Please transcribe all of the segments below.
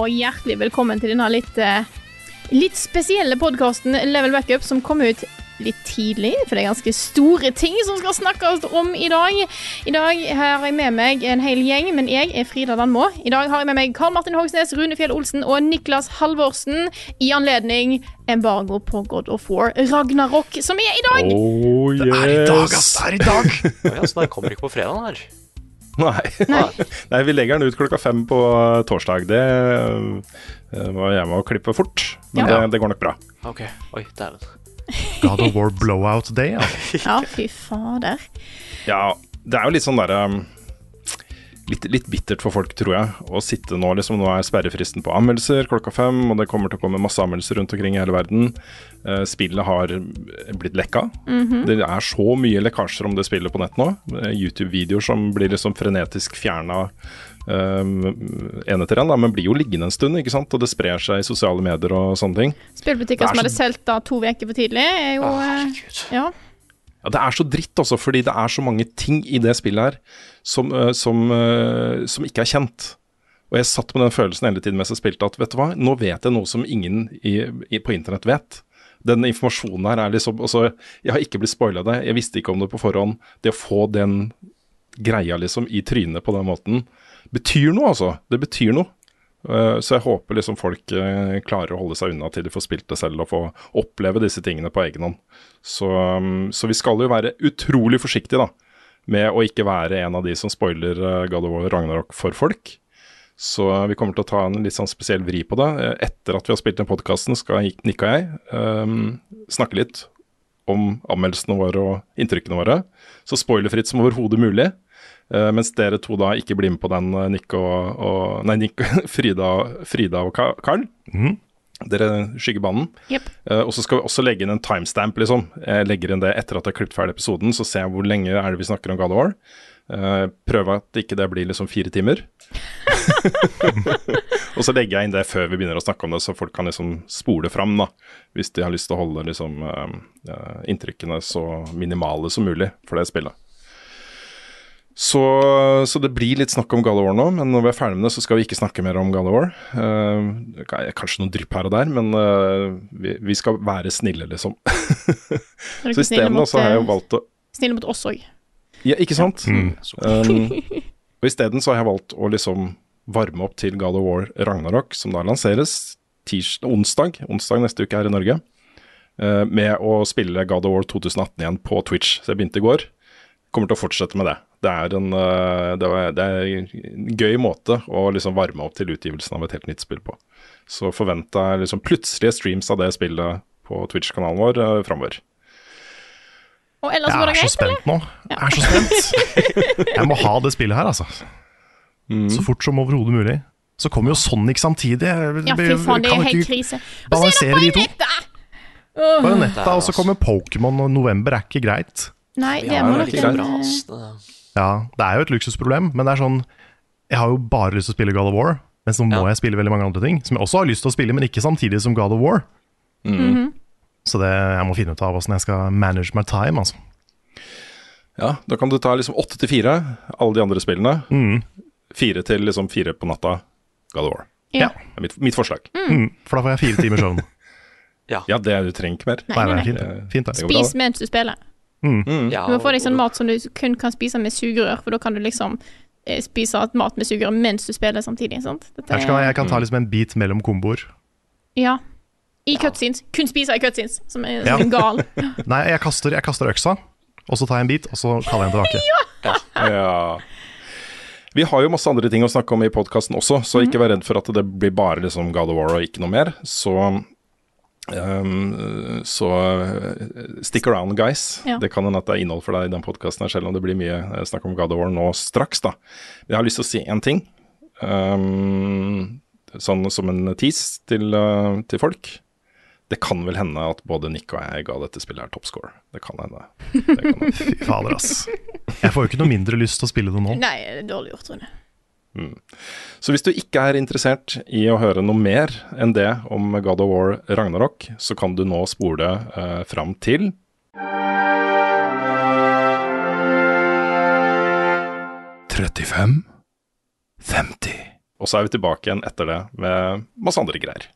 Og hjertelig velkommen til denne litt, eh, litt spesielle podkasten Level Backup, som kom ut litt tidlig, for det er ganske store ting som skal snakkes om i dag. I dag har jeg med meg en hel gjeng, men jeg er Frida Danmo. I dag har jeg med meg Karl Martin Hogsnes, Rune Fjell Olsen og Niklas Halvorsen i anledning embargo på God of War Ragnarok, som er i dag! Oh, yes. Det er i dag, ass! Det er i dag! Å ja, så den kommer ikke på fredag her. Nei. Nei. Nei, vi legger den ut klokka fem på torsdag. Det må var jeg med å klippe fort, men Ja. det, det går nok bra. Ok, oi, dæven. God of War blowout day. ja. Ja, fy fader. Ja, det er jo litt sånn derre um, litt, litt bittert for folk, tror jeg, å sitte nå liksom Nå er sperrefristen på anmeldelser klokka fem, og det kommer til å komme masse anmeldelser rundt omkring i hele verden. Uh, spillet har blitt lekka. Det er så mye lekkasjer om det spillet på nett nå. Eh, YouTube-videoer som blir liksom frenetisk fjerna um, en etter en, da, men blir jo liggende en stund, ikke sant? og det sprer seg i sosiale medier og sånne ting. Spillbutikker er som hadde så- solgt da to uker for tidlig, er jo eh. Ja. Ja, Det er så dritt altså, fordi det er så mange ting i det spillet her som, øh, som, øh, som ikke er kjent. Og jeg satt med den følelsen hele tiden mens jeg spilte at vet du hva, nå vet jeg noe som ingen i, i, på internett vet. Den informasjonen her er liksom altså, Jeg har ikke blitt spoila det, jeg visste ikke om det på forhånd. Det å få den greia liksom i trynet på den måten betyr noe, altså. Det betyr noe. Eh, Så jeg håper liksom folk eh, klarer å holde seg unna til de får spilt det selv og få oppleve disse tingene på egen hånd. Så, um, så vi skal jo være utrolig forsiktige da, med å ikke være en av de som spoiler eh, God of War Ragnarok for folk. Så vi kommer til å ta en litt sånn spesiell vri på det. Etter at vi har spilt den podkasten, skal Nick og jeg um, snakke litt om anmeldelsene våre og inntrykkene våre. Så spoilerfritt som overhodet mulig. Eh, mens dere to da ikke blir med på den, eh, Nick og, og Nei, Nick, Frida, Frida og Carl. Mhm. Dere skygger banen. Yep. Eh, og så skal vi også legge inn en timestamp, liksom. Jeg legger inn det etter at jeg har klippet ferdig episoden, så ser jeg hvor lenge er det vi snakker om God of War. Uh, prøve at ikke det blir liksom fire timer. og så legger jeg inn det før vi begynner å snakke om det, så folk kan liksom spole fram, da. Hvis de har lyst til å holde liksom uh, inntrykkene så minimale som mulig for det spillet. Så, så det blir litt snakk om God of War nå, men når vi er ferdig med det, så skal vi ikke snakke mer om God of War. Eh, kanskje noen drypp her og der, men uh, vi, vi skal være snille, liksom. Så i stedet isteden så har jeg jo eh, valgt å Snille mot oss òg. Ja, ikke sant? Mm. Um, og isteden så har jeg valgt å liksom varme opp til God of War Ragnarok, som da lanseres tirsdag, onsdag, onsdag neste uke her i Norge, uh, med å spille God of War 2018 igjen på Twitch. Så jeg begynte i går. Kommer til å fortsette med det. Det er en, eh, det er, det er en gøy måte å liksom varme opp til utgivelsen av et helt nytt spill på. Så forventa jeg liksom plutselige streams av det spillet på Twitch-kanalen vår uh, framover. Og ellers Jeg går det er så spent nå. Jeg er så spent. Jeg må ha det spillet her, altså. Så fort som overhodet mulig. Så kommer jo Sonic samtidig. Ja, fy faen, det er helt krise. Og så er balansere det de to. Bayonetta! Åh. Bayonetta, og så kommer Pokémon, og november er ikke greit. Nei, det Ja, må er nok ikke en Det- Ja, det er jo et luksusproblem, men det er sånn Jeg har jo bare lyst til å spille God of War, men så må Ja. jeg spille veldig mange andre ting. Som jeg også har lyst til å spille, men ikke samtidig som God of War. mhm. Så det, jeg må finne ut av åssen jeg skal manage my time, altså. Ja, da kan du ta liksom åtte til fire, alle de andre spillene. Mm. Fire til liksom fire på natta, God of War. Ja. Det er mitt, mitt forslag. Mm. For da får jeg fire timer søvn. Ja, det er du trenger ikke mer. Nei, Nei, nei, det er fint. det. Fint, det. Det Spis mens du spiller. Mm. Ja, Du må få deg sånn mat som du kun kan spise med sugerør, for da kan du liksom eh, spise mat med sugerør mens du spiller samtidig. sant? Dette er, jeg, jeg kan ta liksom en bit mellom komboer. ja. I cutscenes. Kun spise i cutscenes, som er Ja. som gal. Nei, jeg kaster, jeg kaster øksa, og så tar jeg en bit, og så kaller jeg den tilbake. Ja. Vi har jo masse andre ting å snakke om i podkasten også, så ikke vær redd for at det blir bare liksom God of War og ikke noe mer. Så ehm, så eh, stick around, guys. Ja. Det kan hende at det er innhold for deg i den podkasten, selv om det blir mye eh, snakk om God of War nå straks, da. Jeg har lyst til å si én ting, um, sånn som en tease til, uh, til folk. Det kan vel hende at både Nick og jeg ga dette spillet her toppscore. Det kan hende. Det kan hende. Fy fader, ass. Jeg får jo ikke noe mindre lyst til å spille det nå. Nei, det er dårlig gjort, Rune. Så hvis du ikke er interessert i å høre noe mer enn det om God of War Ragnarok, så kan du nå spole uh, fram til «35, 50. Og så er vi tilbake igjen etter det med masse andre greier.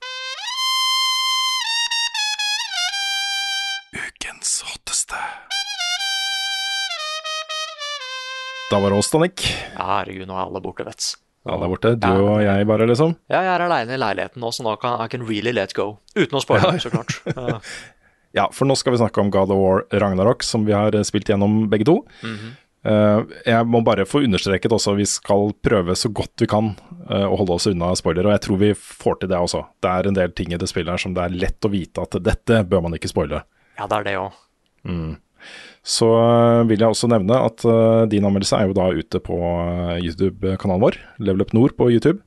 Da var det oss, Danik. Ja, herregud, nå er alle borte, vet du. Ja, der borte. Du og jeg bare, liksom. Ja, jeg er aleine i leiligheten nå, så nå kan I can really let go. Uten å spoile, så klart. Ja. Ja, for nå skal vi snakke om God of War Ragnarok, som vi har eh, spilt gjennom begge to. Eh, jeg må bare få understreket også, vi skal prøve så godt vi kan uh, å holde oss unna spoiler, og jeg tror vi får til det også. Det er en del ting i det spillet her som det er lett å vite at dette bør man ikke spoile. ja, det er det òg. Så eh, vil jeg også nevne at eh, din anmeldelse er jo da ute på eh, YouTube-kanalen vår, Level Up Nord på YouTube.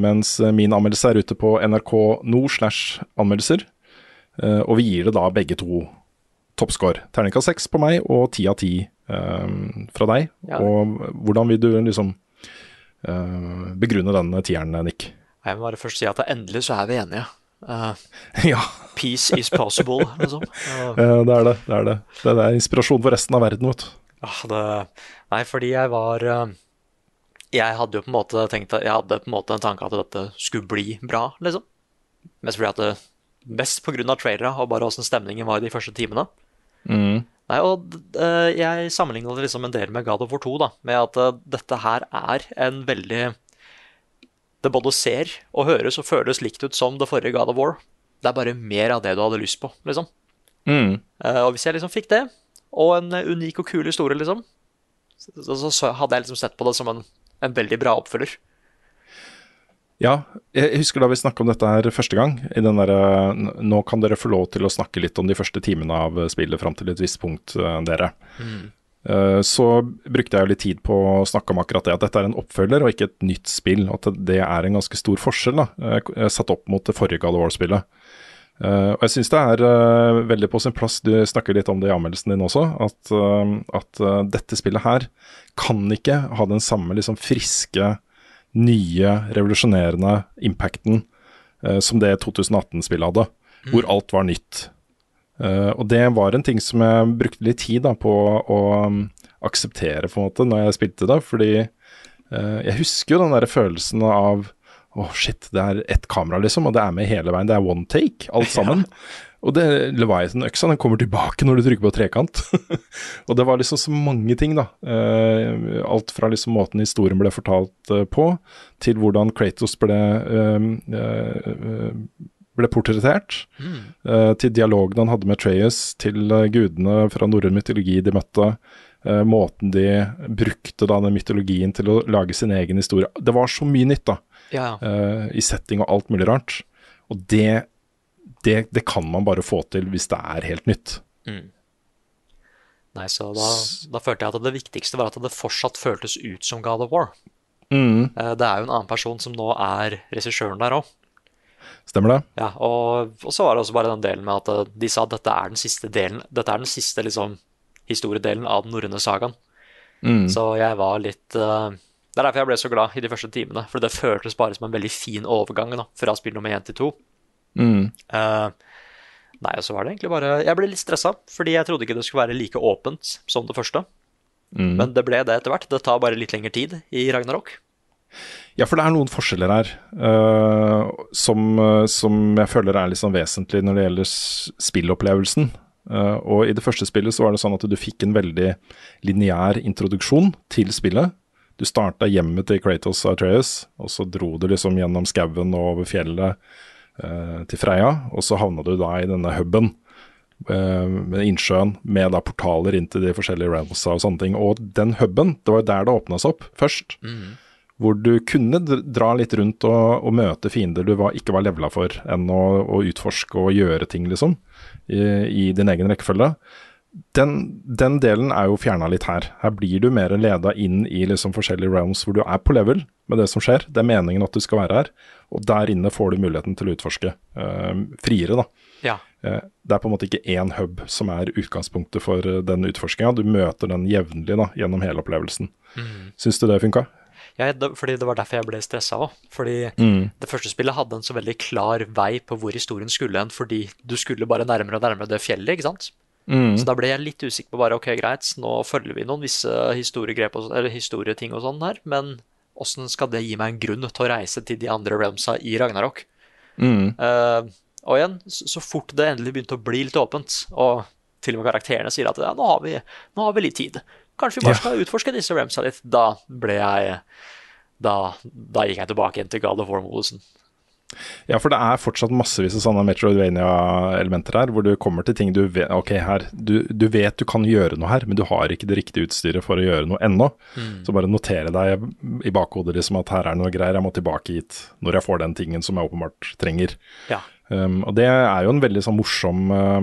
Mens min anmeldelse er ute på NRK Nord slash anmeldelser. Og vi gir det da begge to toppscore. Terningkast seks på meg og ti av ti fra deg. Ja. Og hvordan vil du liksom begrunne den tieren, Nick? Jeg må bare først si at endelig så er vi enige. Eh, ja, peace is possible, liksom. Uh, eh, det er det. Det er det. Det er inspirasjon for resten av verden, vet du. ah, det, nei, fordi jeg var eh, Jeg hadde jo på en måte tenkt at Jeg hadde på en måte en tanke at dette skulle bli bra, liksom. Mest fordi at det Best på grunn av trailere og bare åssen stemningen var i de første timene. Nei, og eh, jeg sammenligna det liksom en del med God of War 2, da, med at eh, dette her er en veldig Det både ser og høres og føles likt ut som det forrige God of War. Det er bare mer av det du hadde lyst på, liksom. Mm. Uh, og hvis jeg liksom fikk det, og en eh, unik og kul historie, liksom, så, så, så hadde jeg liksom sett på det som en, en veldig bra oppfølger. Ja, jeg husker da vi snakka om dette her første gang. I den derre Nå kan dere få lov til å snakke litt om de første timene av spillet fram til et visst punkt, eh, dere. Eh, Så brukte jeg jo litt tid på å snakke om akkurat det, at dette er en oppfølger og ikke et nytt spill. At det er en ganske stor forskjell, da, eh, satt opp mot det forrige God of War-spillet. Eh, og jeg syns det er eh, veldig på sin plass, du snakker litt om det i anmeldelsen din også, at, eh, at eh, dette spillet her kan ikke ha den samme liksom friske, nye, revolusjonerende impacten eh, som det 2018-spillet hadde, hvor alt var nytt. Eh, og det var en ting som jeg brukte litt tid da, på å um, akseptere på en måte når jeg spilte det, fordi uh, jeg husker jo den der følelsen av å shit, det er ett kamera liksom, og det er med hele veien, det er one take, alt sammen. Og det Leviathan-øksa den kommer tilbake når du trykker på trekant. og det var liksom så mange ting, da. Uh, alt fra liksom måten historien ble fortalt på, til hvordan Kratos ble ble portrettert, eh, til dialogen han hadde med Treyas, til uh, gudene fra norrøn mytologi de møtte, Uh, måten de brukte da den mytologien til å lage sin egen historie. Det var så mye nytt, da, Ja, i setting og alt mulig rart. Og det, det, det kan man bare få til hvis det er helt nytt. Nei, så da, da følte jeg at det viktigste var at det fortsatt føltes ut som God of War. Mm, Det er jo en annen person som nå er regissøren der òg. Stemmer det? Ja, og, og så var det også bare den delen med at eh, de sa at dette er den siste delen Dette er den siste liksom historiedelen av den norrøne sagaen. Mm. Så jeg var litt uh, Det er derfor jeg ble så glad i de første timene. For det føltes bare som en veldig fin overgang da, fra spill nummer én til to. Mm. Uh, nei, og så var det egentlig bare Jeg ble litt stressa, fordi jeg trodde ikke det skulle være like åpent som det første. Mm. Men det ble det etter hvert. Det tar bare litt lengre tid i Ragnarok. Ja, for det er noen forskjeller her uh, som, eh, som jeg føler er sånn vesentlig når det gjelder spillopplevelsen. Uh, og i det første spillet så var det sånn at du fikk en veldig lineær introduksjon til spillet. Du starta hjemmet til Kratos og Atreus, og så dro du liksom gjennom skauen og over fjellet uh, til Freya, og så havna du da i denne huben med innsjøen, med da portaler inn til de forskjellige realmsa og sånne ting. Og den huben, det var der det åpna seg opp først. Hvor du kunne dra litt rundt og, og møte fiender du var, ikke var levela for, enn å, å utforske og gjøre ting, liksom, i, i din egen rekkefølge. Den, den delen er jo fjerna litt her. Her blir du mer leda inn i liksom forskjellige realms hvor du er på level med det som skjer. Det er meningen at du skal være her, og der inne får du muligheten til å utforske eh, friere, da. Ja. Eh, Det er på en måte ikke én hub som er utgangspunktet for eh, den utforskinga. Du møter den jevnlig gjennom hele opplevelsen. Syns du det funka? Ja, fordi det var derfor jeg ble stressa òg. Fordi det første spillet hadde en så veldig klar vei på hvor historien skulle hen, fordi du skulle bare nærmere og nærmere det fjellet, ikke sant? Så da ble jeg litt usikker på bare ok, greit, nå følger vi noen visse og, historieting og sånn her, men åssen skal det gi meg en grunn til å reise til de andre realmsa i Ragnarok? Eh, og igjen, så, så fort det endelig begynte å bli litt åpent, og til og med karakterene sier at ja, nå har vi, nå har vi litt tid, kanskje vi bare skal utforske disse realmsa litt, da ble jeg da, da gikk jeg tilbake igjen til God of War-modusen. Ja, for det er fortsatt massevis av sånne Metroidvania-elementer her, hvor du kommer til ting du vet Ok, her, du, du vet du kan gjøre noe her, men du har ikke det riktige utstyret for å gjøre noe ennå. Så bare notere deg i bakhodet liksom at her er det noe greier, jeg må tilbake hit når jeg får den tingen som jeg åpenbart trenger. Ja. Um, og det er jo en veldig sånn morsom, uh,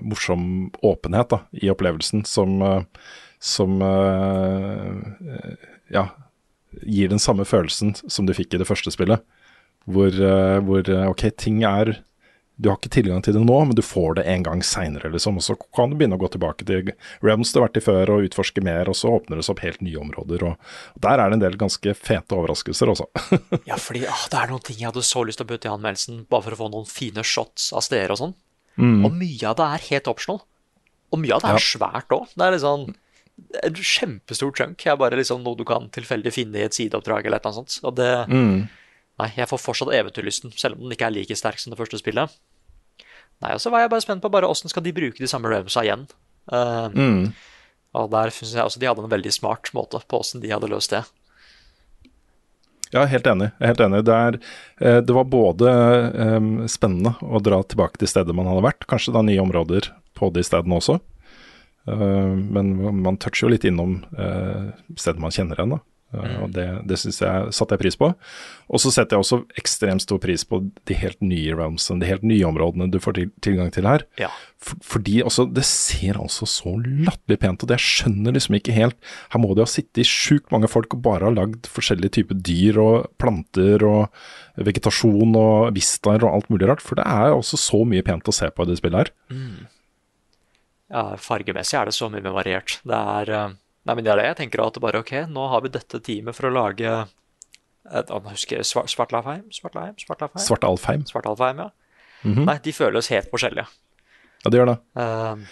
morsom åpenhet da, i opplevelsen, som, uh, som uh, ja, gir den samme følelsen som du fikk i det første spillet. Hvor, hvor ok, ting er Du har ikke tilgang til det nå, men du får det en gang seinere, liksom. Og så kan du begynne å gå tilbake til realms du har vært i før, og utforske mer, og så åpner det seg opp helt nye områder. Og, der er det en del ganske fete overraskelser også. Ja, fordi ah, det er noen ting jeg hadde så lyst til å putte i anmeldelsen, bare for å få noen fine shots av steder og sånn. Og mye av det er helt optional. Og mye av det er Ja. svært òg. Det er litt sånn en kjempestor chunk. Det er bare liksom noe du kan tilfeldig finne i et sideoppdrag eller annet sånt. Og det Nei, jeg får fortsatt eventyrlysten, selv om den ikke er like sterk som det første spillet. Nei, og så var jeg bare spent på bare åssen skal de bruke de samme realmsa igjen. Eh, Og der syns jeg også de hadde en veldig smart måte på åssen de hadde løst det. Ja, helt enig. Helt enig. Det, er, eh, det var både um, spennende å dra tilbake til stedet man hadde vært, kanskje da nye områder på de stedene også. Uh, men man toucher jo litt innom uh, stedet man kjenner igjen, da. Eh, og det, det synes jeg satte jeg pris på. Og så setter jeg også ekstremt stor pris på de helt nye realmsene, de helt nye områdene du får til, tilgang til her. Ja. For, fordi også, det ser altså så latterlig pent ut. Jeg skjønner liksom ikke helt Her må det ha sittet sjukt mange folk og bare ha lagd forskjellige typer dyr og planter og vegetasjon og vistaer og alt mulig rart. For det er også så mye pent å se på i det spillet her. Ja, fargemessig er det så mye mer variert. Det er eh, Nei, men det er det jeg tenker at bare ok, nå har vi dette teamet for å lage et, Jeg husker Svart, Svartlafheim? Svartlafheim? Svartlafheim? Svart Alfheim. Svartalfheim, ja. Nei, de føles helt forskjellige. Ja, det gjør det. Uh,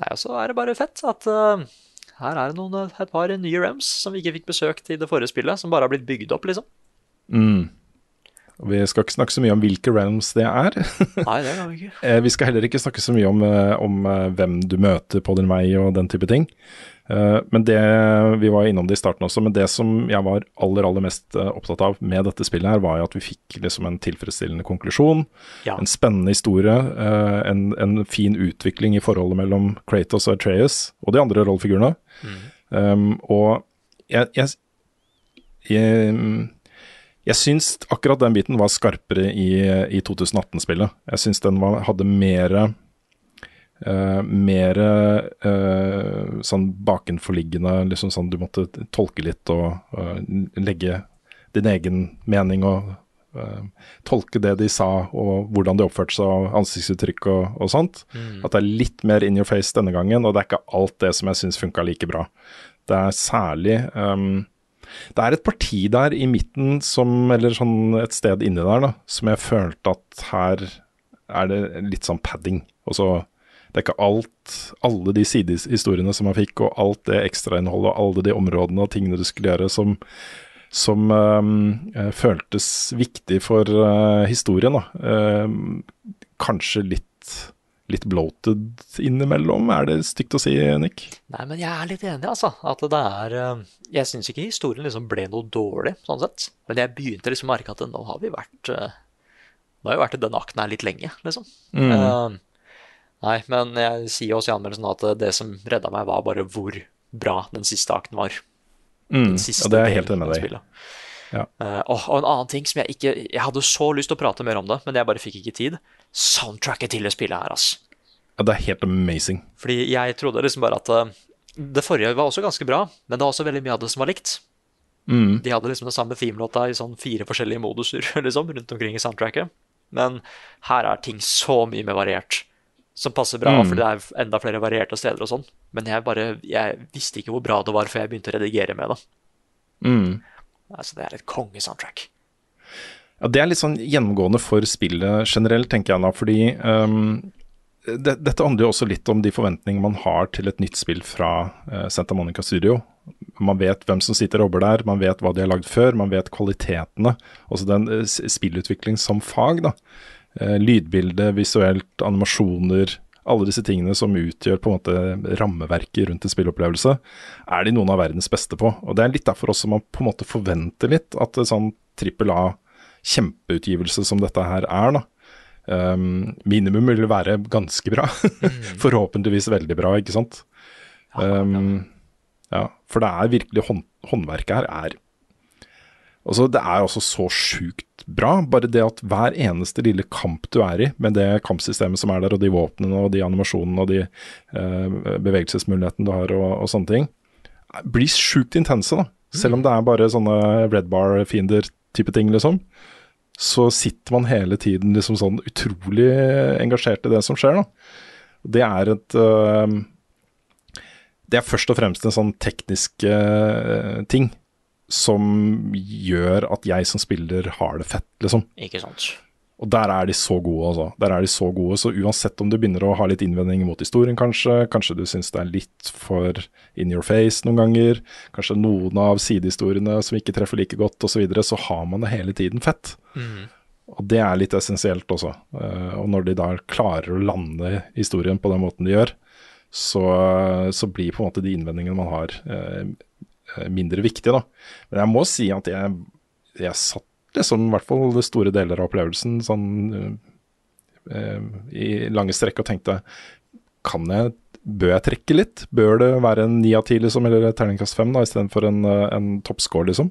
nei, og så er det bare fett at uh, her er det noen, et par nye Rems som vi ikke fikk besøkt i det forrige spillet, som bare har blitt bygd opp, liksom. Og Vi skal ikke snakke så mye om hvilke realms det er. Nei, det kan vi ikke. Eh, Vi skal heller ikke snakke så mye om, eh, om eh, hvem du møter på din vei og den type ting. Eh, Men det vi var innom det i starten også, men det som jeg var aller aller mest eh, opptatt av med dette spillet, her var jo at vi fikk liksom en tilfredsstillende konklusjon. Ja. En spennende historie, eh, en, en fin utvikling i forholdet mellom Kratos og Atreus og de andre rollefigurene. Um, og jeg, jeg, jeg, jeg syns akkurat den biten var skarpere i, i 2018-spillet. Jeg syns den var, hadde mer Uh, mer uh, sånn bakenforliggende, liksom sånn du måtte tolke litt og uh, legge din egen mening og eh, tolke det de sa og hvordan de oppførte seg og ansiktsuttrykk og, og sånt. At det er litt mer in your face denne gangen, og det er ikke alt det som jeg syns funka like bra. Det er særlig um, Det er et parti der i midten som, eller sånn et sted inni der, da, som jeg følte at her er det litt sånn padding. Og så det er ikke alt, alle de sidehistoriene som man fikk, og alt det ekstrainnholdet og alle de områdene og tingene du skulle gjøre som, som ehm, eh, føltes viktig for eh, historien. Ehm, kanskje litt, litt bloated innimellom, er det stygt å si, Nick? Nei, men jeg er litt enig, altså. At det er eh, Jeg syns ikke historien liksom ble noe dårlig, sånn sett. Men jeg begynte liksom å merke at nå har vi vært Nå har vi vært i den akten her litt lenge, liksom. Eh, Nei, men jeg sier også i anmeldelsen at det som redda meg, var bare hvor bra den siste akten var. Mm, Den siste og det er jeg helt enig med deg. Ja. uh, og, og en annen ting som jeg ikke Jeg hadde så lyst til å prate mer om det, men jeg bare fikk ikke tid. Soundtracket til det spillet her, ass. Ja, det er helt amazing. Fordi jeg trodde liksom bare at uh, det forrige var også ganske bra, men det var også veldig mye av det som var likt. Mm. De hadde liksom den samme themelåta i sånn fire forskjellige moduser liksom, rundt omkring i soundtracket. Men her er ting så mye mer variert, som passer bra, Mm. for det er enda flere varierte steder og sånn. Men jeg bare Jeg visste ikke hvor bra det var før jeg begynte å redigere med det. Mm. Altså, det er et kongesoundtrack. Ja, Det er litt sånn gjennomgående for spillet generelt, tenker jeg da. Fordi um, det, dette handler jo også litt om de forventningene man har til et nytt spill fra uh, Santa Monica Studio. Man vet hvem som sitter og jobber der, man vet hva de har lagd før, man vet kvalitetene. Også den uh, spillutvikling som fag, da. Eh, lydbilde, visuelt, animasjoner. Alle disse tingene som utgjør på en måte rammeverket rundt en spillopplevelse, er de noen av verdens beste på. Og Det er litt derfor også man på en måte forventer litt at en sånn trippel A kjempeutgivelse som dette her er, da. Um, minimum vil være ganske bra. Forhåpentligvis veldig bra, ikke sant. Um, ja, for det er virkelig hånd, Håndverket her er Altså, det er altså så sjukt bra. Bare det at hver eneste lille kamp du er i, med det kampsystemet som er der, og de våpnene og de animasjonene og de eh, bevegelsesmulighetene du har og, og sånne ting, blir sjukt intense, da. Selv om det er bare sånne red bar-fiender-type ting, liksom. Så sitter man hele tiden liksom sånn utrolig engasjert i det som skjer, da. Det er et øh, Det er først og fremst en sånn teknisk øh, ting som gjør at jeg som spiller har det fett, liksom. Ikke sant? Og der er de så gode, altså. Der er de så gode, så uansett om du begynner å ha litt innvendinger mot historien, kanskje, kanskje du syns det er litt for in your face noen ganger, kanskje noen av sidehistoriene som ikke treffer like godt, osv., så, videre, så har man det hele tiden fett. Og det er litt essensielt også. Eh, og når de da klarer å lande historien på den måten de gjør, så, så blir på en måte de innvendingene man har, eh, mindre viktig, da. Men jeg må si at jeg, jeg satt liksom, i hvert fall store deler av opplevelsen sånn eh, i lange strekk og tenkte kan jeg, Bør jeg trekke litt? Bør det være en ni av ti, liksom, eller terningkast fem, istedenfor en, eh, en toppscore, liksom?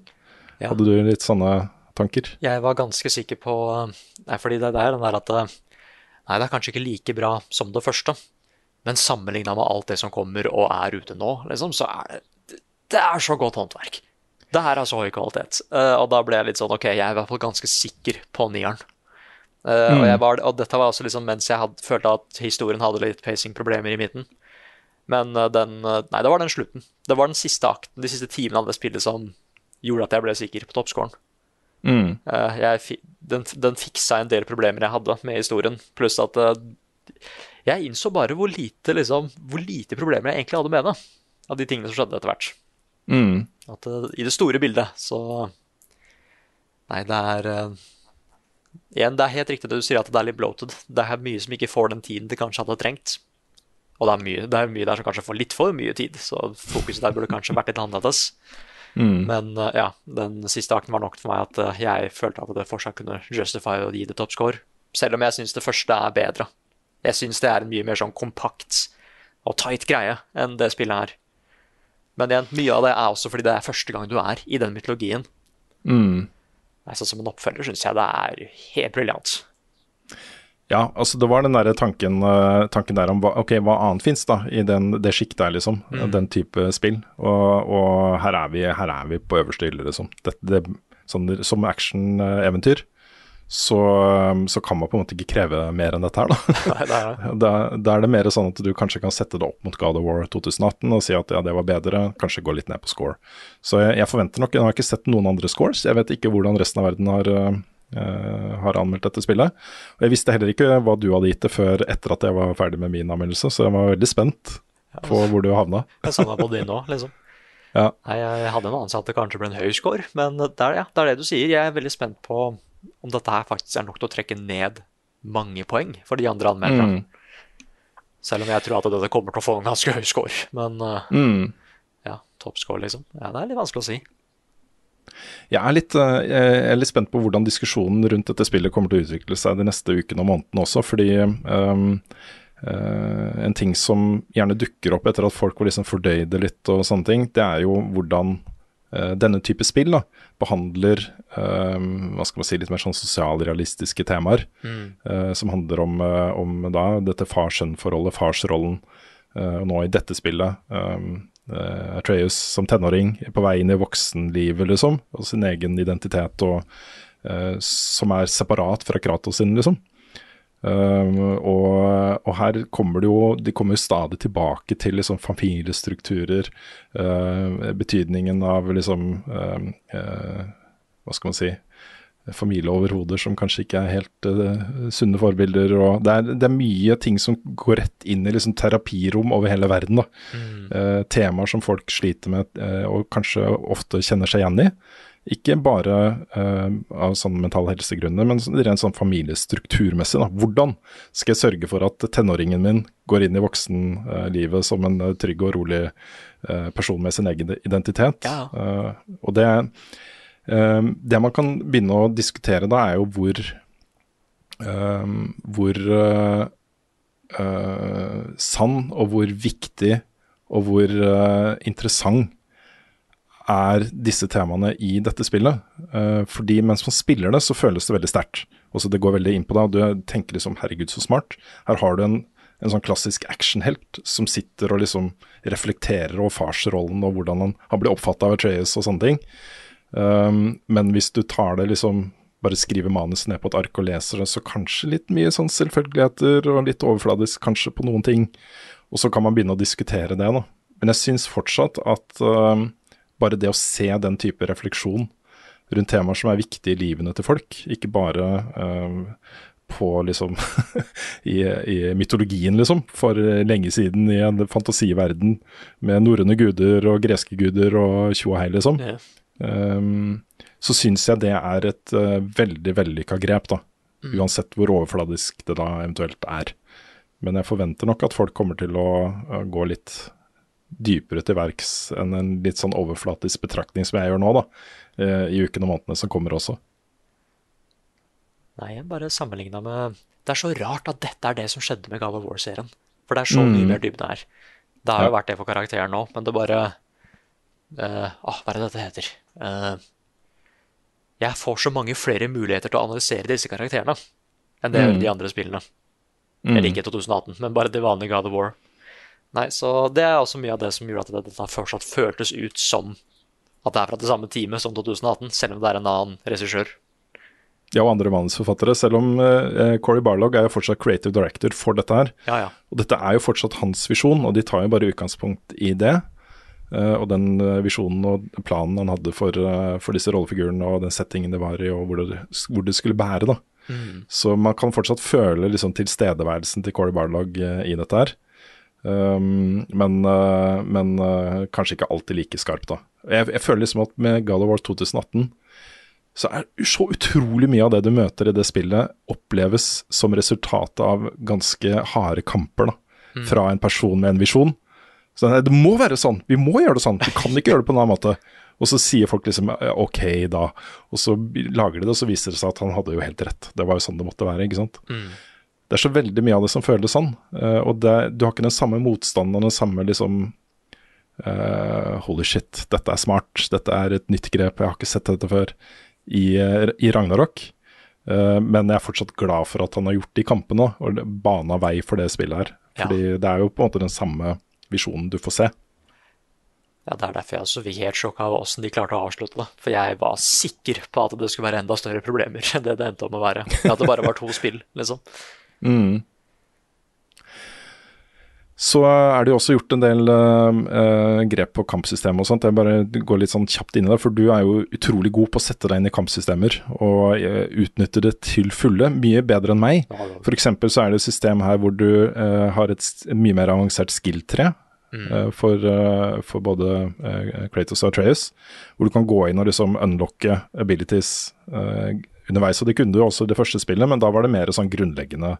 Ja. Hadde du litt sånne tanker? Jeg var ganske sikker på Nei, fordi det er den der at eh, Nei, det er kanskje ikke like bra som det første, men sammenligna med alt det som kommer og er ute nå, liksom, så er det Det er så godt håndverk. Det her er så høy kvalitet. Uh, og da ble jeg litt sånn OK, jeg er i hvert fall ganske sikker på nieren. Eh, og, jeg var, og dette var også liksom mens jeg hadde, følte at historien hadde litt pacing-problemer i midten. Men uh, den Nei, det var den slutten. Det var den siste akten, de siste timene av det spillet som gjorde at jeg ble sikker på toppscoren. Mm. Jeg, den, den fiksa en del problemer jeg hadde med historien, pluss at jeg innså bare hvor lite, liksom, hvor lite problemer jeg egentlig hadde med det. Av de tingene som skjedde etter hvert. Mm. At eh, I det store bildet, så Nei, det er uh, Igjen, det er helt riktig det du sier, at det er litt bloated. Det er mye som ikke får den tiden det kanskje hadde trengt. Og det er mye, det er mye der som kanskje får litt for mye tid, så fokuset der burde kanskje vært litt annerledes. Mm. Men uh, ja, den siste akten var nok for meg at jeg følte at det fortsatt kunne justify å gi det toppscore. Selv om jeg syns det første er bedre. Jeg syns det er en mye mer sånn kompakt og tight greie enn det spillet her. Men igjen, mye av det er også fordi det er første gang du er i den mytologien. Mm. Sånn som en oppfølger syns jeg det er helt briljant. Ja, altså det var den der tanken, eh, tanken der om hva, okay, hva annet fins i den, det sjiktet her, liksom. Den type spill. Og, og her, er vi, her er vi på øverste hylle, liksom. Det, det, sånn, som actioneventyr så, så kan man på en måte ikke kreve mer enn dette her. Nei, er. Da, da er det mer sånn at du kanskje kan sette det opp mot God of War 2018 og si at ja, det var bedre, kanskje gå litt ned på score. Så jeg, jeg forventer nok, jeg har ikke sett noen andre scores, jeg vet ikke hvordan resten av verden har, uh, har anmeldt dette spillet. Og jeg visste heller ikke hva du hadde gitt det før etter at jeg var ferdig med min anmeldelse, så jeg var veldig spent på hvor du havna. Jeg savna på din òg, liksom. Ja. Nei, jeg hadde en anelse at det kanskje ble en høy score, men det er, ja, det er det du sier. Jeg er veldig spent på om dette her faktisk er nok til å trekke ned mange poeng for de andre anmelderne. Mm. Selv om jeg tror at dette kommer til å få en ganske høy score. Men uh, Mm. ja, toppscore, liksom. Ja, det er litt vanskelig å si. Jeg er, litt, eh, jeg er litt spent på hvordan diskusjonen rundt dette spillet kommer til å utvikle seg de neste ukene og månedene også, fordi um, uh, en ting som gjerne dukker opp etter at folk var liksom fordøyde litt og sånne ting, det er jo hvordan denne type spill da, behandler um, hva skal man si, litt mer sånn sosialrealistiske temaer. eh, som handler om, eh, om da, dette far-sønn-forholdet, farsrollen. Uh, og nå i dette spillet um, uh, Atreus som tenåring på vei inn i voksenlivet, liksom. Og sin egen identitet, og, eh, som er separat fra Kratos sin, liksom. Um, og, og her kommer det jo De kommer jo stadig tilbake til liksom familiestrukturer. uh, betydningen av liksom eh, uh, Hva skal man si Familieoverhoder som kanskje ikke er helt uh, sunne forbilder. Og det, er, det er mye ting som går rett inn i liksom terapirom over hele verden. da. Eh, temaer som folk sliter med og kanskje ofte kjenner seg igjen i. Ikke bare uh, av sånn mental helsegrunner, men sånn- rent sånn familiestrukturmessig. Da. Hvordan skal jeg sørge for at tenåringen min går inn i voksenlivet som en eh, trygg og rolig uh, person med sin egen identitet? Ja. Uh, og det, det man kan begynne å diskutere da, er jo hvor hvor sann og hvor viktig og hvor interessant er disse temaene i dette spillet. Eh, fordi mens man spiller det, så føles det veldig sterkt. Det går veldig inn på deg, og du tenker liksom 'herregud, så smart'. Her har du en, en sånn klassisk actionhelt som sitter og liksom reflekterer over farsrollen og hvordan han, har blitt oppfatta av Atreas og sånne ting. Um, men hvis du tar det liksom bare skriver manuset ned på et ark og leser det, så kanskje litt mye sånn selvfølgeligheter og litt overfladisk kanskje på noen ting. Og så kan man begynne å diskutere det, da. Men jeg syns fortsatt at um, bare det å se den type refleksjon rundt temaer som er viktige i livene til folk, ikke bare um, på liksom i, i mytologien, liksom, for lenge siden i en fantasiverden med norrøne guder og greske guder og tjo og hei, liksom. Ja. Um, så syns jeg det er et uh, veldig vellykka grep, da. Uansett hvor overfladisk det da eventuelt er. Men jeg forventer nok at folk kommer til å uh, gå litt dypere til verks enn en litt sånn overflatisk betraktning som jeg gjør nå, da. uh, I ukene og månedene som kommer også. Nei, jeg bare sammenligna med Det er så rart at dette er det som skjedde med God of War-serien. For det er så mye mer dybde her. Det har jo vært det for karakteren nå, men det bare uh, Åh, hva er det dette heter? Uh, jeg får så mange flere muligheter til å analysere disse karakterene enn det mm. de andre spillene. Eller ikke i 2018, men bare det vanlige God of War. Nei, så det er også mye av det som gjorde at dette fortsatt føltes ut som at det er fra det samme teamet som 2018, selv om det er en annen regissør. Ja, og andre manusforfattere, selv om uh, Corey Barlog er jo fortsatt creative director for dette her. Ja, ja. Og dette er jo fortsatt hans visjon, og de tar jo bare utgangspunkt i det. eh, og den visjonen og planen han hadde for, eh, for disse rollefigurene og den settingen det var i, og hvor det, hvor det skulle bære. da. Så man kan fortsatt føle liksom tilstedeværelsen til Corey Barlog i dette her. Um, men uh, men uh, kanskje ikke alltid like skarp, da. Jeg, jeg føler liksom at med God of War 2018 så er så utrolig mye av det du møter i det spillet, oppleves som resultatet av ganske harde kamper da, fra en person med en visjon. Så det må være sånn, vi må gjøre det sånn, vi kan ikke gjøre det på en annen måte. Og så sier folk liksom ok, da. Og så lager de det, og så viser det seg at han hadde jo helt rett. Det var jo sånn det måtte være, ikke sant. Det er så veldig mye av det som føles sånn. eh, og det, du har ikke den samme motstanden og den samme liksom uh, Holy shit, dette er smart, dette er et nytt grep, jeg har ikke sett dette før. I, eh, i Ragnarok. Uh, men jeg er fortsatt glad for at han har gjort de kampene og bana vei for det spillet her. Ja. Fordi det er jo på en måte den samme visjonen du får se. Ja, Det er derfor jeg også fikk helt sjokk av åssen de klarte å avslutte det. For jeg var sikker på at det skulle være enda større problemer enn det det endte om å være. At det bare var to spill, liksom. Så er det jo også gjort en del eh, grep på kampsystemet og sånt. Jeg bare går litt sånn kjapt inn i det, for du er jo utrolig god på å sette deg inn i kampsystemer og uh, utnytte det til fulle. Mye bedre enn meg. For eksempel så er det et system her hvor du uh, har et mye mer avansert skill-tre. eh, For, for både Kratos og Atreus, hvor du kan gå inn og liksom unlocke abilities underveis. Og det kunne du jo også i det første spillet, men da var det mer sånn grunnleggende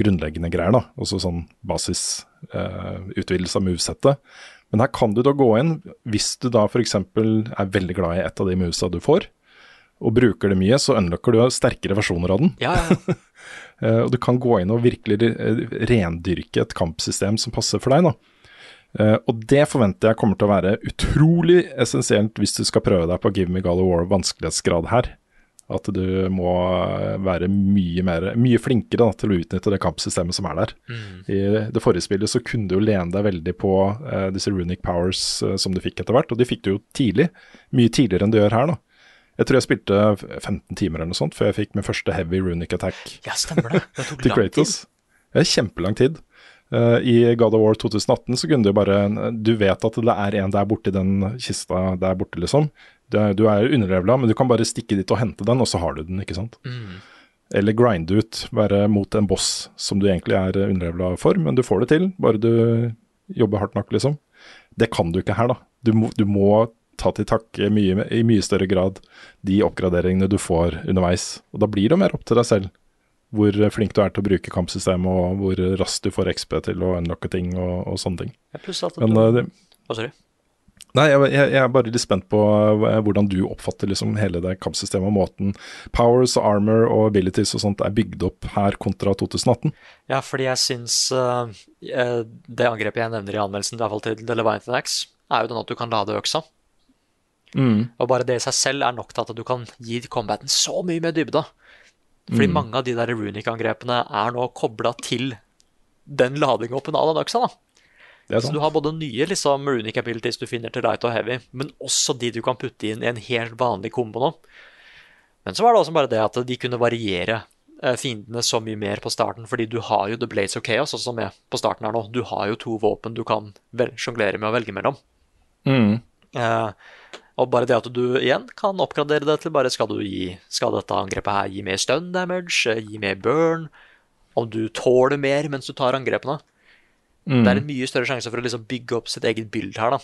grunnleggende greier, da. Også sånn basisutvidelse eh, av movesettet. Men her kan du da gå inn, hvis du da f.eks. er veldig glad i et av de movesa du får, og bruker det mye, så unlocker du sterkere versjoner av den. Ja, ja. Eh, og du kan gå inn og virkelig eh, rendyrke et kampsystem som passer for deg. da. Uh, og det forventer jeg kommer til å være utrolig essensielt hvis du skal prøve deg på Give Me God of War vanskelighetsgrad her. At du må være mye, mer, mye flinkere da, til å utnytte det kampsystemet som er der. I det forrige spillet så kunne du jo lene deg veldig på uh, disse runic powers uh, som du fikk etter hvert, og de fikk du jo tidlig. Mye tidligere enn du gjør her, da. Jeg tror jeg spilte 15 timer eller noe sånt før jeg fikk min første heavy runic attack ja, stemmer det. Det tok til. Kratos. Det er kjempelang tid. Uh, I God of War 2018 så kunne du bare Du vet at det er en der borte i den kista der borte, liksom. Du er, er underlevela, men du kan bare stikke dit og hente den, og så har du den, ikke sant. Mm. Eller grinde ut, være mot en boss som du egentlig er underlevela for, men du får det til, bare du jobber hardt nok, liksom. Det kan du ikke her, da. Du må, du må ta til takke mye, i mye større grad de oppgraderingene du får underveis. Og da blir det mer opp til deg selv hvor flink du er til å bruke kampsystemet, og hvor raskt du får XP til å unlocke ting og, og sånne ting. Men du... eh, det, Å. Nei, jeg, jeg, er bare litt spent på eh, hvordan du oppfatter liksom hele det kampsystemet og måten powers og armor og abilities og sånt er bygd opp her kontra 2018. Ja, fordi jeg syns eh, det angrepet jeg nevner i anmeldelsen, i hvert fall til The Leviathan Axe, er jo den at du kan lade øksa. Og bare det i seg selv er nok til at du kan gi combaten så mye mer dybde. Fordi mange av de der runic-angrepene er nå kobla til den ladingoppen av den øksa. da. Så du har både nye liksom, runic abilities du finner til light og heavy, men også de du kan putte inn i en helt vanlig kombo nå. Men så var det også bare det at de kunne variere eh, fiendene så mye mer på starten, fordi du har jo The Blades of Chaos også er på starten her nå. Du har jo to våpen du kan sjonglere med å velge mellom. Mm. Eh, og bare det at du igjen kan oppgradere det til bare skal du gi Skal dette angrepet her gi mer stun damage, eh, gi mer burn, om du tåler mer mens du tar angrepene. Mm. Det er en mye større sjanse for å liksom bygge opp sitt eget bild her, da.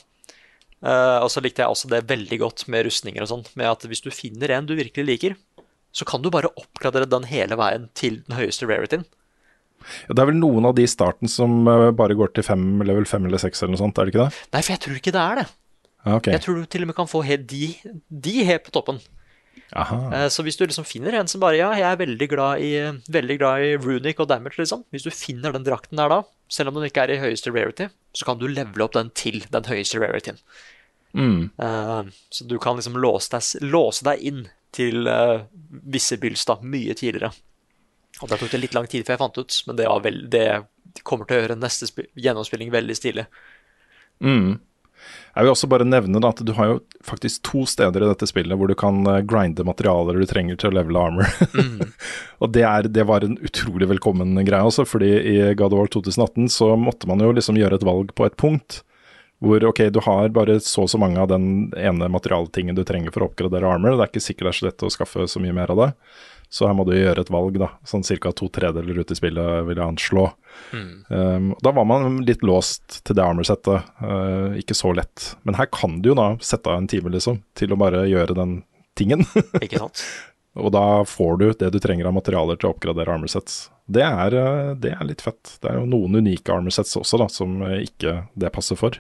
Uh, og så likte jeg også det veldig godt med rustninger og sånn, med at hvis du finner en du virkelig liker, så kan du bare oppgradere den hele veien til den høyeste rarityen. Ja, det er vel noen av de i starten som eh, bare går til fem, level 5 eller 6 eller noe sånt, er det ikke det? Nei, for jeg tror ikke det er det. Ja, ok. Jeg tror du til og med kan få de, de helt på toppen. Aha. Eh, Så hvis du liksom finner en som bare Ja, jeg er veldig glad i, veldig glad i runic og damage, liksom. Hvis du finner den drakten der da, selv om den ikke er i høyeste rarity, så kan du levele opp den til den høyeste rarityen. Mm. Uh, Så du kan liksom låse deg, låse deg inn til uh, visse builds da, mye tidligere. Og det tok det litt lang tid før jeg fant ut, men det, var vel, det kommer til å gjøre neste gjennomspilling veldig stilig. Mm. Jeg vil også bare nevne da, at du har jo faktisk to steder i dette spillet hvor du kan eh, grinde materialer du trenger til å levele armor. og det, er, det var en utrolig velkommen greie også, fordi i God of War 2018 så måtte man jo liksom gjøre et valg på et punkt. Hvor ok, du har bare så og så mange av den ene materialtingen du trenger for å oppgradere armor. Det er ikke sikkert det er så lett å skaffe så mye mer av det. Så her må du gjøre et valg, da. Sånn ca. to tredeler ut i spillet, vil jeg anslå. Um, da var man litt låst til det armor-settet. Uh, ikke så lett. Men her kan du jo da sette av en time, liksom, til å bare gjøre den tingen. Ikke sant? Og da får du det du trenger av materialer til å oppgradere armorsets. Det er, uh, det er litt fett. Det er jo noen unike armorsets også, da, som uh, ikke det passer for.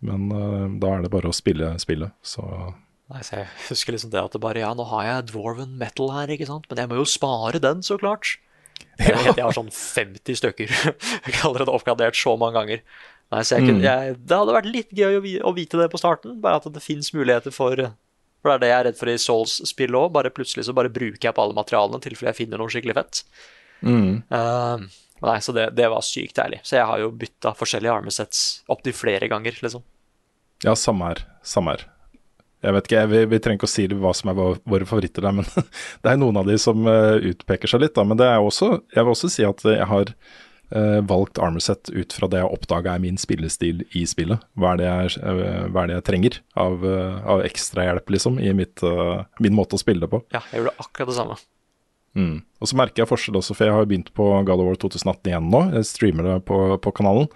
Men uh, da er det bare å spille spillet, så Nei, så jeg husker liksom det at det bare Ja, nå har jeg Dwarven Metal her, ikke sant? Men jeg må jo spare den, så klart. Jeg, jeg har sånn 50 stykker. Jeg har allerede oppgradert så mange ganger. Nei, så jeg kunne, jeg, Det hadde vært litt gøy å, vite det på starten. Bare at det fins muligheter for For det er det jeg er redd for i Souls-spill òg. Bare plutselig så bare bruker jeg på alle materialene i tilfelle jeg finner noe skikkelig fett. Eh, nei, så det, det var sykt deilig. Så jeg har jo bytta forskjellige armesets opptil flere ganger, liksom. Ja, samme her. Samme her. Jeg vet ikke, vi, vi trenger ikke å si hva som er våre, favoritter der, men det er noen av de som eh, utpeker seg litt. Da. Men det er også, jeg vil også si at jeg har eh, valgt Armorset ut fra det jeg oppdaga er min spillestil i spillet. Hva er det jeg, eh, hva er det jeg trenger av, uh, av ekstrahjelp, liksom, i mitt, uh, min måte å spille det på. Ja, jeg gjorde akkurat det samme. Mm. Og så merker jeg forskjell også, for jeg har begynt på God of War 2018 igjen nå. Jeg streamer det på, på kanalen.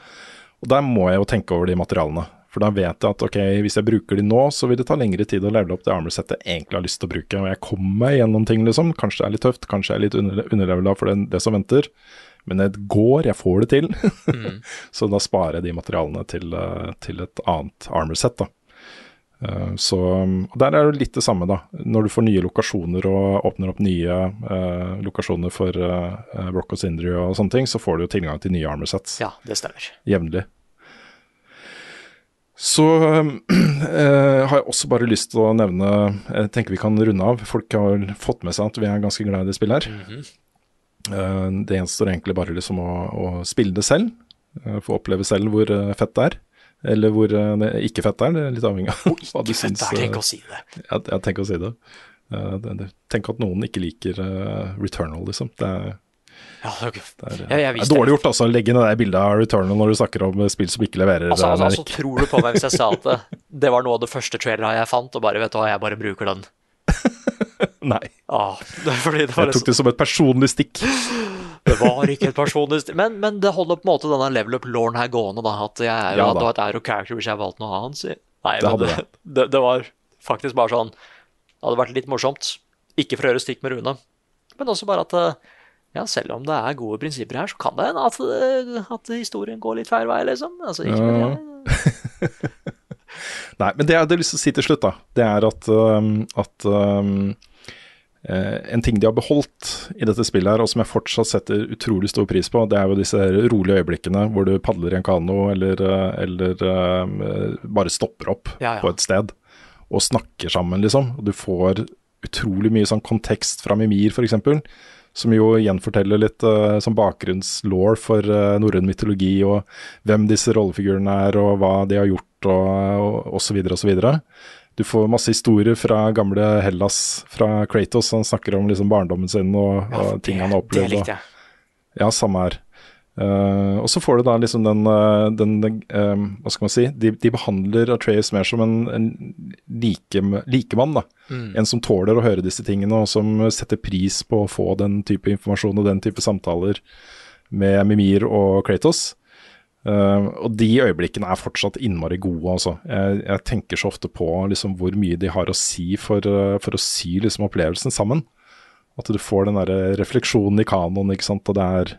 Og der må jeg jo tenke over de materialene. For da vet jeg at ok, hvis jeg bruker de nå, så vil det ta lengre tid å levele opp det armorsettet jeg egentlig har lyst til å bruke. Og jeg kommer meg gjennom ting, liksom. Kanskje det er litt tøft, kanskje jeg er litt under, underlevela for det, det som venter. Men det går, jeg får det til. så da sparer jeg de materialene til, eh, til et annet armorsett, da. Eh, så, og Der er det litt det samme, da. Når du får nye lokasjoner og åpner opp nye eh, lokasjoner for eh, Rock og Sindri og sånne ting, så får du jo tilgang til nye armorsets. Ja, det stemmer. jevnlig. Så uh, har jeg også bare lyst til å nevne Jeg tenker vi kan runde av. Folk har fått med seg at vi er ganske glad i det spillet her. Mhm. Uh, det gjenstår egentlig bare liksom å, å spille det selv. Uh, få oppleve selv hvor fett det er. Eller hvor det ikke fett det er. Det er litt avhengig av hva du Ikke fett, syns. er tenk å si det. ja, tenker å si det. Uh, det, det. Tenk at noen ikke liker Returnal, liksom. Det er, Ja, det er, det Ja, jeg det er dårlig gjort altså, å legge ned det bildet av Returnal når du snakker om spill som ikke leverer. altså, uh, altså, altså, tror du på meg hvis jeg sa at det, det var noe av det første trailera jeg fant, og bare vet du hva, jeg bare bruker den. Nei, Ah, det, fordi det, var jeg tok liksom, det som et personlig stikk. det var ikke et personlig stikk, men, men det holder på en måte denne level up-lauren her gående, da. At jeg er Ja, hadde da. hatt Aero Character hvis jeg valgte noe annet. Si. Nei, Det men det, det, det var faktisk bare sånn Det hadde vært litt morsomt. Ikke for å gjøre stikk med Rune, men også bare at eh, ja, selv om det er gode prinsipper her, så kan det hende at, eh, at historien går litt feil vei, liksom. Altså, ikke Ja. med det. Nei, men det jeg hadde lyst til å si til slutt, da, det er at, um, at um, eh, en ting de har beholdt i dette spillet her, og som jeg fortsatt setter utrolig stor pris på, det er jo disse rolige øyeblikkene hvor du padler i en kano eller, eh, eller um, bare stopper opp Ja, ja. på et sted og snakker sammen, liksom. Du får utrolig mye sånn kontekst fra Mimir, f.eks. Som jo gjenforteller litt uh, som bakgrunnslaw for uh, norrøn mytologi, og hvem disse rollefigurene er, og hva de har gjort, og, osv., osv. Du får masse historier fra gamle Hellas, fra Kratos. Han snakker om liksom barndommen sin og, og ting han har opplevd. Det likte jeg. ja, samme her. Eh, og så får du da liksom den, eh, den eh, Hva skal man si? De, de behandler Atreus mer som en, en like, likemann. da. En som tåler å høre disse tingene, og som setter pris på å få den type informasjon og den type samtaler med Mimir og Kratos. Uh, og de øyeblikkene er fortsatt innmari gode, altså. Jeg, jeg tenker så ofte på liksom, hvor mye de har å si for, for å sy liksom, opplevelsen sammen. At du får den der refleksjonen i kanoen, ikke sant. Og det er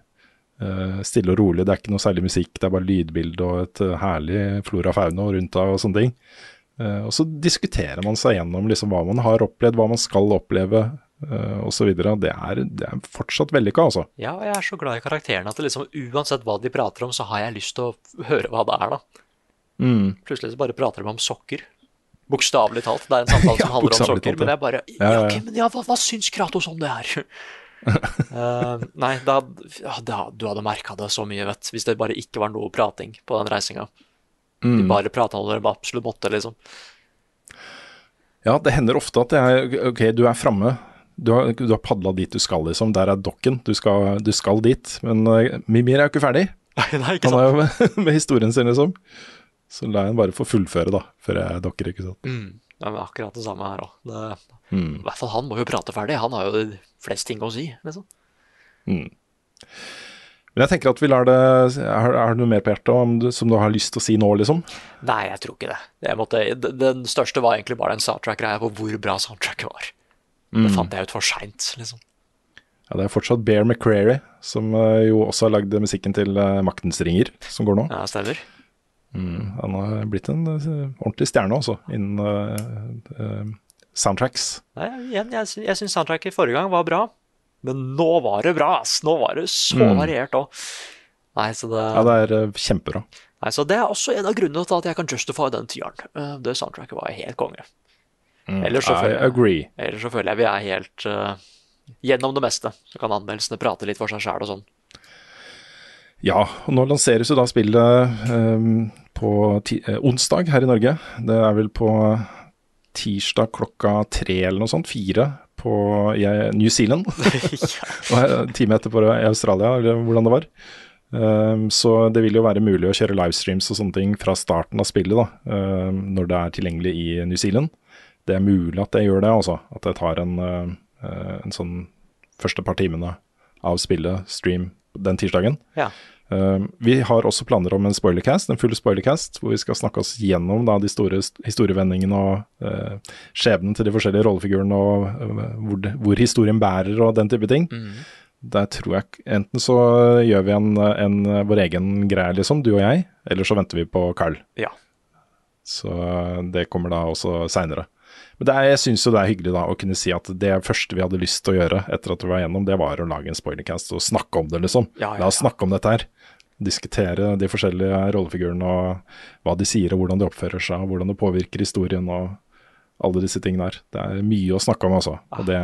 stille og rolig. Det er ikke noe særlig musikk, det er bare lydbilde og et eh, herlig flora fauna rundt deg og sånne ting. Eh, og så diskuterer man seg gjennom liksom, hva man har opplevd, hva man skal oppleve uh, osv. Det, er- det er fortsatt vellykka, altså. Ja, og jeg er så glad i karakterene at liksom, uansett hva de prater om, så har jeg lyst til å høre hva det er, da. Mm. Plutselig så bare prater de om sokker. Bokstavelig talt. Det er en samtale Ja, som handler om sokker. talt, Men jeg bare Ja, Ja, ja, ja. ok, men ja, hva, hva syns Kratos om det her? Eh, nei, da, ja, da, du hadde merka det så mye, vet Hvis det bare ikke var noe prating på den reisinga. Mm. De bare prata når de absolutt måtte, liksom. Ja, det hender ofte at det er Ok, du er framme. Du har, du har padla dit du skal, liksom. Der er dokken. Du skal, du skal dit. Men uh, Mimir er jo ikke ferdig. Nei, nei, ikke Han er jo med, med historien sin, liksom. Så la jeg bare få fullføre, da, før jeg dokker, ikke sant. Mm. Ja, men akkurat det samme her òg. Mm. I hvert fall han må jo prate ferdig. Han har jo flest ting å si, liksom. Mm. Men jeg tenker at vi lar det Er, er det noe mer på hjertet om du, som du har lyst til å si nå, liksom? Nei, jeg tror ikke det. Måtte, den største var egentlig bare den soundtrack-greia på hvor bra soundtracket var. Det Mm. fant jeg ut for seint, liksom. Ja, det er fortsatt Bear McCreary, som eh, jo også har lagd musikken til eh, Maktens ringer, som går nå. Ja, stemmer. Mm. Han har blitt en eh, ordentlig stjerne, også, innen uh, eh, soundtracks. Nei, igjen, jeg, jeg syns soundtracket forrige gang var bra, men nå var det bra, ass! Nå var det så Mm. variert òg. Nei, så det, Ja, det er eh, kjempebra. nei, så det er også en av grunnene til at jeg kan justify den tieren. Eh, Det soundtracket var helt konge. Ellers så føler, I agree. Ellers så føler jeg vi er helt uh, gjennom det meste. Så kan anmeldelsene prate litt for seg sjæl og sånn. Ja, og nå lanseres jo da spillet um, på ti eh, onsdag her i Norge. Det er vel på tirsdag klokka tre eller noe sånt, fire, på New Zealand. Og en time etterpå i Australia, eller hvordan det var. Um, så det vil jo være mulig å kjøre livestreams og sånne ting fra starten av spillet, da, um, når det er tilgjengelig i New Zealand. Det er mulig at jeg gjør det, altså. At jeg tar en, uh, en sånn første par timene av spillet, stream, den tirsdagen. Ja. Um, vi har også planer om en spoilercast, en full spoilercast, hvor vi skal snakke oss gjennom da, de store st- historievendingene og uh, skjebnen til de forskjellige rollefigurene, og uh, hvor, det, hvor historien bærer og den type ting. Der tror jeg Enten så gjør vi en, en vår egen greie, liksom, du og jeg, eller så venter vi på Carl. Ja. Så det kommer da også seinere. Men det er, jeg syns jo det er hyggelig da å kunne si at det første vi hadde lyst til å gjøre etter at vi var igjennom, det var å lage en spoilercast og snakke om det, liksom. Ja, ja, La oss ja. snakke om dette her. Diskutere de forskjellige rollefigurene og hva de sier og hvordan de oppfører seg, og hvordan det påvirker historien og alle disse tingene her. Det er mye å snakke om, altså. Og det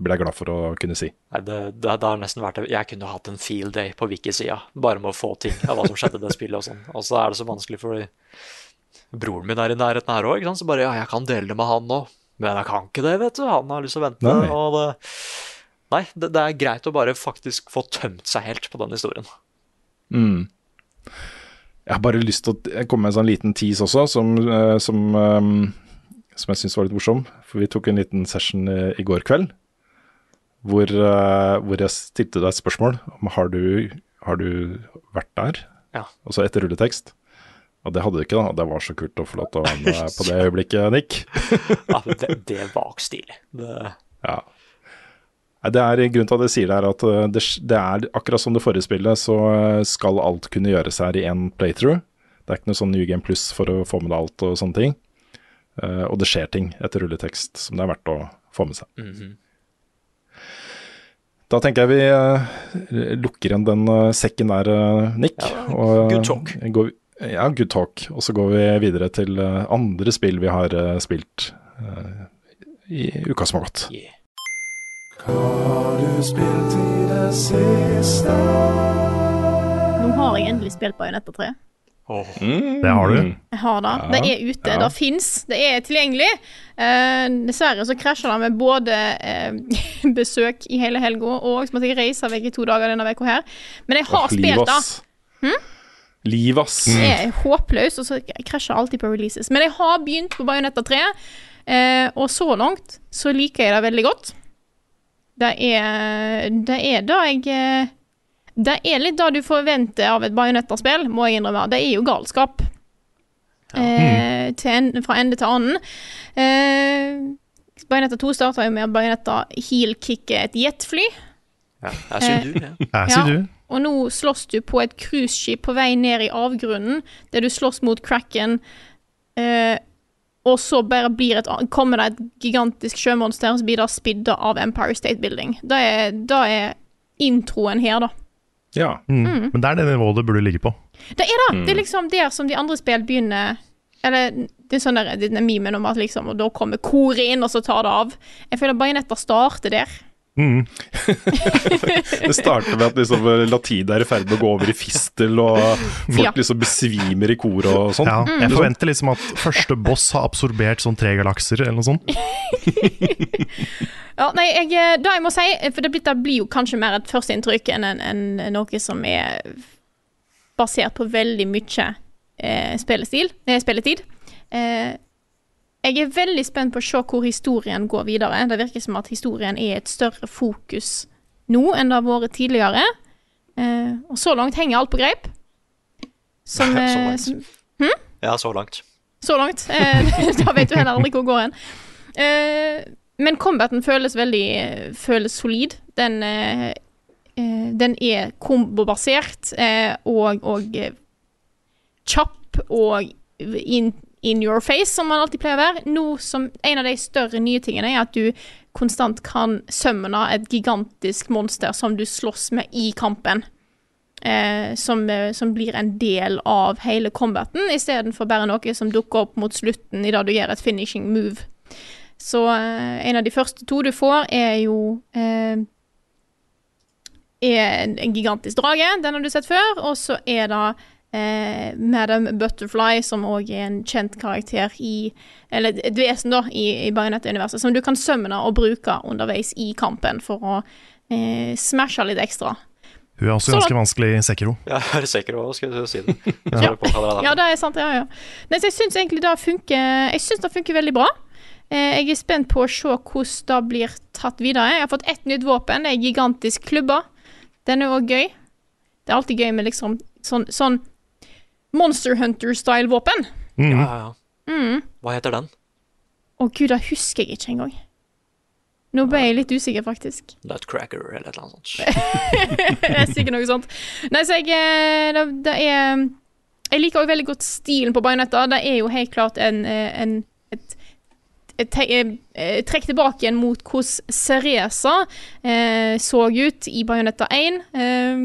blir jeg glad for å kunne si. Nei, det, det, det har nesten vært Jeg kunne hatt en field day på wiki-sida, bare med å få ting av hva som skjedde i det spillet og sånn. Og så er det så vanskelig fordi broren min er i nærheten her òg, så bare ja, jeg kan dele det med han òg. Men jeg kan ikke det, vet du. Han har lyst til å vente. Nei. Og det, nei, det, det er greit å bare faktisk få tømt seg helt på den historien. Mm. Jeg har bare lyst til å komme med en sånn liten tease også, som, eh, som, eh, som jeg syns var litt morsom. For vi tok en liten session i, i går kveld hvor, eh, hvor jeg stilte deg et spørsmål om har du, har du vært der, Ja. og så etter rulletekst. Og det hadde du ikke, da. Det var så kult å få lov til å være med på det øyeblikket, Nick. Ja, det, det var stilig. Det, Ja. Det er grunnen til at jeg sier det, er at uh, det, det er akkurat som det forrige spillet, så uh, skal alt kunne gjøres her i én playthrough. Det er ikke noe sånn New Game Plus for å få med deg alt og sånne ting. Uh, og det skjer ting etter rulletekst som det er verdt å få med seg. Mhm. Da tenker jeg vi uh, lukker igjen den uh, sekken der, Nick. Ja, og, good talk. Går, ja, good talk. Og så går vi videre til andre spill vi har spilt i uka som har gått. yeah. Nå har jeg endelig spilt Bajonetta 3. Mm. Det har du. Jeg har det. Ja, Det er ute, ja. det fins, det er tilgjengelig. Eh, dessverre så krasja det med både eh, besøk i hele helga, og så måtte jeg reise vekk i to dager denne uka her. Men jeg har Åh, spilt det. ass. Liv, ass. Jeg er håpløs, og så krasjer alltid på releases. Men jeg har begynt på Bajonetta 3, eh, og så langt så liker jeg det veldig godt. Det er det er det jeg eh, Det er litt det du forventer av et Bajonetta-spill, må jeg innrømme. Det er jo galskap. Eh, til en, fra ende til annen. Eh, Bajonetta 2 starta jo med at Bajonetta heel-kicker et jetfly. ja, her sier du, ja. Jeg Ja. sier du. Og nå slåss du på et cruiseskip på vei ned i avgrunnen, der du slåss mot Kraken. Eh, og så bare blir et, kommer det et gigantisk sjømonster, så blir det spidda av Empire State Building. Det er, det er introen her, da. Ja. Mm. Men det er det nivået det burde ligge på. Det er det! Det er liksom der som de andre spill begynner Eller det er sånn der, denne memen om at liksom Og da kommer koret inn, og så tar det av. Jeg føler Bajonetta starter der. Mm. Det starter med at liksom, latin er i ferd med å gå over i fistel, og folk Ja. liksom besvimer i koret og sånn. Ja, jeg forventer liksom at første boss har absorbert sånn tre galakser eller noe sånt. Ja, nei, jeg, da jeg må si, for det blir, det blir jo kanskje mer et førsteinntrykk enn en, en, noe som er basert på veldig mye eh, spillestil, eh, spilletid. Eh, jeg er veldig spent på å se hvor historien går videre. Det virker som at historien er et større fokus nå enn det har vært tidligere. Eh, og så langt henger alt på greip. Som, Så eh, langt. som ja, så langt. så langt. Eh, da vet du heller aldri hvor det går hen. Eh, men combaten føles veldig føles solid. Den, eh, eh, den er kombobasert eh, og, og kjapp og in, in your face, som man alltid pleier å være. Nå som En av de større nye tingene er at du konstant kan summone et gigantisk monster som du slåss med i kampen. Eh, som, eh, som blir en del av hele combaten, istedenfor bare noe som dukker opp mot slutten i det du gjør et finishing move. Så eh, en av de første to du får, er jo eh, er en gigantisk drage. Den har du sett før. Og så er det eh, Madam Butterfly, som òg er en kjent karakter i Eller et vesen, da, i, i Bajonett-universet, som du kan sømne og bruke underveis i kampen for å eh, smashe litt ekstra. Hun er også Så- ganske vanskelig i Sekiro. Er sikker på skal jeg si det. Ja. Ja. Det er Ja, sant. Ja, ja. Nei, så jeg syns egentlig det funker Jeg synes det funker veldig bra. Eh, jeg er spent på å se hvordan det blir tatt videre. Jeg har fått ett nytt våpen. Det er en gigantisk klubbe. Den er òg gøy. Det er alltid gøy med liksom sånn, sånn Monster Hunter-style våpen. Mm. Ja, ja, ja. Hva heter den? Å gud, det husker jeg ikke engang. Nå ble jeg litt usikker, faktisk. Nutcracker eller et eller annet sånt. det er sikkert noe sånt. Nei, så jeg eh, Det, det er jeg liker også veldig godt stilen på Bajonetta. Det er jo helt klart en, eh, en et, eh, trekk tilbake igjen mot hvordan Ceresa eh, så ut i Bajonetta 1. Eh,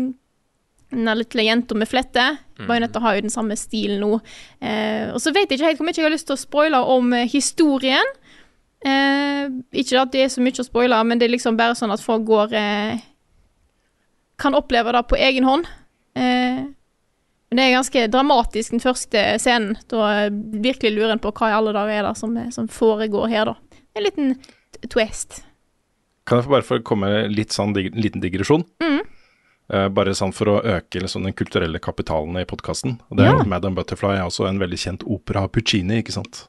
den lille jenta med flette. Bajonetta har jo den samme stilen nå. Eh, og så vet jeg ikke helt hvor mye jeg har lyst til å spoile om eh, historien. Eh, ikke at det er så mye å spoile, men det er liksom bare sånn at folk går eh, Kan oppleve det på egen hånd. Eh, men det er ganske dramatisk, den første scenen. Da eh, virkelig lurer en på hva i alle dager er det som, som foregår her, da. En liten twist. Kan jeg bare få komme med litt sånn dig liten digresjon? Eh, bare sånn for å øke liksom, den kulturelle kapitalen i podkasten. Ja. Madam Butterfly er også en veldig kjent opera av Puccini, ikke sant?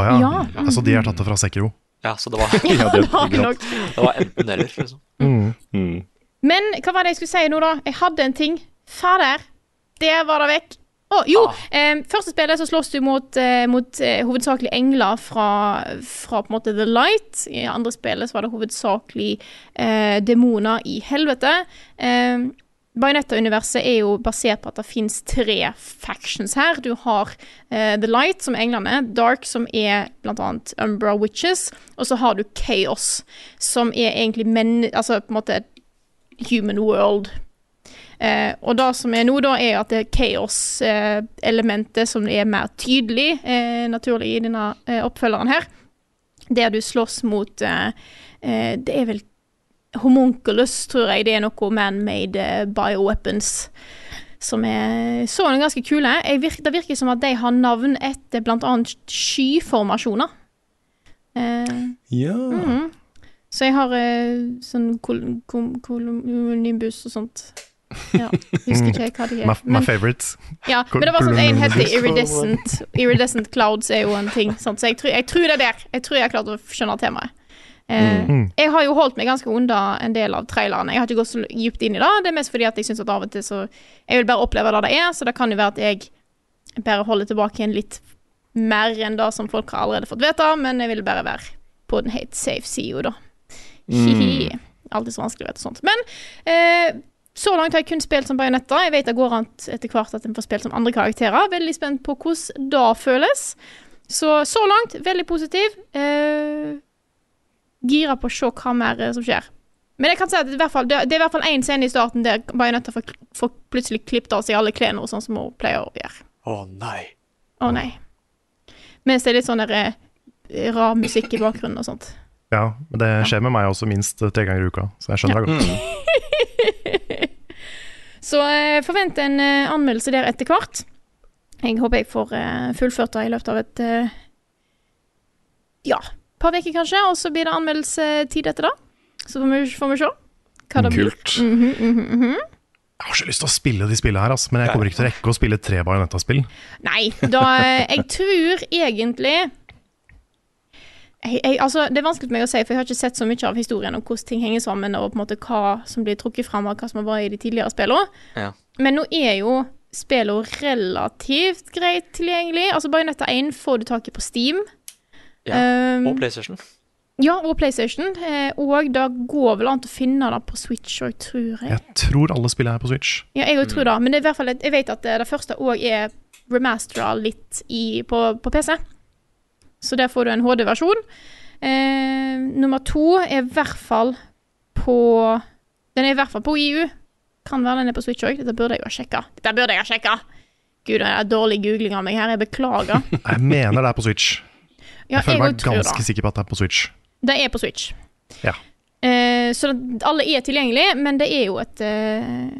Å ja. Ja. Altså, de er tatt det fra Sekiro. Ja, så det var, Ja, det, det var enten eller, liksom. Mm. Men hva var det jeg skulle si nå, da? Jeg hadde en ting. Fader, det var det vekk. Å, jo! Eh, første spillet så slåss du mot, eh, mot eh, hovedsakelig engler fra, fra på en måte The Light. I andre spillet så var det hovedsakelig eh, demoner i helvete. Eh, Bayonetta-universet er jo basert på at det fins tre factions her. Du har eh, The Light, som er englene. Dark, som er annet Umbra Witches. Og så har du Chaos, som er egentlig men... Altså på en måte human world. Eh, og det som er nå, da, er at det er chaos-elementet som er mer tydelig, eh, naturlig, i denne eh, oppfølgeren her. Der du slåss mot eh, eh, Det er vel homunculus, tror jeg. Det er noe man-made eh, bioweapons. Som er så ganske kule. Virker, det virker som at de har navn etter bl.a. skyformasjoner. Eh, Ja. Mhm. Så jeg har eh, sånn kol kol kolonimbus og sånt. Ja, husker ikke hva de er. my favorites. favorite. ja, men det var sånn en het iridescent. Iridescent clouds er jo en ting. Sant? Så jeg tror, jeg tror det er der. Jeg tror jeg har klart å skjønne temaet. Eh, Mm. Jeg har jo holdt meg ganske unna en del av trailerne. Jeg har ikke gått så dypt inn i det. Det er mest fordi at jeg syns at av og til så Jeg vil bare oppleve det det er, så det kan jo være at jeg bare holder tilbake en litt mer enn det som folk har allerede fått vite, men jeg vil bare være på den helt safe sida, da. Hihi. Alltid så vanskelig å vite sånt. Men eh, så langt har jeg kun spilt som Bajonetta. Jeg vet det går an etter hvert at en får spilt som andre karakterer. Veldig spent på hvordan det føles. Så så langt veldig positiv. Eh, gira på å se hva mer som skjer. Men jeg kan si at det er i hvert fall, det, det er i hvert fall én scene i starten der Bajonetta får, får plutselig klippet av seg alle klærne, sånn som hun pleier å gjøre. Å nei. Å nei. Mens det er litt sånn der eh, rar musikk i bakgrunnen og sånt. Ja, men det skjer med meg også minst tre ganger i uka, så jeg skjønner det godt. Så eh, forvent en eh, anmeldelse der etter hvert. Jeg håper jeg får eh, fullført det i løpet av et eh, ja, par uker kanskje, og så blir det anmeldelsetid etter det. Så får vi, får vi se hva det blir. Kult. -hmm, mm -hmm. Jeg har så lyst til å spille de spillene her, altså, men jeg kommer ikke til å rekke å spille tre Bajonetta-spill. Nei, da Jeg tror egentlig jeg, jeg, altså, Det er vanskelig for meg å si, for jeg har ikke sett så mye av historien om hvordan ting henger sammen, og på en måte hva som blir trukket fram, og hva som har vært i de tidligere spillene. Ja. Men nå er jo spillene relativt greit tilgjengelig. Altså Bajonetta 1 får du tak i på Steam. Ja, Um, Og PlayStation. ja, og PlayStation. Eh, og det går vel an å finne det på Switch òg, tror jeg. Jeg tror alle spillene er på Switch. Ja, jeg òg tror det. Men det er hvert fall jeg vet at det, det første òg er remastera litt i, på, på PC. Så der får du en HD-versjon. Eh, nummer to er i hvert fall på Den er i hvert fall på EU. Kan være den er på Switch òg. Dette burde jeg jo ha sjekka. Dette burde jeg ha sjekka! Gud, det er dårlig googling av meg her. Jeg beklager. Jeg mener det er på Switch. Ja, Jeg føler meg ganske det. sikker på at det er på Switch. Det er på Switch. Ja. Eh, så det, alle er tilgjengelige, men det er jo et eh,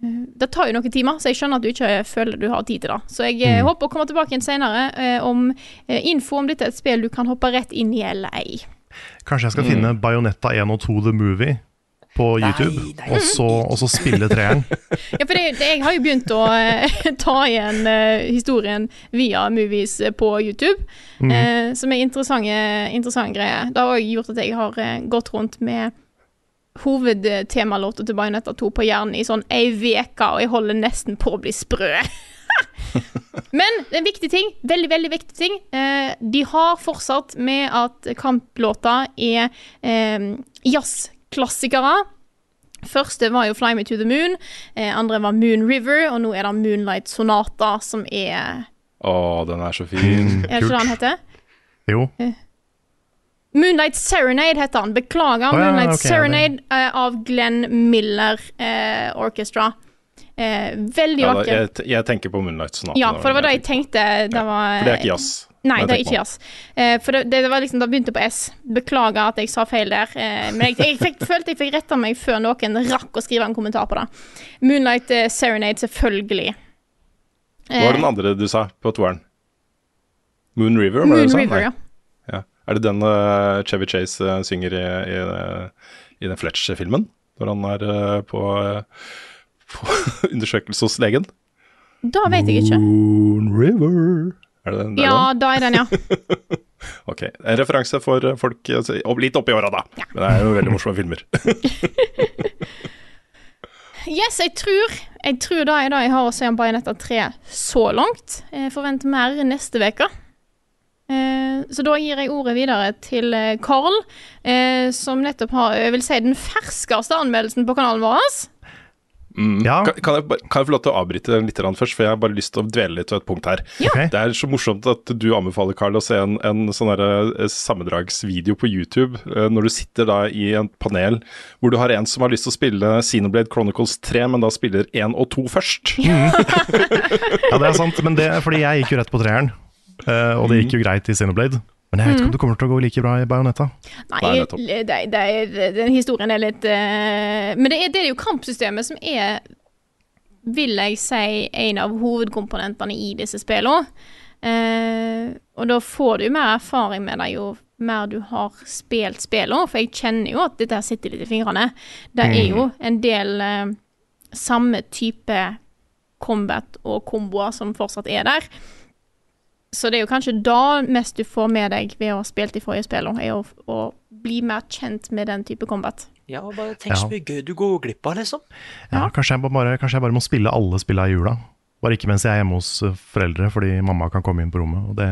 Det tar jo noen timer, så jeg skjønner at du ikke føler du har tid til det. Så jeg eh, Mm. håper å komme tilbake igjen senere eh, om eh, info om dette er et spill du kan hoppe rett inn i eller ei. Kanskje jeg skal finne Bajonetta 1 og 2 The Movie på YouTube, Og, så, og så spille treeren. Ja, for det, det, jeg har jo begynt å eh, ta igjen eh, historien via movies på YouTube, mm. eh, som er interessante, interessante greier. Det har òg gjort at jeg har eh, gått rundt med hovedtemalåta til Bajonetta 2 på hjernen i sånn ei uke, og jeg holder nesten på å bli sprø. Men en viktig ting, veldig, veldig viktig ting. Eh, de har fortsatt med at kamplåta er eh, jazzklassikere. Første var jo Fly Me To The Moon, eh, andre var Moon River, og nå er det Moonlight Sonata, som er Å, den er så fin. Er det ikke det han heter? Jo. Moonlight Serenade heter han. Beklager. Oh, ja, Moonlight ok, ja, det- Serenade eh, av Glenn Miller eh, Orchestra. Eh, veldig Ja, vakker. jeg, jeg tenker på Moonlight Sonata. Ja, for det var det jeg tenkte. Det var, For det er ikke jazz. Nei, det er ikke jazz. Eh, for det, det var liksom, det begynte på S. Beklager at jeg sa feil der. Eh, men jeg, jeg fikk, følte jeg fikk retta meg før noen rakk å skrive en kommentar på det. Moonlight eh, Serenade, selvfølgelig. Hva var den andre du sa på toeren? Moon River? var det Moon du sa? River, ja. Ja. Er det den uh, Chevy Chase uh, synger i, i, eh, i den Fletch-filmen? Når han er uh, på, på undersøkelse hos legen? Da vet jeg ikke. Moon River Er det den? Ja, da er den, ja. Ok. En referanse for folk opp- litt oppi åra, da. Men det er jo veldig morsomme filmer. Yes, jeg tror Jeg tror det er det jeg har å si om Bayonetta 3 så langt. Jeg forventer mer neste uke. Eh, så da gir jeg ordet videre til eh, Carl, eh, som nettopp har jeg vil si, den ferskeste anmeldelsen på kanalen vår. Mm. Ja. Kan, kan, jeg, kan jeg få lov til å avbryte den litt først, for jeg har bare lyst til å dvele litt ved et punkt her. Okay. Det er så morsomt at du anbefaler Carl å se en, en sånn eh, sammendragsvideo på YouTube eh, når du sitter da i en panel hvor du har en som har lyst til å spille Xenoblade Chronicles 3, men da spiller 1 og 2 først. Ja, det er sant, men det er fordi jeg gikk jo rett på treeren. Eh, og det gikk jo greit i Xenoblade. Men jeg vet ikke om det kommer til å gå like bra i Bayonetta. Nei, Nei, det, det, er, den historien er litt uh, Men det er, det er jo kampsystemet som er, vil jeg si, en av hovedkomponentene i disse spillene. Uh, og da får du mer erfaring med det jo mer du har spilt spillene, for jeg kjenner jo at dette her sitter litt i fingrene. Det er jo en del uh, samme type combat og komboer som fortsatt er der. Så det er jo kanskje da mest du får med deg ved å ha spilt de forrige spillene, er å, å bli mer kjent med den type combat. Ja, og bare tenk så mye gøy du går glipp av, liksom. Ja, kanskje, jeg bare, kanskje jeg bare må spille alle spillene i jula. Bare ikke mens jeg er hjemme hos eh, foreldre, fordi mamma kan komme inn på rommet. Og det,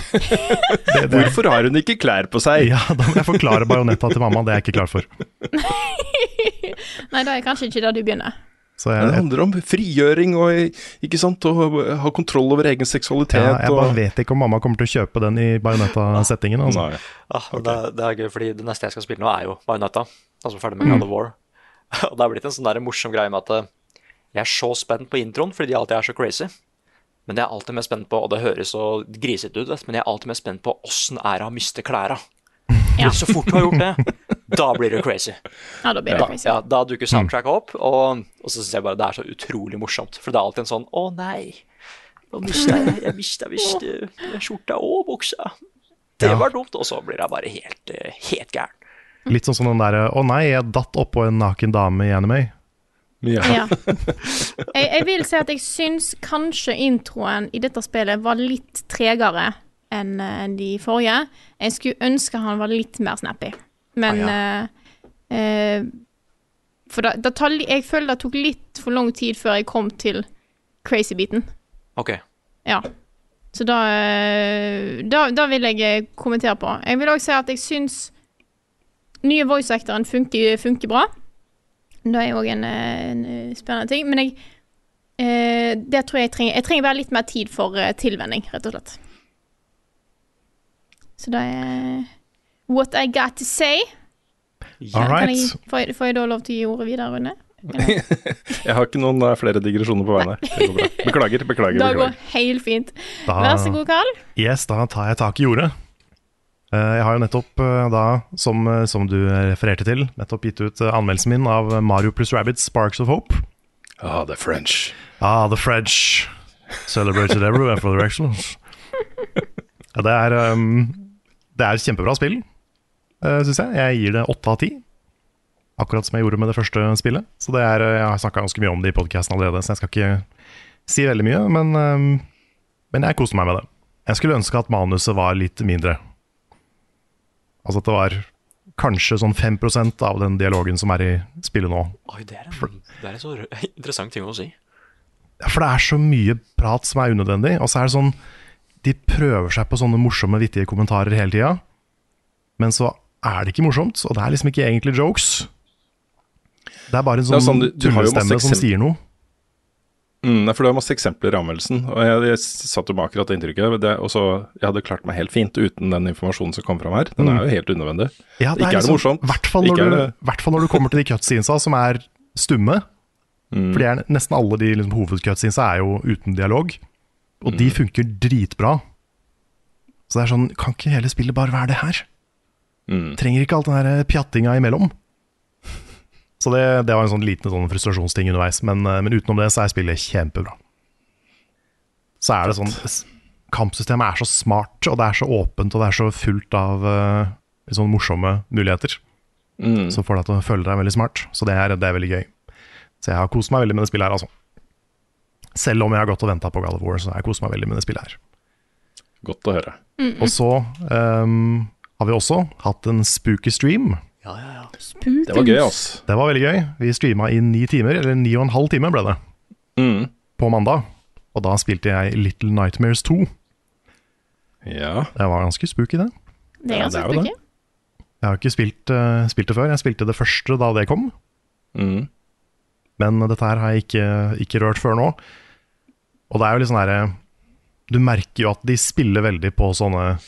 det, det Hvorfor har hun ikke klær på seg? Ja, da må jeg forklare bajonetta til mamma. Det er jeg ikke klar for. Nei, da er kanskje ikke det du begynner. Så Det jeg, jeg, handler om frigjøring og ikke sant, å ha kontroll over egen seksualitet. ja, jeg bare og... vet ikke om mamma kommer til å kjøpe den i bajonetta-settingen. Altså. Ja, Ah, men det, det er gøy, fordi det neste jeg skal spille nå, er jo Bayonetta. Altså ferdig med God of War. Og det er blitt en sånn der morsom greie med at eh, jeg er så spent på introen fordi de alltid er så crazy. Men jeg er alltid mer spent på, og det høres så grisete ut, men jeg er alltid mer spent på åssen er det å miste klæra. Ja. Så fort du har gjort det, da blir det crazy. Ja, da blir det Da, crazy. ja, da dukker soundtracket opp, og, og så syns jeg bare det er så utrolig morsomt. For det er alltid en sånn Å nei, nå mista jeg Jeg mista visst skjorta og buksa. Det Ja. var dumt. Og så blir jeg bare helt, eh, helt gæren. Litt sånn som den derre 'Å nei, jeg datt oppå en naken dame i anime'. Ja. Ja. Jeg, jeg vil si at jeg syns kanskje introen i dette spillet var litt tregere enn eh, de forrige. Jeg skulle ønske han var litt mer snappy, men eh, eh, For da, da jeg føler det tok litt for lang tid før jeg kom til crazy-biten. Ok. Ja. Så da, eh, da Da vil jeg eh, kommentere på. Jeg vil òg si at jeg syns nye voice actoren funker, funker bra. Det er òg en, en spennende ting. Men jeg eh, Det tror jeg jeg trenger Jeg trenger bare litt mer tid for tilvenning, rett og slett. Så det er what I got to say. All Kan right. jeg, får, jeg, får jeg da lov til å gi ordet videre, Rune? Jeg har ikke noen eh, flere digresjoner på bra. Beklager, beklager. Da går beklager. helt fint. Da, Vær så god, Karl. Yes, da tar jeg tak i jordet. Eh, Jeg har jo nettopp, eh, da, som, som du refererte til, nettopp gitt ut anmeldelsen min av Mario pluss Rabbids Sparks of Hope. Ah, the French. Ah, the French celebrated everywhere for their excellence. Ja, det er um, Det er et kjempebra spill, uh, syns jeg. Jeg gir det åtte av ti. Akkurat som jeg gjorde med det første spillet. Så det er, uh, Jeg har snakka ganske mye om det i podkasten allerede, så jeg skal ikke si veldig mye. Men, um, men jeg koste meg med det. Jeg skulle ønske at manuset var litt mindre. Altså at det var kanskje sånn 5% av den dialogen som er i spillet nå. Oi, det er en, det er en så interessant ting å si. Ja, For det er så mye prat som er unødvendig. Og så er det sånn De prøver seg på sånne morsomme, vittige kommentarer hele tida. Men så er det ikke morsomt, og det er liksom ikke egentlig jokes. Det er bare en sånn, sånn, tullestemme som sier noe. Mm, for Du har masse eksempler i anmeldelsen, og jeg, jeg satt jo med akkurat det inntrykket. Det, og så, jeg hadde klart meg helt fint uten den informasjonen som kom fram her. Den er jo helt unødvendig. Ja, ikke er det liksom- morsomt. du- hvert fall når du kommer til de cutscenesa som er stumme. Mm. For er, nesten alle de liksom, hovedcutscenesa er jo uten dialog, og de funker dritbra. Så det er sånn, kan ikke hele spillet bare være det her? Mm. Trenger ikke alt den der pjattinga imellom. Så det, det var en sånn liten sånn frustrasjonsting underveis, men, eh, men utenom det så er spillet kjempebra. Så er det sånn Kampsystemet er så smart, og det er så åpent, og det er så fullt av uh, sånn morsomme muligheter. Mm. Som får deg til å føle deg veldig smart. Så det er, det er veldig gøy. Så jeg har kost meg veldig med det spillet her, altså. Selv om jeg har gått og venta på God of War, så har jeg kost meg veldig med det spillet her. Godt å høre. Og så ehm, har vi også hatt en spooky stream. Ja, ja, ja Det var gøy, ass. Det var veldig gøy. Vi streama i ni timer, eller ni og en halv time ble det, Mm. på mandag. Og da spilte jeg Little Nightmares 2. Ja. Det var ganske spooky, det. Det er ganske ja, jo det. spooky. Jeg har ikke spilt, uh, spilt det før. Jeg spilte det første da det kom. Mm. Men dette her har jeg ikke, ikke rørt før nå. Og det er jo litt sånn herre Du merker jo at de spiller veldig på sånne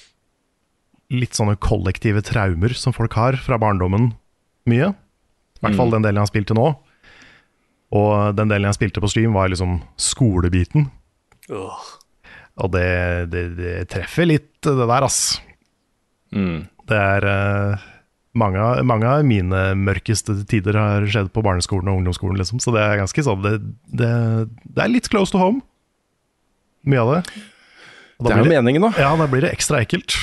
Litt sånne kollektive traumer som folk har fra barndommen mye. I hvert fall den delen jeg har spilt til nå. Og den delen jeg spilte på stream, var liksom skolebiten. Og det, det, det treffer litt, det der, ass. Mm. Det er uh, mange, av- mange av mine mørkeste tider har skjedd på barneskolen og ungdomsskolen, liksom. Så det er ganske sånn det, det, det er litt close to home. Mye av det. Det er jo meningen, da. Ja, da blir det ekstra ekkelt.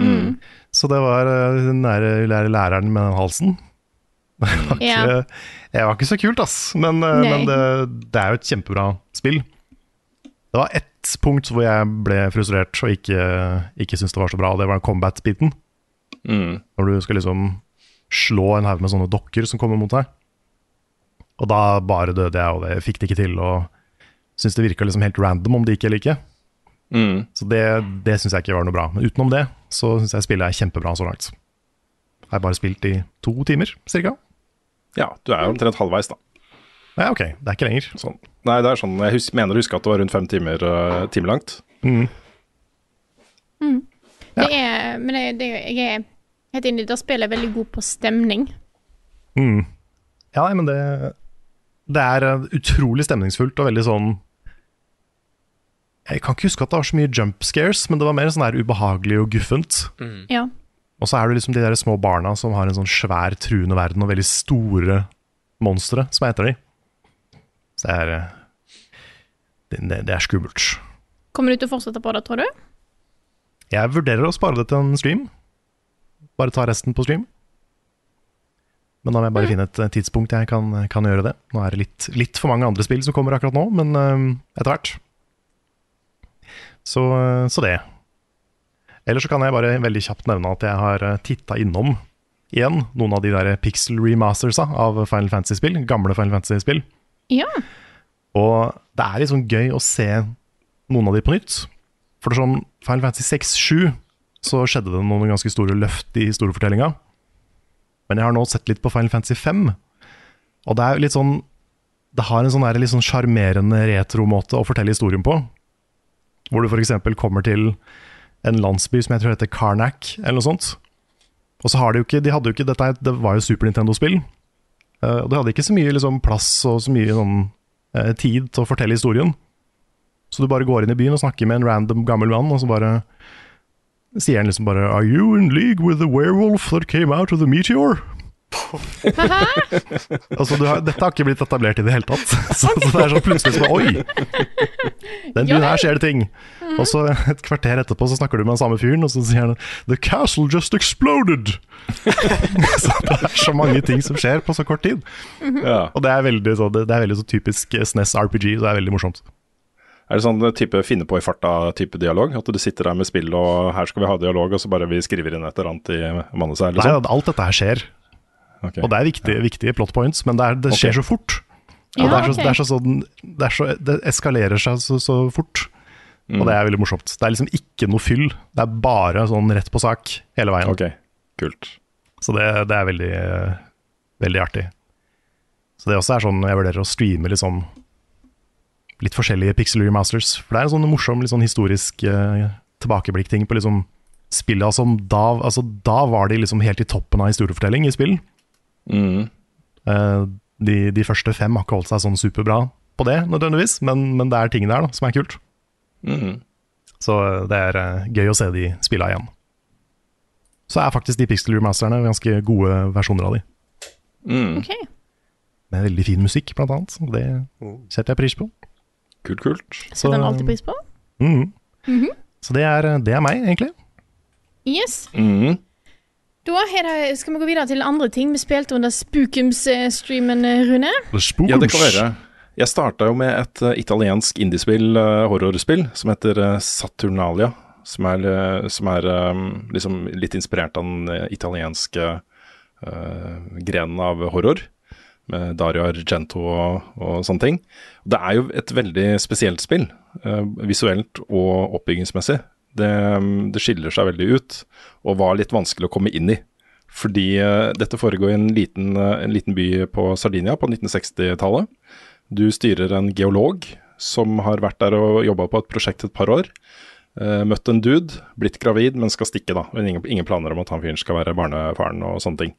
Mm. Så det var eh, den nære læreren med den halsen. Det var Ja. ikke, jeg var ikke så kult, ass. Men, eh, men det, det er jo et kjempebra spill. Det var ett punkt hvor jeg ble frustrert og ikke, ikke syntes det var så bra, og det var combat-biten. Mm. Når du skal liksom slå en haug med sånne dokker som kommer mot deg. Og da bare døde jeg, og det fikk det ikke til. Og syntes det virka liksom helt random om det gikk eller ikke. Mm. Så det, det syns jeg ikke var noe bra. Men utenom det så syns jeg spillet er kjempebra så langt. Jeg har bare spilt i to timer, cirka. Ja, du er jo omtrent halvveis, da. Ja, ok, det er ikke lenger. Sånn. Nei, det er sånn, jeg hus mener å huske at det var rundt fem timer, uh, time langt. Mm. Det er, men det, det, jeg er helt enig, da spiller jeg veldig god på stemning. Mm. Ja, men det Det er eh, utrolig stemningsfullt og veldig sånn Jeg kan ikke huske at det var så mye jump scares, men det var mer sånn her ubehagelig og guffent. Ja. Og så er det liksom de der små barna som har en sånn svær, truende verden og veldig store monstre som er etter dem. Så det er eh, det, det, det er skummelt. Kommer du til å fortsette på det, tror du? Jeg vurderer å spare det til en stream. Bare ta resten på stream. Men da må jeg bare finne et eh, tidspunkt jeg kan, kan gjøre det. Nå er det litt, litt for mange andre spill som kommer akkurat nå, men um, etter hvert. Så, eh, så det. Ellers så kan jeg bare veldig kjapt nevne at jeg har uh, titta innom igjen noen av de der pixel remastersa av Final Fantasy-spill. Gamle Final Fantasy-spill. Ja. Og det er sånn gøy å se noen av de på nytt. For sånn Final Fantasy 6-7 så skjedde det noen ganske store løft i historiefortellinga. Men jeg har nå sett litt på Final Fantasy 5, og det er litt sånn Det har en sånn litt sånn sjarmerende retro-måte å fortelle historien på. Hvor du f.eks. kommer til en landsby som jeg tror heter Karnak, eller noe sånt. Og så har de jo ikke De hadde jo ikke Dette det var jo Super Nintendo-spill. Eh, og de hadde ikke så mye liksom, plass og så mye sånn, eh, tid til å fortelle historien. Så du bare går inn i byen og snakker med en random gammel mann, og så bare sier han liksom bare Are you in league with the werewolf that came out of the meteor? altså, du har, dette har ikke blitt etablert i det hele tatt. Så, så det er sånn plutselig som Oi! Den byen her skjer det ting. Og så et kvarter etterpå så snakker du med den samme fyren, og så sier han The castle just exploded! så det er så mange ting som skjer på så kort tid. Ja. Og det er veldig, så, det, det er veldig så typisk SNES RPG, så det er veldig morsomt. Er det sånn type finne på i farta-type dialog? At du sitter der med spill og her skal vi ha dialog, og så bare vi skriver inn et eller annet i manuset? Nei, sånn? alt dette her skjer. Ok. Og det er viktige, viktige plot points, men det, er, det skjer okay. så fort. Og Ja, det, er så, okay. det, er så sånn, det, er så, det eskalerer seg så, så fort. Og det er veldig morsomt. Det er liksom ikke noe fyll. Det er bare sånn rett på sak hele veien. Ok, kult. Så det, det er veldig, veldig artig. Så det også er sånn jeg vurderer å streame liksom litt forskjellige pixel remasters. For det er en sånn morsom litt sånn historisk eh, tilbakeblikk-ting på liksom spilla som da Altså da var de liksom helt i toppen av historiefortelling i spill. Mm. Eh, de, de første fem har ikke holdt seg sånn superbra på det, nødvendigvis, men, men det er ting der da, som er kult. Mm. Så eh, det er eh, gøy å se de spilla igjen. Så er faktisk de Pixel Remasterne ganske gode versjoner av de. Mm. OK. Med veldig fin musikk, blant annet. Og Det setter jeg pris på. Kult, kult. Setter den alltid pris på. Mm. -hmm. Så det er, det er meg, egentlig. Yes. Mm. Da er det, skal vi gå videre til andre ting vi spilte under Spookums-streamen, Rune. Ja, det kan være. Jeg starta jo med et eh, italiensk indiespill, uh, horrorspill, som heter eh, Saturnalia. Som er, eh, som er eh, liksom litt inspirert av den eh, italienske uh, grenen av horror. Med Dario Argento og, og sånne ting. Det er jo et veldig spesielt spill, uh, visuelt og oppbyggingsmessig. Det, det skiller seg veldig ut, og var litt vanskelig å komme inn i. Fordi uh, dette foregår i en liten, uh, en liten by på Sardinia på 1960-tallet. Du styrer en geolog som har vært der og jobba på et prosjekt et par år. Uh, møtt en dude, blitt gravid, men skal stikke, da. Ingen, ingen planer om at han fyren skal være barnefaren og sånne ting.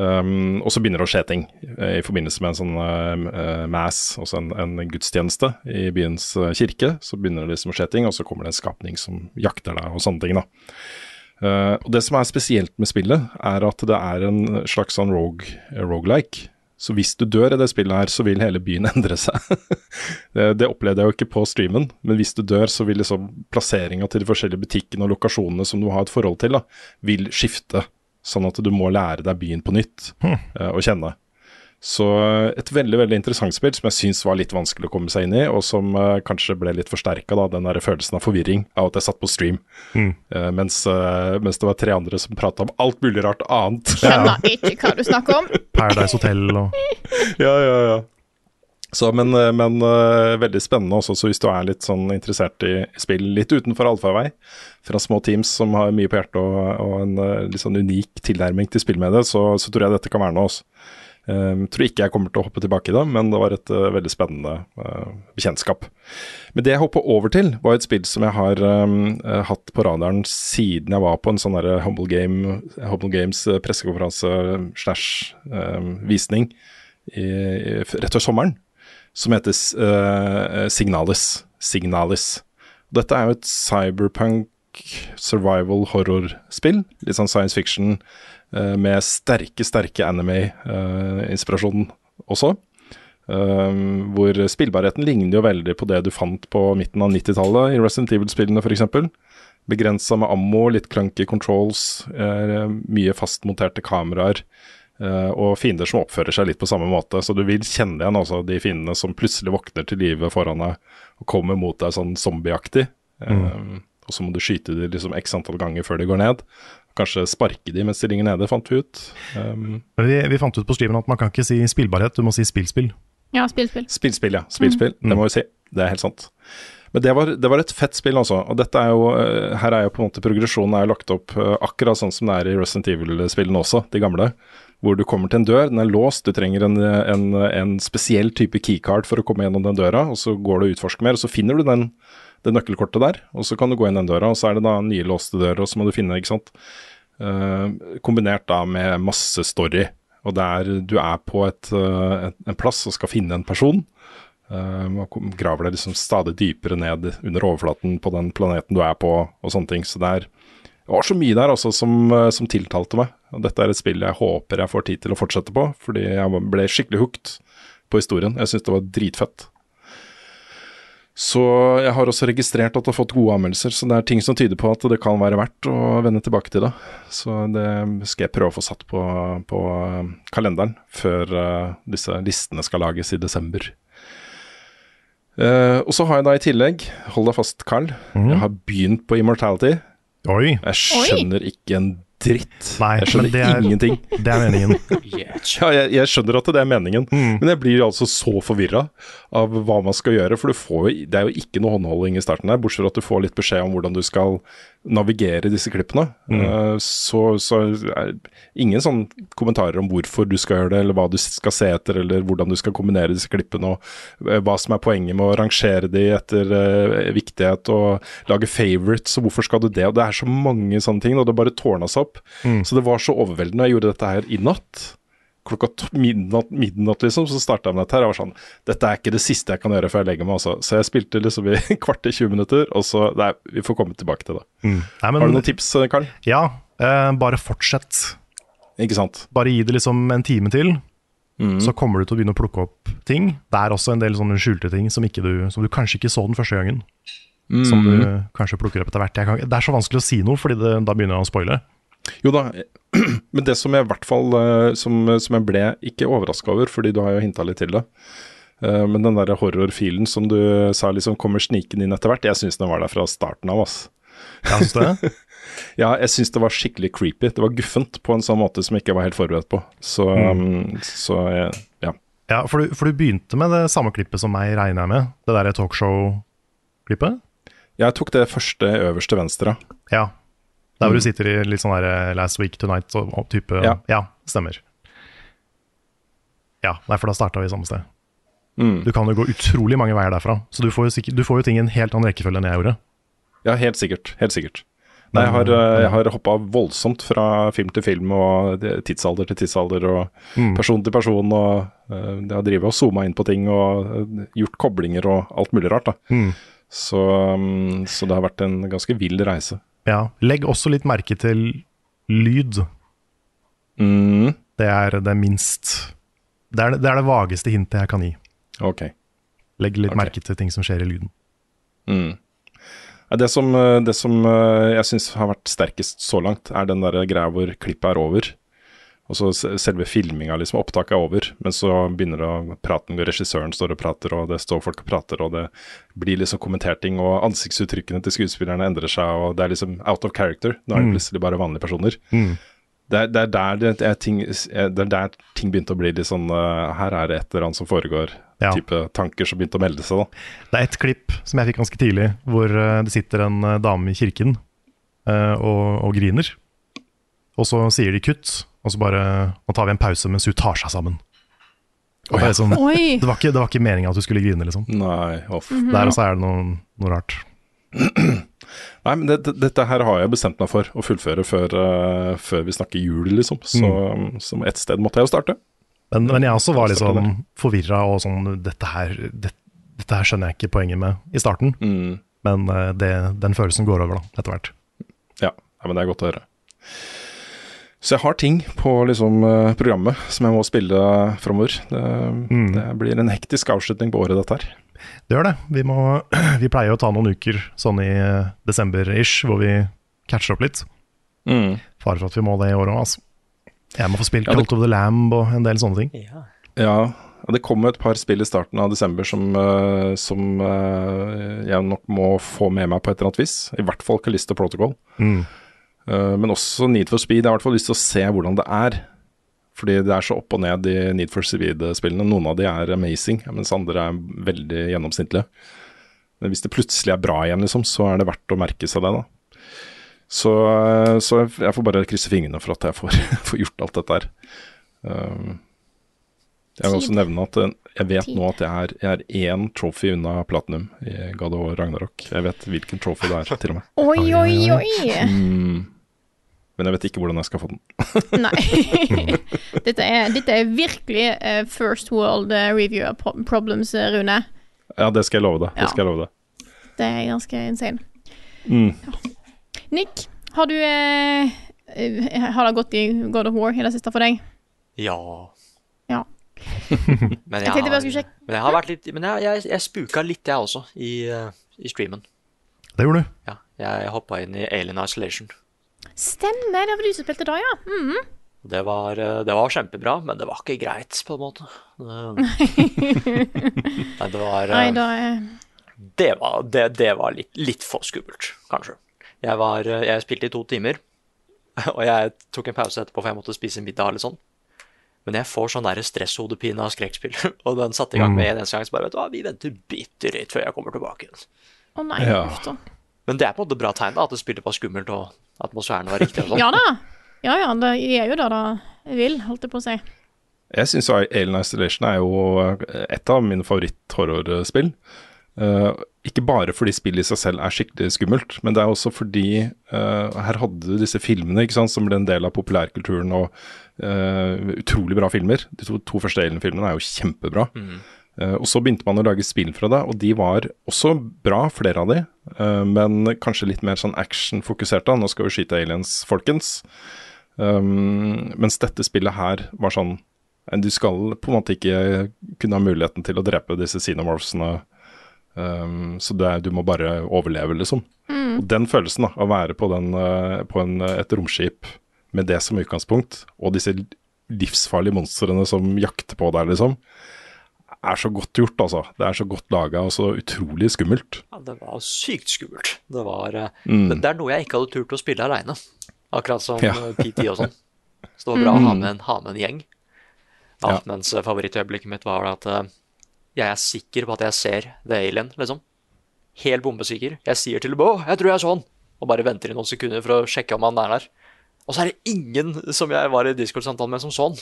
Um, og så begynner det å skje ting eh, i forbindelse med en sånn uh, mass, altså en, en gudstjeneste i byens eh, kirke. Så begynner det liksom å skje ting, og så kommer det en skapning som jakter deg og sånne ting, da. Uh, og Det som er spesielt med spillet, er at det er en slags sånn rogue, roguelike. Så hvis du dør i det spillet her, så vil hele byen endre seg. det, det opplevde jeg jo ikke på streamen, men hvis du dør, så vil liksom plasseringa til de forskjellige butikkene og lokasjonene som du har et forhold til, da, vil skifte. Sånn at du må lære deg byen på nytt eh, å kjenne. Så eh, et veldig veldig interessant spill som jeg syns var litt vanskelig å komme seg inn i, og som uh, kanskje ble litt forsterka den der følelsen av forvirring av at jeg satt på stream, Mm. uh, mens, uh, mens det var tre andre som prata om alt mulig rart annet. Skjønner ikke hva du snakker om. Paradise Hotel og ja, ja, ja. Så, men eh, men eh, veldig spennende også, så hvis du er litt sånn interessert i spill litt utenfor allfarvei, fra små teams som har mye på hjertet og, og en eh, litt sånn unik tilnærming til spillmediet, så, så tror jeg dette kan være noe. Også. Um, tror ikke jeg kommer til å hoppe tilbake i det, men det var et uh, veldig spennende uh, bekjentskap. Men det jeg hopper over til, var et spill som jeg har um, uh, hatt på radaren siden jeg var på en sånn derre Humble, Game, Humble Games pressekonferanse slash um, visning i, i, rett før sommeren, som heter uh, Signalis. Signalis. Dette er jo et cyberpunk survival horror-spill. Litt sånn science fiction uh, med sterke, sterke anime-inspirasjon også. Um, hvor spillbarheten ligner jo veldig på det du fant på midten av 90-tallet i Resident Evil-spillene f.eks. Begrensa med ammo, litt clunky controls, mye fastmonterte kameraer. Eh, og fiender som oppfører seg litt på samme måte. Så du vil kjenne igjen også de fiendene som plutselig våkner til live foran deg og kommer mot deg sånn zombieaktig. Um, og så må du skyte dem liksom x antall ganger før de går ned. Kanskje sparke de mens de ligger nede, fant vi ut. Um, vi, vi fant ut på streamen at man kan ikke si spillbarhet, du må si spillspill. Ja, spillspill. Spillspill, ja. Spillspill, det må vi si. Det er helt sant. Men det var, det var et fett spill, altså. Og dette er jo, eh, her er jo på en måte progresjonen er lagt opp eh, akkurat sånn som det er i Resident Evil-spillene også, de gamle. Hvor du kommer til en dør, den er låst, du trenger en, en, en spesiell type keycard for å komme gjennom den døra, og så går du og utforsker mer, og så finner du den, det nøkkelkortet der, og så kan du gå inn den døra, og så er det da nye låste dører, og så må du finne, ikke sant. Eh, kombinert da med masse story. Og der du er på et, eh, et, en plass og skal finne en person. Uh, graver deg liksom stadig dypere ned under overflaten på den planeten du er på, og sånne ting. Så det, er, det var så mye der altså som, eh, som tiltalte meg. Og dette er et spill jeg håper jeg får tid til å fortsette på, fordi jeg ble skikkelig hooked på historien. Jeg syns det var dritfett. Så jeg har også registrert at det har fått gode anmeldelser, så det er ting som tyder på at det kan være verdt å vende tilbake til det. Så det skal jeg prøve å få satt på, på eh, kalenderen før eh, disse listene skal lages i desember. Uh, og så har jeg da i tillegg, hold deg fast Carl, jeg har begynt på Immortality. Oi! Jeg skjønner ikke en dritt. Nei, jeg skjønner det er- ingenting. Det er meningen. Ja, jeg, jeg skjønner at det er meningen, men jeg blir altså så forvirra av hva man skal gjøre. For du får det er jo ikke noe håndholding i starten her, bortsett fra at du får litt beskjed om hvordan du skal navigere disse klippene. Mm. så, så er ingen sånn kommentarer om hvorfor du skal gjøre det, eller hva du skal se etter, eller hvordan du skal kombinere disse klippene, og eh, hva som er poenget med å rangere de etter uh, viktighet, og lage favorites, og hvorfor skal du det? Og det er så mange sånne ting, og det bare tårna seg opp. Så det var så overveldende. Jeg gjorde dette her i natt klokka midnatt, midnatt liksom, så starta jeg med dette her. Jeg var sånn Dette er ikke det siste jeg kan gjøre før jeg legger meg, altså. Så jeg spilte liksom i kvart til 20 minutter, og så Nei, vi får komme tilbake til det. Nei, men, Har du noen tips, eh, Karl? Ja, eh, bare fortsett. Ikke sant? Bare gi det liksom en time til, Mm. så kommer du til å begynne å plukke opp ting. Det er også en del sånne skjulte ting som, du, som du kanskje ikke så den første gangen. Som du kanskje plukker opp etter hvert. Kan, det er så vanskelig å si noe, Fordi da begynner jeg å spoile. Jo da, men det som jeg i hvert fall eh, som, som jeg ble ikke overraska over, fordi du har jo hinta litt til det, eh, men den der horrorfilen som du sa liksom kommer snikende inn etter hvert, jeg syns den var der fra starten av, ass. Ja, synes du det? Ja, jeg syns det var skikkelig creepy. Det var guffent på en sånn måte som jeg ikke var helt forberedt på. Så, um, så jeg, ja. Ja, for du, for du begynte med det samme klippet som meg, regner jeg med. Det derre talkshow-klippet. Jeg tok det første øverste venstre. Ja. Der hvor du sitter i litt sånn der Last Week Tonight og, og type Ja. ja, stemmer. Ja, nei, for da starta vi samme sted. Mm. Du kan jo gå utrolig mange veier derfra, så du får jo, sikkert, du får jo ting i en helt annen rekkefølge enn jeg gjorde. Ja, helt sikkert. Helt sikkert. Nei, jeg har, eh, jeg har hoppa voldsomt fra film til film og tidsalder til tidsalder og person til person. og eh, Jeg har drevet og zooma inn på ting og eh, gjort koblinger og alt mulig rart. da. Mm. Så, um, så det har vært en ganske vill reise. Ja, Legg også litt merke til lyd. Mm, Det er det minst Det er det, det er det vageste hintet jeg kan gi. ok. Legg litt okay. merke til ting som skjer i lyden. Mm. Det som, eh, det som eh, jeg syns har vært sterkest så langt, er den der greia hvor klippet er over. Og så selve filminga, liksom, opptaket er over, men så begynner det å prate, med regissøren står og prater, og det står folk og prater, og det blir liksom kommentert ting, og ansiktsuttrykkene til skuespillerne endrer seg, og det er liksom out of character. Nå er det plutselig bare vanlige personer. Mm. Det er, det, er der det, er ting, det er der ting begynte å bli litt sånn uh, Her er det et eller annet som foregår. Ja. Type tanker som begynte å melde seg, da. Det er et klipp som jeg fikk ganske tidlig, hvor eh, det sitter en eh, dame i kirken uh, og, og griner. Og så sier de kutt, og så bare Nå tar vi en pause mens hun tar seg sammen. Og det, er sånn, Oi! det var ikke, det var ikke meninga at du skulle grine, liksom. Nei, off. Der også er det noe, noe rart. Nei, men det, det, dette her har jeg bestemt meg for å fullføre før, uh, før vi snakker jul, liksom. Så, så et sted måtte jeg jo starte. Men, men jeg også var litt sånn forvirra og sånn Dette her, det, dette her skjønner jeg ikke poenget med i starten. Mm. Men eh, det, den følelsen går over, da, etter hvert. Ja, nei, men det er godt å høre. Så jeg har ting på liksom, eh, programmet som jeg må spille framover. Det, det blir en hektisk avslutning på året, dette her. Det gjør det. Vi, må, vi pleier å ta noen uker sånn i eh, desember-ish, hvor vi catcher opp litt. Fare for at vi må det i år òg, altså. Jeg må få spilt Ja, det- Cult of the Lamb og en del sånne ting. Ja. Ja, det kommer et par spill i starten av desember som, eh, som jeg nok må få med meg på et eller annet vis. I hvert fall Calista Protocol. Mm. Eh, men også Need for Speed. Jeg har i hvert fall lyst til å se hvordan det er. Fordi det er så opp og ned i Need for Speed-spillene. Noen av de er amazing, mens andre er veldig gjennomsnittlige. Men hvis det plutselig er bra igjen, liksom, så er det verdt å merke seg det, da. Så, eh, så jeg- får bare krysse fingrene for at jeg får, får gjort alt dette her. Um, jeg vil også nevne at eh, jeg vet Tid. nå at jeg er, jeg er én trophy unna platinum i God of Ragnarok. Jeg vet hvilken trophy det er, til og med. Oi, oi, oi! Mm. Men jeg vet ikke hvordan jeg skal få den. Nei. dette, er, dette er virkelig uh, first world uh, review of problems, eh, Rune. Ja, det skal jeg love deg. Ja. Det skal jeg love deg. Det er ganske insane. Mm. Nick, har du eh, eh, Har det gått i God of War i det siste for deg? ja. Ja. Men Jeg tenkte bare jeg skulle sjekke. Men jeg har vært litt Men jeg, jeg, jeg spuka litt, jeg også, i, i streamen. Det gjorde du. Ja, jeg hoppa inn i Alien Isolation. Stemmer, det var som da, ja. Mhm. Det var, eh, det var kjempebra, men det var ikke greit, på en måte. Nei, det var eh, Nei, da er Det var, det, det var litt, litt for skummelt, kanskje. Jeg, var, eh, jeg spilte i to timer, Og jeg tok en pause etterpå, for jeg måtte spise middag eller sånn. Men jeg får sånn der stresshodepine av skrekkspill. Og den satte i gang med en eneste gang. Så bare vet du hva, vi venter bitte litt før jeg kommer tilbake igjen. Å nei, Ja. Men det er på en måte bra tegn, da, at det spillet var skummelt og atmosfæren var riktig. og sånn. Ja da. Ja ja, det er jo det det vil, holdt jeg på å si. Jeg syns Alien Isolation er jo eh, et av mine favoritt-horrorspill. Eh, ikke bare fordi spillet i seg selv er skikkelig skummelt, men det er også fordi uh, her hadde du disse filmene ikke sant, som ble en del av populærkulturen, og uh, utrolig bra filmer. De to, to første Alien-filmene er jo kjempebra. Eh, og så begynte man å lage spill fra det, og de var også bra, flere av de, eh, men kanskje litt mer sånn action-fokusert. da. Nå skal vi skyte aliens, folkens. Um, mens dette spillet her var sånn eh, Du skal på en måte ikke kunne ha muligheten til å drepe disse xenomorphsene. Um, så er- du må bare overleve, liksom. Og den følelsen da, av å være på, den, eh, på en, et romskip med det som utgangspunkt, og disse livsfarlige monstrene som jakter på deg, liksom, er så godt gjort, altså. Det er så godt laga og så utrolig skummelt. Ja, det var sykt skummelt. Det, var, mm. det, er noe jeg ikke hadde turt å spille aleine. Akkurat som Ja. eh, PT og sånn. Så det var bra å ha med, en, ha med en gjeng. Ja, Ja. Mens eh, favorittøyeblikket mitt var at eh, jeg er sikker på at jeg ser The Alien, liksom. Helt bombesikker. Jeg sier til Bo 'Jeg tror jeg så han', og bare venter i noen sekunder for å sjekke om han er der. Og så er det ingen som jeg var i Discord-samtale med, som så han.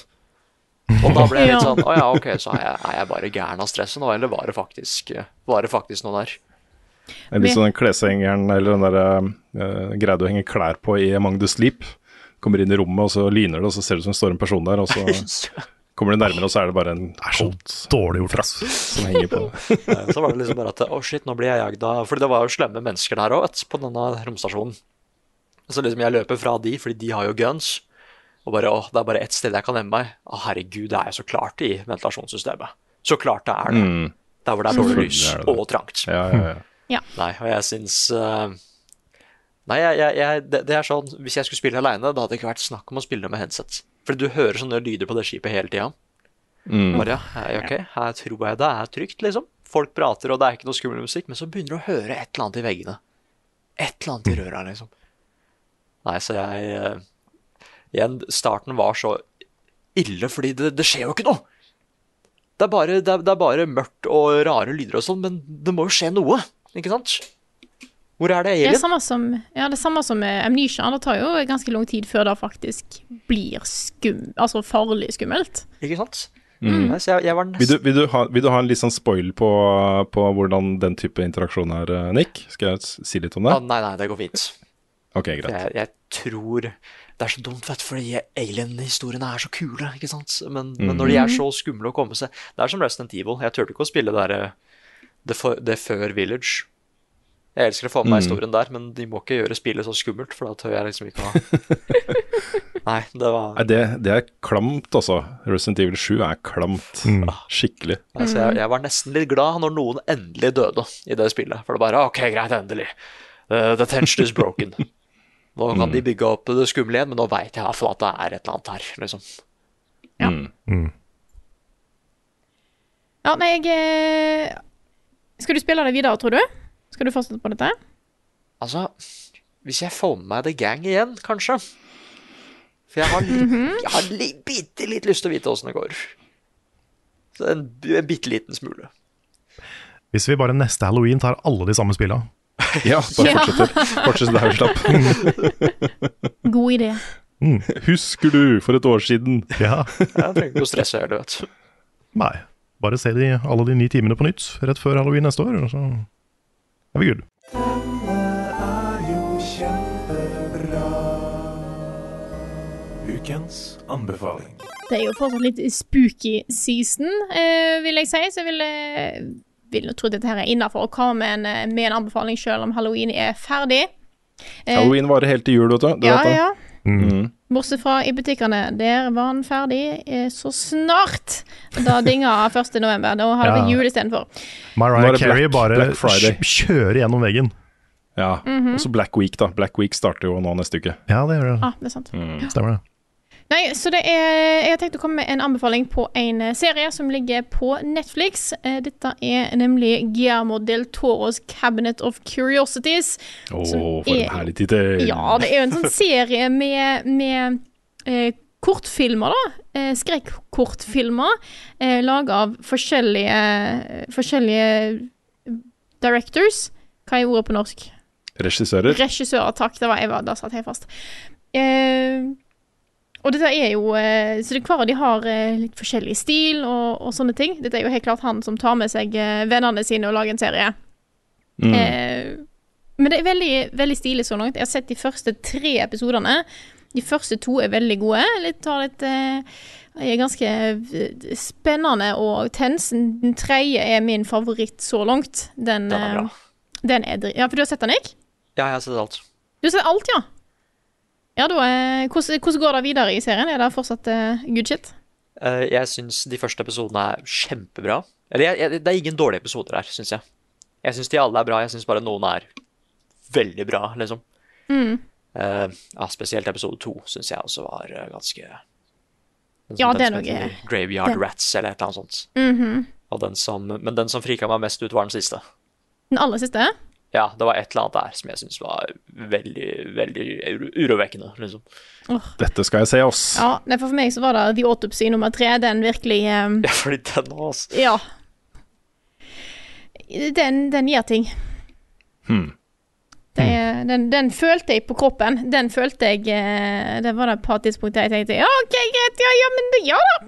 Og da ble jeg litt sånn Å ja, ok, så er jeg, er jeg bare gæren av stresset nå, eller var det faktisk, var det faktisk noe der? Det er Litt sånn den kleshengeren eller den der uh, greia du henger klær på i Among the Sleep. Kommer inn i rommet, og så lyner det, og så ser det ut som det står en person der, og så kommer du nærmere, og så er det bare en Det er så dårlig gjort. ass. som henger på. Så var det liksom bare at Å, shit, nå blir jeg jagd av For det var jo slemme mennesker der òg, på denne romstasjonen. Så liksom jeg løper fra de, fordi de har jo guns. Og bare Å, det er bare ett sted jeg kan gjemme meg. Å, herregud, det er jo så klart i ventilasjonssystemet. Så klart det er det. Der hvor det er dårlig lys er det det. og trangt. Ja, ja, ja. Nei, og jeg syns uh, Nei, jeg, jeg, jeg, det, det er sånn Hvis jeg skulle spille aleine, da hadde det ikke vært snakk om å spille med headset. Fordi du hører sånne lyder på det skipet hele tida. Bare ja, ok, her tror jeg det er trygt, liksom. Folk prater, og det er ikke noe skummel musikk, men så begynner du å høre et eller annet i veggene. Et eller annet i røra, liksom. Nei, så jeg eh, Igjen, starten var så ille, fordi det, det skjer jo ikke noe! Det er, bare, det, er, det er bare mørkt og rare lyder og sånn, men det må jo skje noe, ikke sant? Hvor er det Det er samme som, ja, det er samme som med Amnesia. Det tar jo ganske lang tid før det faktisk blir skum, altså farlig skummelt. Ikke sant? Nei, så jeg, jeg var Vil, du, vil, du ha, vil du ha en litt sånn spoil på, på hvordan den type interaksjon er, eh, Nick? Skal jeg si litt om det? ah, Nei, nei, det går fint. Ok, greit. Jeg, jeg tror Det er så dumt, vet du, fordi alien-historiene er så kule, ikke sant? Men, men når de er så skumle å komme seg Det er som Resident Evil. Jeg turte ikke å spille det det, for- det før Village. Jeg elsker å få med meg historien der, men de må ikke gjøre spillet så skummelt, for da tør jeg liksom ikke å Nei, det var Nei, det, det er klamt, altså. Resident Evil 7 er klamt. Skikkelig. altså, jeg, jeg var nesten litt glad når noen endelig døde i det spillet. For det bare OK, greit, endelig. Uh, the tension is broken. Nå kan de bygge opp det skumle igjen, men nå veit jeg i hvert fall at det er et eller annet her, liksom. Ja. Mm. Ja, nei, jeg eh, Skal du spille det videre, tror du? Skal du fortsette på dette? Altså, hvis jeg får med meg The Gang igjen, kanskje. For jeg har, litt, jeg har litt, bitte litt lyst til å vite åssen det går. Så en, en bitte liten smule. Hvis vi bare neste halloween tar alle de samme spilla Ja, bare Ja. fortsetter. Fortsett der vi slapp. God idé. Husker du for et år siden? Ja. Jeg trenger ikke å stresse heller, vet du. Nei. Bare se de, alle de ni timene på nytt rett før halloween neste år, så er vi good. Ukens anbefaling. Det er jo fortsatt litt spooky season, eh, vil jeg si, så jeg vil, eh, vil nå tro at dette her er innafor å komme med en, eh, med en anbefaling selv om halloween er ferdig. Eh, Halloween varer helt til jul, vet du. ja, vet ja. Mm. Bortsett fra i butikkene. Der var den ferdig eh, så snart. Da dinga 1. november. Da har det blitt jul istedenfor. Mariah Carey Black- bare Black kjører gjennom veggen. Ja. og så Black Week, da. Black Week starter jo nå neste uke. Ja, det gjør det. Ah, det er sant. Stemmer det. Nei, så det er Jeg har tenkt å komme med en anbefaling på en eh, serie som ligger på Netflix. Eh, Dette er nemlig Guillermo del Toros Cabinet of Curiosities. Å, oh, for er- en herlig tittel! Ja, det er jo en sånn serie med, med eh, kortfilmer, da. Eh, Skrekkortfilmer. Eh, Laga av forskjellige, forskjellige directors. Hva er ordet på norsk? Regissører. Regissører, takk. Det var Eva, da satt jeg fast. Eh, og dette er jo eh, Så det hver av de har eh, litt forskjellig stil og, og sånne ting. Dette er jo helt klart han som tar med seg eh, vennene sine og lager en serie. Mm. Eh, men det er veldig, veldig stilig så langt. Jeg har sett de første tre episodene. De første to er veldig gode. Litt, tar litt eh, er ganske spennende og tens. Den tredje er min favoritt så langt. Den, Den er bra. Den er ja, for du har sett den, Nick? Ja, jeg har sett alt. Du har sett alt, ja? Ja, da eh, hvordan, hvordan går det videre i serien? Er det fortsatt uh, good shit? Uh, jeg syns de første episodene er kjempebra. Eller jeg, jeg, det er ingen dårlige episoder her, syns jeg. Jeg syns de alle er bra. Jeg syns bare noen er veldig bra, liksom. Mm. Uh, ja, spesielt episode to syns jeg også var ganske den, Ja, den det er noe- Graveyard den- Rats eller et eller annet sånt. Mhm. Og den som, men den som frika meg mest ut, var den siste. Den aller siste? Ja, det var et eller annet der som jeg syns var veldig, veldig urovekkende, liksom. Dette skal jeg se, oss. Ja, nei, for meg så var det The Autopsy nummer tre. Den virkelig um... Ja, fordi den òg, oss. Ja. Den, den gir ting. Hmm. Det, er- den, den følte jeg på kroppen. Den følte jeg eh, Det var det et par tidspunkter jeg tenkte Ja, OK, greit, ja, ja, men det, ja da.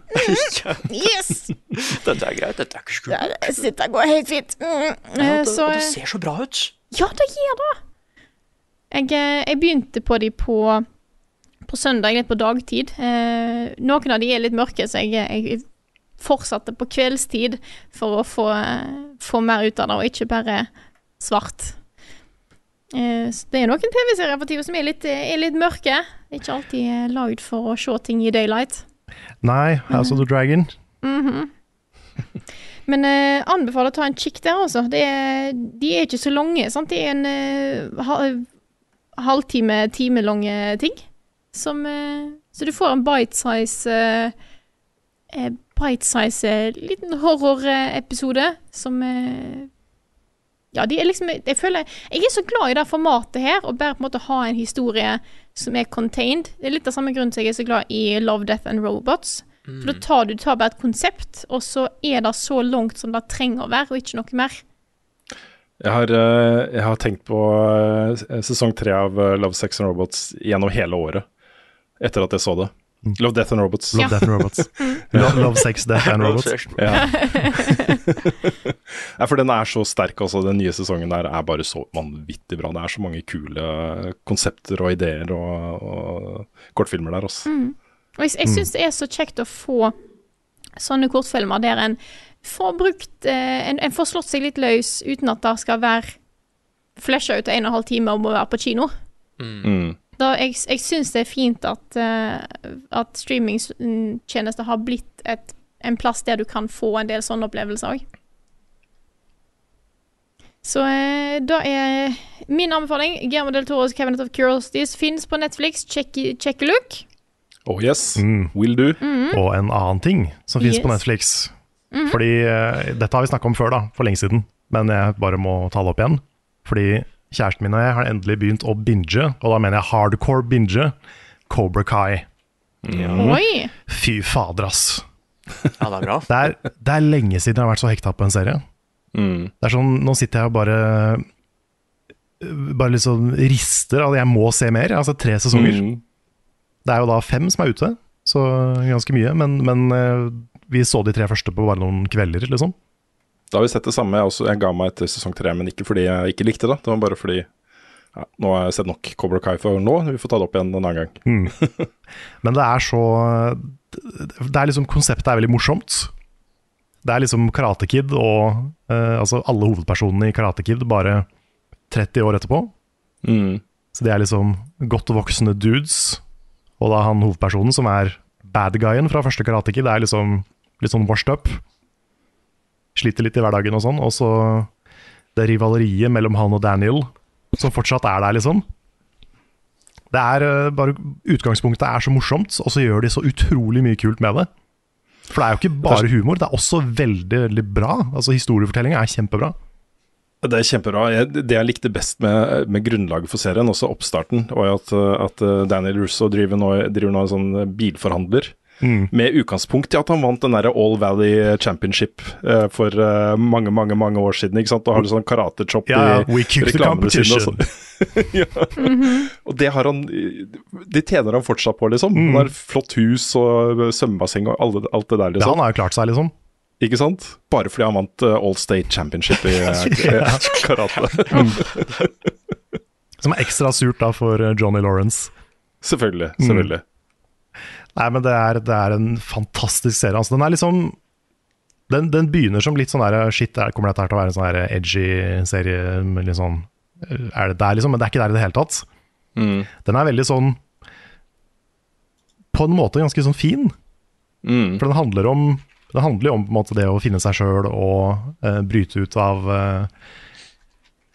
Mm, yes. Dette er greit, dette er ikke skummelt. Ja, det- Dette går helt fint. Mm, Ja, eh, det, så og det ser så bra ut. Ja, det gjør det. Jeg, eh, jeg begynte på de på, på søndag, litt på dagtid. Eh, noen av de er litt mørke, så jeg, jeg fortsatte på kveldstid for å få, eh, få mer ut av det, og ikke bare svart. Eh, det er noen TV-serier for tida som er litt, er litt mørke. Ikke alltid eh, lagd for å se ting i daylight. Nei, House of the Dragon. Mhm. Men eh, anbefaler å ta en kikk der, altså. De er ikke så lange. Sant? Det er en eh, halvtime, time lange ting. Som, eh, så du får en bite-size eh, eh, Bite-size eh, liten horrorepisode som eh, Ja, de er liksom Jeg føler Jeg er så glad i det formatet her, å bare på en måte ha en historie som er contained. Det er litt av samme grunn som jeg er så glad i Love, Death and Robots. For da tar du tar bare et konsept, og så er det så langt som det trenger å være, og ikke noe mer. Jeg har, eh, jeg har tenkt på eh, sesong tre av eh, Love, Sex and Robots gjennom hele året. Etter at jeg så det. Love, Death and Robots. Love, Death and Robots. Love, love, Sex, Death and Robots. Ja. ja. for den er så sterk, altså. Den nye sesongen der er bare så vanvittig bra. Det er så mange kule konsepter og ideer og, og kortfilmer der, altså. Og jeg, jeg syns det er så kjekt å få sånne kortfilmer der en får brukt eh, en, en får slått seg litt løs uten at det skal være flasha ut en og en halv time om å være på kino. Mm. Da, jeg jeg syns det er fint at, uh, at streamingtjenester har blitt et, en plass der du kan få en del sånne opplevelser òg. Så eh, da er min anbefaling Guillermo del Toros Cabinet of Curiosities fins på Netflix. Check, check a look. Oh yes, Mm. will do. Og en annen ting som finnes Yes. på Netflix. Fordi uh, Dette har vi snakka om før, da, for lenge siden, men jeg bare må ta det opp igjen. Fordi kjæresten min og jeg har endelig begynt å binge, og da mener jeg hardcore binge, Cobra Kai. Oi! Fy fader, ass. Ja, det er bra. Det er, det er lenge siden jeg har vært så hekta på en serie. Mm. Det er sånn, Nå sitter jeg og bare Bare liksom rister at jeg må se mer. Altså tre sesonger. Mm. Det er jo da fem som er ute, så ganske mye. Men, men eh, vi så de tre første på bare noen kvelder, liksom. Da har vi sett det samme. Jeg, også, jeg ga meg etter sesong tre, men ikke fordi jeg ikke likte det. Det var bare fordi ja, nå har jeg sett nok Cobra Kai for nå. Vi får ta det opp igjen en annen gang. Men det er så Det er liksom Konseptet er veldig morsomt. Det er liksom Karate Kid og eh, altså alle hovedpersonene i Karate Kid bare 30 år etterpå. Mm. Så de er liksom godt voksne dudes. Og da han hovedpersonen, som er bad guyen fra første Karate Kid, er liksom litt sånn washed up. Sliter litt i hverdagen og sånn. Og så det rivaleriet mellom han og Daniel, som fortsatt er der, liksom. Det er eh, bare Utgangspunktet er så morsomt, og så gjør de så utrolig mye kult med det. For det er jo ikke bare humor, det er også veldig, veldig bra. Altså Historiefortellinga er kjempebra. Det er kjempebra. Jeg, det jeg likte best med, med grunnlaget for serien, også oppstarten, var jo at, at eh, Daniel Russo driver nå, driver nå en sånn bilforhandler. Mm. Med utgangspunkt i at han vant den der All Valley Championship eh, for eh, mange mange, mange år siden. ikke sant? Og har litt sånn karatechop Ja, i we kick the reklamene sine. og competition. mm -hmm. Og det har han Det tjener han fortsatt på, liksom. Mm. Han har flott hus og svømmebasseng og alle, alt det der, Ja, liksom. han har jo klart seg, liksom. Ikke sant? Bare fordi han vant uh, All State Championship i uh, karate. Som er ekstra surt da for eh, Johnny Lawrence. Selvfølgelig. Mm. selvfølgelig. Nei, men det er, det er en fantastisk serie. Altså, den er liksom den, den begynner som litt sånn der Shit, kommer dette her til å være en sånn edgy serie sånn Er det der, liksom? Men det er ikke der i det hele tatt. Mm. Den er veldig sånn På en måte ganske sånn fin. Mm. For den handler om Det handler jo om måte det å finne seg sjøl og eh, bryte ut av eh,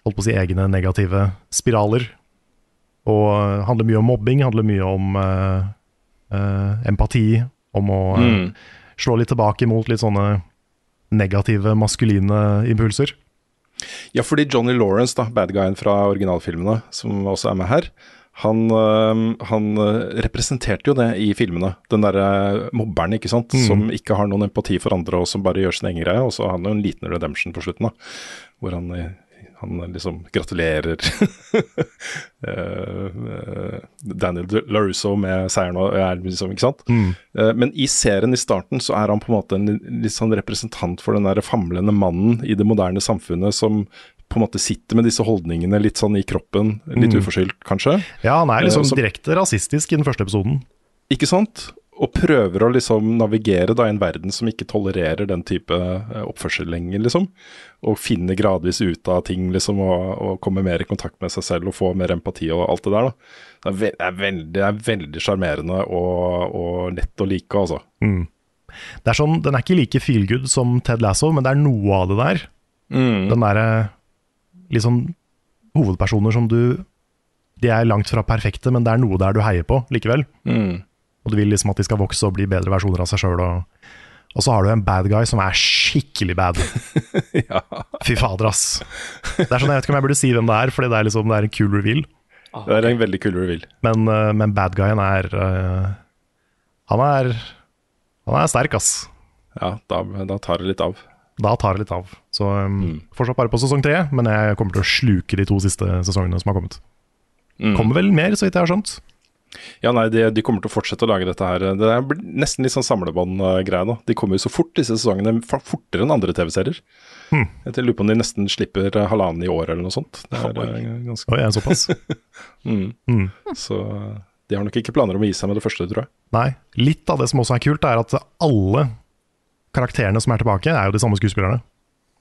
Holdt på å si egne negative spiraler. Og eh, handler mye om mobbing, handler mye om eh, empati. Om å eh, Mm. slå litt tilbake mot litt sånne negative, maskuline impulser. Ja, fordi Johnny Lawrence, da, bad guyen fra originalfilmene, som også er med her, han, øh, han representerte jo det i filmene. Den derre mobberen, ikke sant. Mm. Som ikke har noen empati for andre, og som bare gjør sin egen greie. Og så har han jo en liten redemption på slutten, da. Hvor han, han liksom gratulerer øh, øh, Daniel LaRusso med seieren og er liksom, ikke sant. Mm. Men i serien i starten så er han på en måte en litt sånn representant for den der famlende mannen i det moderne samfunnet som på en måte sitter med disse holdningene litt sånn i kroppen, litt Mm. uforskyldt kanskje. Ja, han er Eh, liksom direkte rasistisk i den første episoden. Ikke sant? Og prøver å liksom navigere da i en verden som ikke tolererer den type eh, oppførsel lenger, liksom. Og finner gradvis ut av ting, liksom, og, og kommer mer i kontakt med seg selv og får mer empati og alt det der, da. Det er, veldig, det er veldig sjarmerende og, og lett å like, altså. Mm. Det er sånn, Den er ikke like feelgood som Ted Lasso, men det er noe av det der. Mm. Den derre sånn hovedpersoner som du De er langt fra perfekte, men det er noe der du heier på likevel. Mm. Og du vil liksom at de skal vokse og bli bedre versjoner av seg sjøl. Og, og så har du en bad guy som er skikkelig bad. ja. Fy fader, ass. Det er sånn, Jeg vet ikke om jeg burde si hvem det er, Fordi det er liksom det er en kul reveal. Det er en veldig kul reveal. Men, eh, men bad guyen er uh, Han er Han er sterk, ass. Ja, da, da tar det litt av. Da tar det litt av. Så um, fortsatt bare på sesong tre, men jeg kommer til å sluke de to siste sesongene som har kommet. Mm. Kommer vel mer, så vidt jeg har skjønt. Ja, nei, de, de kommer til å fortsette å lage dette her. Det er nesten litt sånn samlebånd-greie nå. De kommer jo så fort, disse sesongene. Fortere enn andre TV-serier. Hmm. Jeg lurer på om de nesten slipper eh, halvannen i året eller noe sånt. Det er oh, ganske Oi, er såpass? mm. Mm. Så eh, de har nok ikke planer om å gi seg med det første, tror jeg. Nei. Litt av det som også er kult, er at alle karakterene som er tilbake, er jo de samme skuespillerne.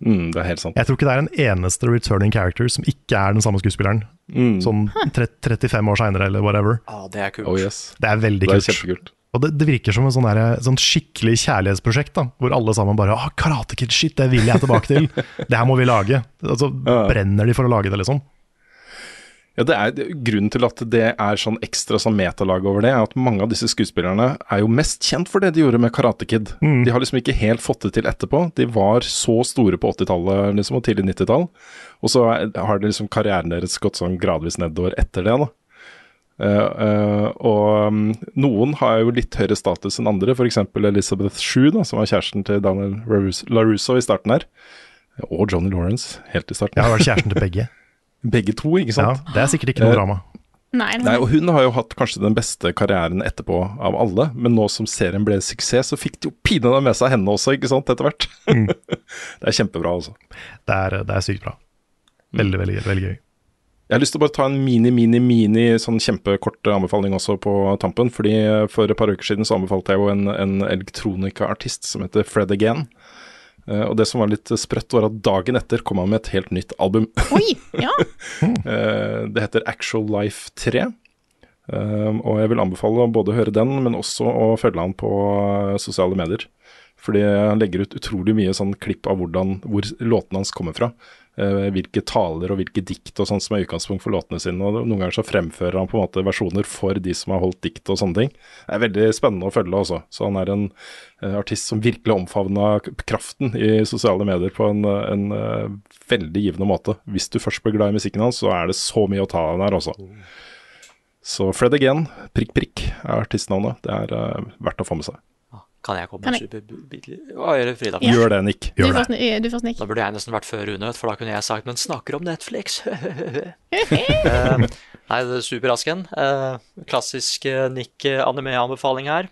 Mm, det er helt sant. Jeg tror ikke det er en eneste returning character som ikke er den samme skuespilleren. Mm. Sånn 30, 35 år seinere, eller whatever. Ah, det er kult. Oh yes. Det er veldig Det er kult. Og det, det virker som en sånn, sånn skikkelig kjærlighetsprosjekt, da, hvor alle sammen bare ah, 'Karate Kid, shit, det vil jeg tilbake til'. Det her må vi lage. Altså, Ja. Brenner de for å lage det, liksom. Ja, det er Grunnen til at det er sånn ekstra sånn metalag over det, er at mange av disse skuespillerne er jo mest kjent for det de gjorde med Karate Kid. Mm. De har liksom ikke helt fått det til etterpå. De var så store på 80-tallet liksom, og tidlig 90-tall, og så har det liksom karrieren deres gått sånn gradvis nedover etter det. da. Uh, uh, og um, noen har jo litt høyere status enn andre, f.eks. Elizabeth Shue, da, som var kjæresten til Daniel LaRusso i starten her. Og Johnny Lawrence, helt i starten. Ja, var kjæresten til begge. Begge to, ikke sant? Ja, det er sikkert ikke noe Eh, drama. Nei, Nei, og Hun har jo hatt kanskje den beste karrieren etterpå av alle, men nå som serien ble suksess, så fikk de jo pinadø med seg henne også, ikke sant, etter hvert. Mm. det er kjempebra, altså. Det er, det er sykt bra. Veldig, veldig, veldig gøy. Jeg har lyst til å bare ta en mini, mini, mini sånn kjempekort anbefaling også på tampen. fordi eh, For et par uker siden så anbefalte jeg jo en, en elektronika-artist som heter Fred Again. Eh, og det som var litt sprøtt, var at dagen etter kom han med et helt nytt album. Oi! Ja. uh, det heter Actual Life 3. Uh, og jeg vil anbefale å både høre den, men også å følge han på eh, sosiale medier. Fordi han legger ut utrolig mye sånn klipp av hvordan, hvor låtene hans kommer fra. Eh, hvilke taler og hvilke dikt og sånt som er utgangspunkt for låtene sine. og Noen ganger så fremfører han på en måte versjoner for de som har holdt dikt og sånne ting. Det er veldig spennende å følge også. Så han er en eh, artist som virkelig omfavna kraften i sosiale medier på en, eh, en veldig givende måte. Hvis du først blir glad i musikken hans, så er det så mye å ta av der også. Så Fred Again, prikk prikk, er artistnavnet. Det er verdt å få med seg. Kan jeg komme med Hva gjør Frida? Ja. Gjør det, Nick. Du Gjør det. først, Ni- du først, Nick. Da burde jeg nesten vært før Rune, for da kunne jeg sagt 'men snakker om Netflix'. uh, nei, det er superrasken. Uh, klassisk eh, Nick-anime-anbefaling her.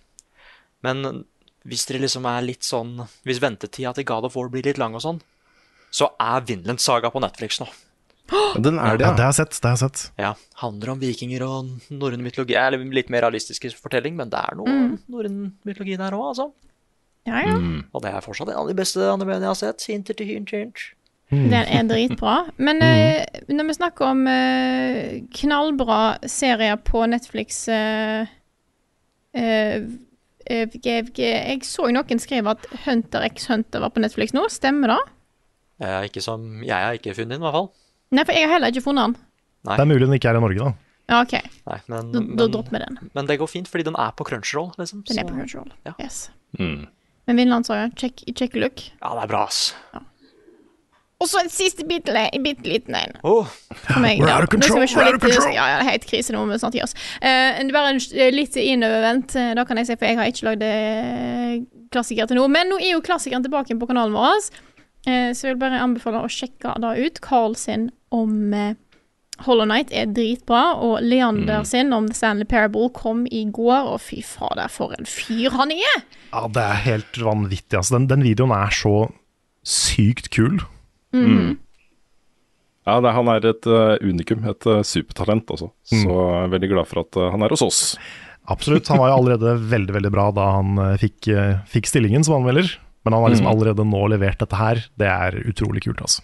Men hvis dere liksom er litt sånn Hvis ventetida til God of War blir litt lang og sånn, så er Vinland Saga på Netflix nå. Den er det, Ja, ja. det har jeg sett. det har jeg sett. Ja, Handler om vikinger og norrøn mytologi. Eller litt mer realistisk fortelling, men det er noe norrøn mytologi der òg, altså. Ja, ja. Og det er fortsatt en av de beste animeene jeg har sett. Hinter til hint, hint. Den er dritbra. Men eh, når vi snakker om uh, knallbra serier på Netflix uh, eh, eh, jeg, jeg så jo noen skrive at Hunter x Hunter var på Netflix nå. Stemmer det? Jeg er ikke som Jeg har ikke funnet den, i hvert fall. Nei, for jeg har heller ikke funnet den. Nei. Det er mulig den ikke er i Norge, da. Ja, OK. Nei, men, Da, da men, dropper vi den. men det går fint, fordi den er på Crunchyroll. Liksom, Den er på Crunchyroll. ja. Yes. Mm. Men jo. check, check look. Ja, det er bra, ass. Ja. Og så en siste bitte, bitte liten en. Oh, meg, We're out of control, we're out of control. Ja, ja, det er helt krise, nå må vi snart gi oss. Uh, det er bare en, eh, litt innovervendt, eh, da kan jeg si, for jeg har ikke lagd eh, klassiker til nå. Men nå er jo klassikeren tilbake på kanalen vår, eh, så jeg vil bare anbefale å sjekke det ut. Carl sin om eh, Hollow Knight er dritbra, og Leander sin om The Stanley Parable kom i går, og fy fader, for en fyr han er! Ja, Det er helt vanvittig. altså. Den, den videoen er så sykt kul. Ja, det, han er et uh, unikum, et uh, supertalent, altså. Så jeg er veldig glad for at uh, han er hos oss. Absolutt. Han var jo allerede veldig veldig bra da han fikk, fikk stillingen som anmelder. Men han har liksom allerede nå levert dette her. Det er utrolig kult, altså.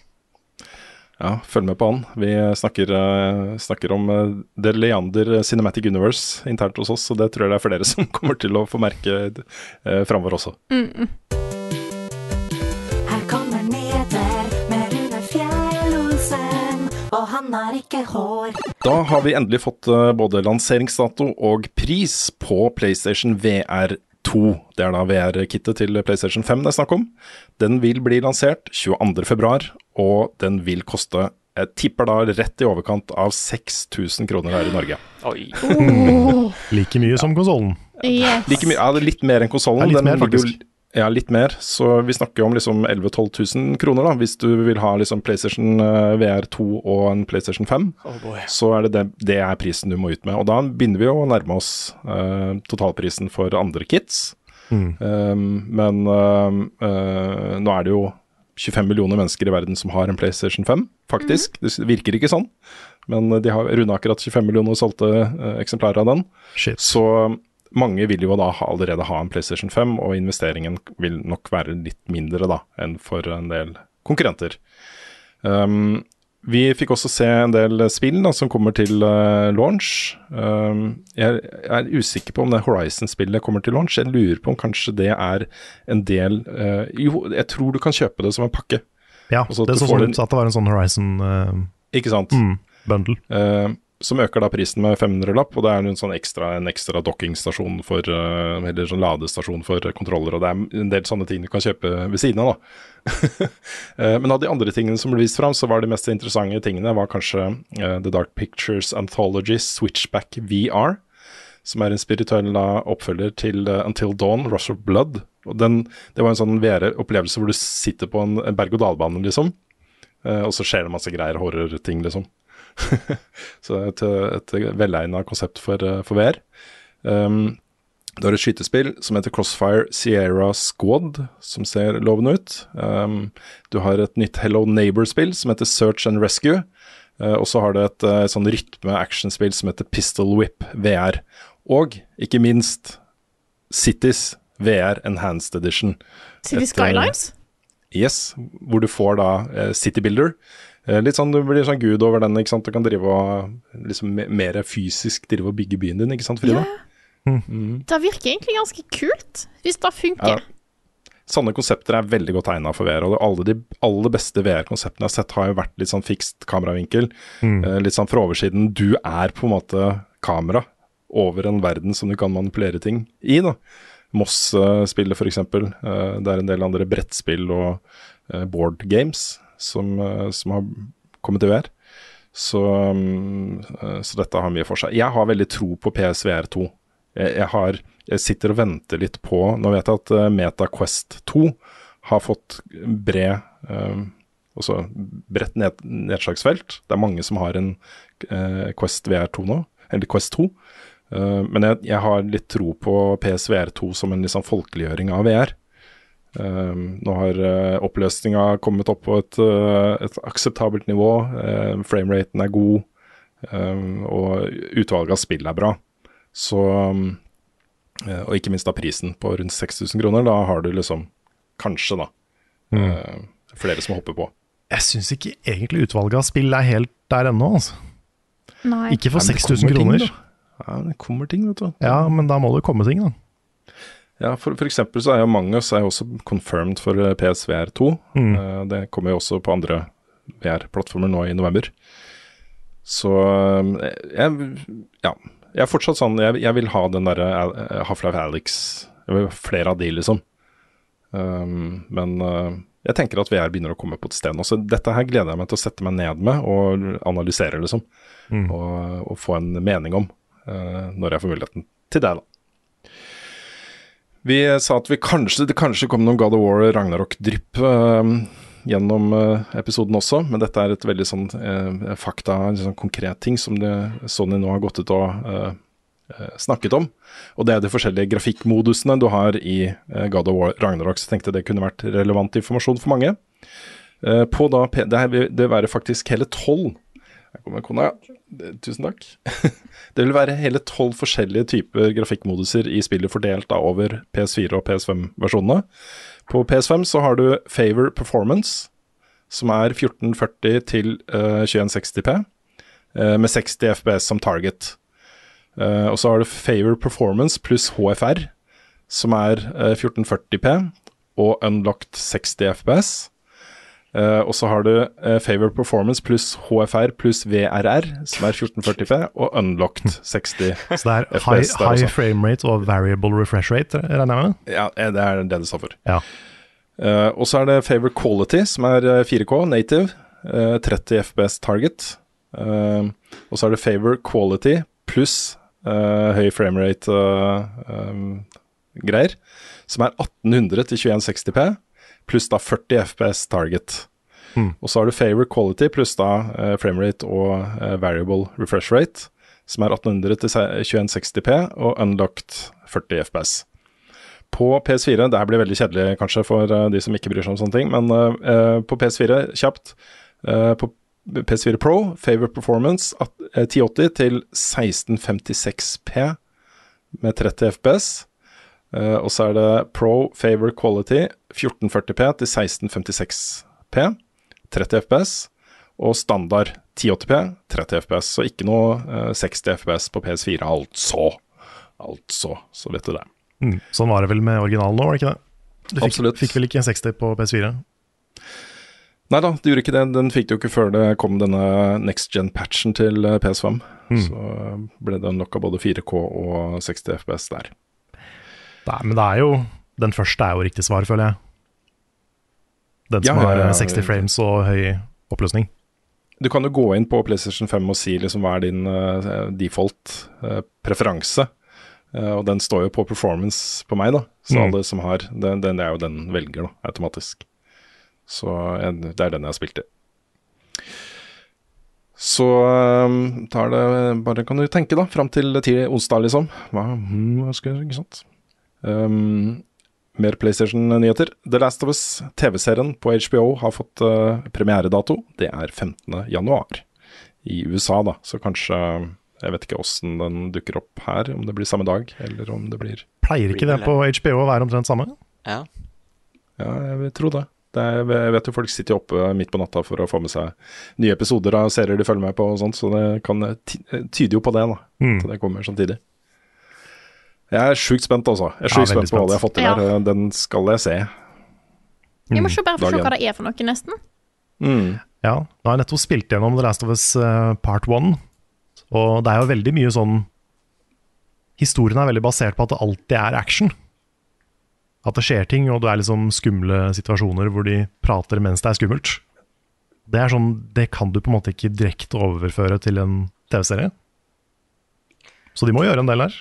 Ja, følg med på han. Vi snakker, eh, snakker om uh, The Leander Cinematic Universe internt hos oss, og det tror jeg det er flere som kommer til å få merke uh, framover også. Her kommer nyheter med Rune Fjell-Olsen, og han har ikke hår. Da har vi endelig fått eh, både lanseringsdato og pris på PlayStation VR 2. Det er da VR-kittet til PlayStation 5 det er snakk om. Den vil bli lansert 22.2, og den vil koste jeg tipper da rett i overkant av 6000 kroner her i Norge. oi. Like mye som konsollen. Yes. Like mye, ja, det litt mer enn konsollen. Den ligger jo- faktisk. Ja, litt mer. Så vi snakker om liksom 11 000-12 000 kroner, da, hvis du vil ha liksom PlayStation eh, VR 2 og en PlayStation 5. Oh boy. Så er det, det det er prisen du må ut med. Og da begynner vi å nærme oss uh, totalprisen for andre kits. Mm. Um, men uh, uh, nå er det jo 25 millioner mennesker i verden som har en PlayStation 5, faktisk. Det virker ikke sånn, men de har runda akkurat 25 millioner solgte eksemplarer av den. Shit. Så mange vil jo da allerede ha en PlayStation 5, og investeringen vil nok være litt mindre da enn for en del konkurrenter. Um, vi fikk også se en del spill da, som kommer til uh, launch. Um, jeg er usikker på om det Horizon-spillet kommer til launch. Jeg lurer på om kanskje det er en del uh, Jo, jeg tror du kan kjøpe det som en pakke, Ja, Og det at så sånn ut at det var en sånn Horizon-bundle. ikke sant? Eh, som øker da prisen med 500-lapp, og det er en sånn ekstra, en ekstra dockingstasjon for eh, Eller sånn ladestasjon for kontroller, og det er en del sånne ting du kan kjøpe ved siden av, da. Eh, Men av de andre tingene som ble vist fram, så var de mest interessante tingene var kanskje eh, The Dark Pictures Anthology Switchback VR, som er en spirituell oppfølger til Until Dawn, Rush of Blood. Og den, det var en sånn VR-opplevelse hvor du sitter på en, berg-og-dal-bane, liksom. Og så skjer det masse greier, horror-ting, liksom. så et, et velegna konsept for, eh, for VR. Um, du har et skytespill som heter Crossfire Sierra Squad, som ser lovende ut. Um, du har et nytt Hello Neighbor-spill som heter Search and Rescue. Uh, og så har du et uh, sånn rytme-actionspill som heter Pistol Whip VR. Og ikke minst Cities VR Enhanced Edition. City Et, uh, Skylines? Yes, hvor du får da uh, City Builder. Eh, litt sånn, Du blir sånn gud over den, ikke sant. Du kan drive og liksom mer fysisk drive og bygge byen din, ikke sant Frida? Ja. Det virker egentlig ganske kult, hvis det funker. Ja. Sånne konsepter er veldig godt egna for VR. Og alle de aller beste VR-konseptene jeg har sett, har jo vært litt sånn fikst kameravinkel. Mm. Eh, litt sånn fra oversiden. Du er på en måte kamera over en verden som du kan manipulere ting i. da. Moss-spillet, f.eks. Uh, det er en del andre brettspill og eh, board games som, eh, som har kommet i VR. Så, eh, så dette har mye for seg. Jeg har veldig tro på PSVR2. Jeg, jeg, har, jeg sitter og venter litt på Nå vet jeg at uh, MetaQuest 2 har fått bred eh, også bredt ned, nedslagsfelt. Det er mange som har en eh, Quest VR2 nå, eller Quest 2. Eh, men jeg, jeg har litt tro på PSVR2 som en liksom folkeliggjøring av VR. Eh, nå har uh, oppløsninga kommet opp på et, uh, et akseptabelt nivå. Uh, Frameraten er god, eh, og utvalget av spill er bra. Så um, eh, Og ikke minst da prisen på rundt 6000 kroner. Da har du liksom kanskje, da, eh, flere som hopper på. Jeg syns ikke egentlig utvalget av spill er helt der ennå, altså. Nei. Ikke for Nei, men det 6000 kroner. ting. Ja, det kommer ting, vet du. Ja, men da må det komme ting, da. Ja, for, for eksempel så er jo Mangus er jo også confirmed for eh, PSVR2. Mm. Uh, det kommer jo også på andre VR-plattformer nå i november. Så eh, jeg, ja. Jeg er fortsatt sånn Jeg, jeg vil ha den derre Half-Life Alyx. Jeg vil ha flere av de, liksom. Um, men uh, jeg tenker at VR begynner å komme på et sted nå. Så dette her gleder jeg meg til å sette meg ned med og analysere, liksom. Mm. Og, og få en mening om uh, når jeg får muligheten til det, da. Vi sa at vi kanskje, det kanskje kom noen God of War Ragnarok-drypp eh, gjennom eh, episoden også, men dette er et veldig sånn eh, fakta, en sånn konkret ting som det, Sony nå har gått ut og eh, eh, snakket om. Og det er de forskjellige grafikkmodusene du har i eh, God of War Ragnarok. Så tenkte jeg det kunne vært relevant informasjon for mange. På da, det, her det være faktisk hele tolv Her kommer kona. Tusen takk. det vil være hele tolv forskjellige typer grafikkmoduser i spillet fordelt da over PS4 og PS5-versjonene. På PS5 så har du Favor Performance, som er 1440 til uh, 2160P, uh, med 60 FPS som target. Uh, og så har du Favor Performance pluss HFR, som er eh, 1440P og unlocked 60 FPS. Eh, og så har du uh, Favor Performance pluss HFR pluss VRR, som er 1440P, og unlocked 60 FPS. Så det er high, FPS high frame rate og variable refresh rate, regner jeg med? Ja, eh, det er det det står for. Ja. Uh, og så er det Favor Quality, som er eh, 4K native, eh, 30 FPS target. Eh, og så er det Favor Quality pluss eh, høy framerate uh, um, greier, som er 1800 til 2160P, pluss da 40 FPS target. Mm. Og så har du Favor Quality pluss da eh, framerate og eh, variable refresh rate, som er 1800 til 2160P og unlocked 40 FPS. På PS4, det her blir veldig kjedelig kanskje for eh, de som ikke bryr seg om sånne ting, men på PS4, kjapt På PS4 Pro, Favor Performance eh, 1080 til 1656P med 30 FPS. Og så er det Pro Favor Quality 1440P til 1656P, 30 FPS. Og standard 1080P, 30 FPS. Så ikke noe eh, 60 FPS på PS4, altså. Altså, så vet du det. Mm. Sånn var det vel med originalen òg, var det ikke det? Du fikk, Absolutt. fikk vel ikke 60 på PS4? Nei da, det gjorde ikke det. Den fikk du ikke før det kom denne next gen-patchen til eh, PS5. Mm. Så eh, ble det unlocka både 4K og 60 FPS der. Nei, men det er jo Den første er jo riktig svar, føler jeg. Den som Ja, har ja, eh, 60 frames og høy oppløsning. Du kan jo gå inn på PlayStation 5 og si liksom hva er din uh, default uh, preferanse. Uh, og den står jo på performance på meg, da. Så Mm. alle som har den, den er jo den velger, da, automatisk. Så jeg, det er den jeg har spilt i. Så eh, tar det bare Kan du tenke, da, fram til onsdag, liksom. Hva, hmm, hva skal jeg Ikke sant. Um, mer PlayStation-nyheter. The Last of Us, TV-serien på HBO, har fått uh, premieredato. Det er 15. januar i USA, da. Så kanskje Jeg vet ikke åssen den dukker opp her, om det blir samme dag, eller om det blir Pleier ikke det på HBO å være omtrent samme? Ja. Ja, jeg vil tro det. det er, jeg vet jo folk sitter oppe midt på natta for å få med seg nye episoder av serier de følger med på og sånt, så det kan tyder jo på det, da. Mm. At det kommer samtidig. Jeg er sjukt spent, altså. Jeg er Ja, sjukt ja, spent på hva de har fått til Ja. der. Den skal jeg se. Jeg må se bare for se hva det er for noe, nesten. Mm. Ja, nå har jeg nettopp spilt gjennom The Last of Us eh, Part 1, og det er jo veldig mye sånn Historien er veldig basert på at det alltid er action. At det skjer ting, og det er liksom skumle situasjoner hvor de prater mens det er skummelt. Det er sånn, det kan du på en måte ikke direkte overføre til en TV-serie. Så de må gjøre en del her.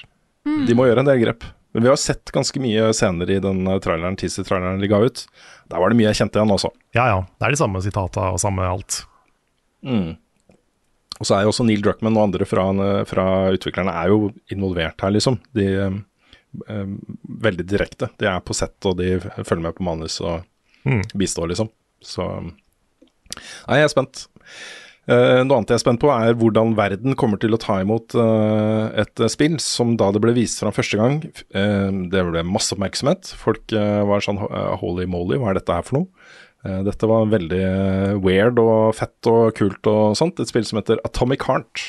De må gjøre en del grep. Men vi har sett ganske mye scener i den eh, traileren, teaser-traileren de ga ut. Der var det mye jeg kjente igjen også. Ja ja, det er de samme sitata og samme alt. Og så er jo også Neil Druckmann og andre fra, fra utviklerne er jo involvert her, liksom. De eh, eh, Veldig direkte. De er på sett, og de følger med på manus og Mm. bistår, liksom. Så Nei, jeg er spent. Eh, noe annet jeg er spent på, er hvordan verden kommer til å ta imot eh, et eh, spill som da det ble vist fram første gang, det ble masse oppmerksomhet. Folk var sånn holy moly, hva er dette her for noe? Dette var veldig weird og fett og kult og sånt. Et spill som heter Atomic Heart,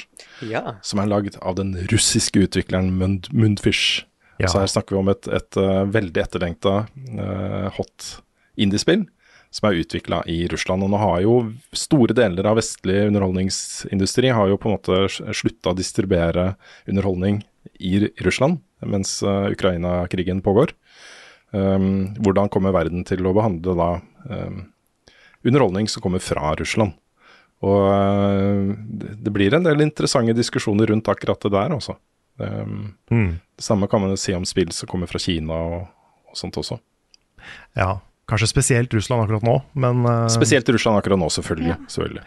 Ja. som er lagd av den russiske utvikleren Mund Mundfish. Ja. Så her snakker vi om et, et veldig etterlengta uh, hot indiespill som er utvikla i Russland. Og nå har jo store deler av vestlig underholdningsindustri har jo på en måte slutta å distribuere underholdning i Russland mens eh, Ukraina-krigen pågår. Um, hvordan kommer verden til å behandle da um, underholdning som kommer fra Russland? Og uh, det det blir en del interessante diskusjoner rundt akkurat det der, altså. Um, Mm. det samme kan man si om spill som kommer fra Kina og, og sånt også. Ja, kanskje spesielt Russland akkurat nå, men, eh, Spesielt Russland akkurat nå, selvfølgelig. Ja. selvfølgelig.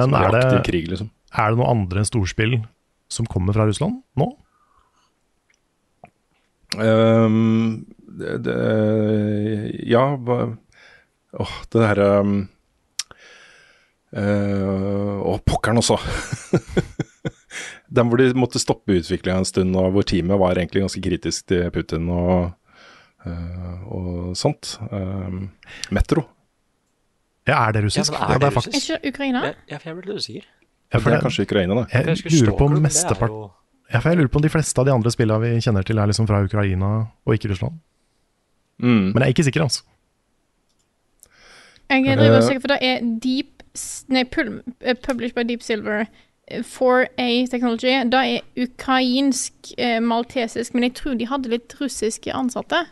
men er, det, krig, liksom. er det noe andre storspill som kommer fra Russland nå? Um, det, det, ja Åh, det derre um, uh, Å, pokkeren også! Den hvor de måtte stoppe utviklinga en stund, og hvor teamet var egentlig ganske kritisk til Putin og, eh, og sånt. Ehm, Metro. Ja, er det russisk? Ja, er det det er fakt- Er ikke Ukraina? Ja, for jeg ble litt usikker. Ja, for det er kanskje Ukraina, da. Jeg Jeg lurer på er mestepart jo- ja, for jeg lurer på om de fleste av de andre spillene vi kjenner til, er liksom fra Ukraina og ikke Russland. Mm. Men jeg er ikke sikker, altså. Jeg driver og Eh. søker, for det er Deep Nei, eh, published by Deep Silver. eh, 4A Technology. Det er ukrainsk, eh, maltesisk, men jeg tror de hadde litt russiske ansatte.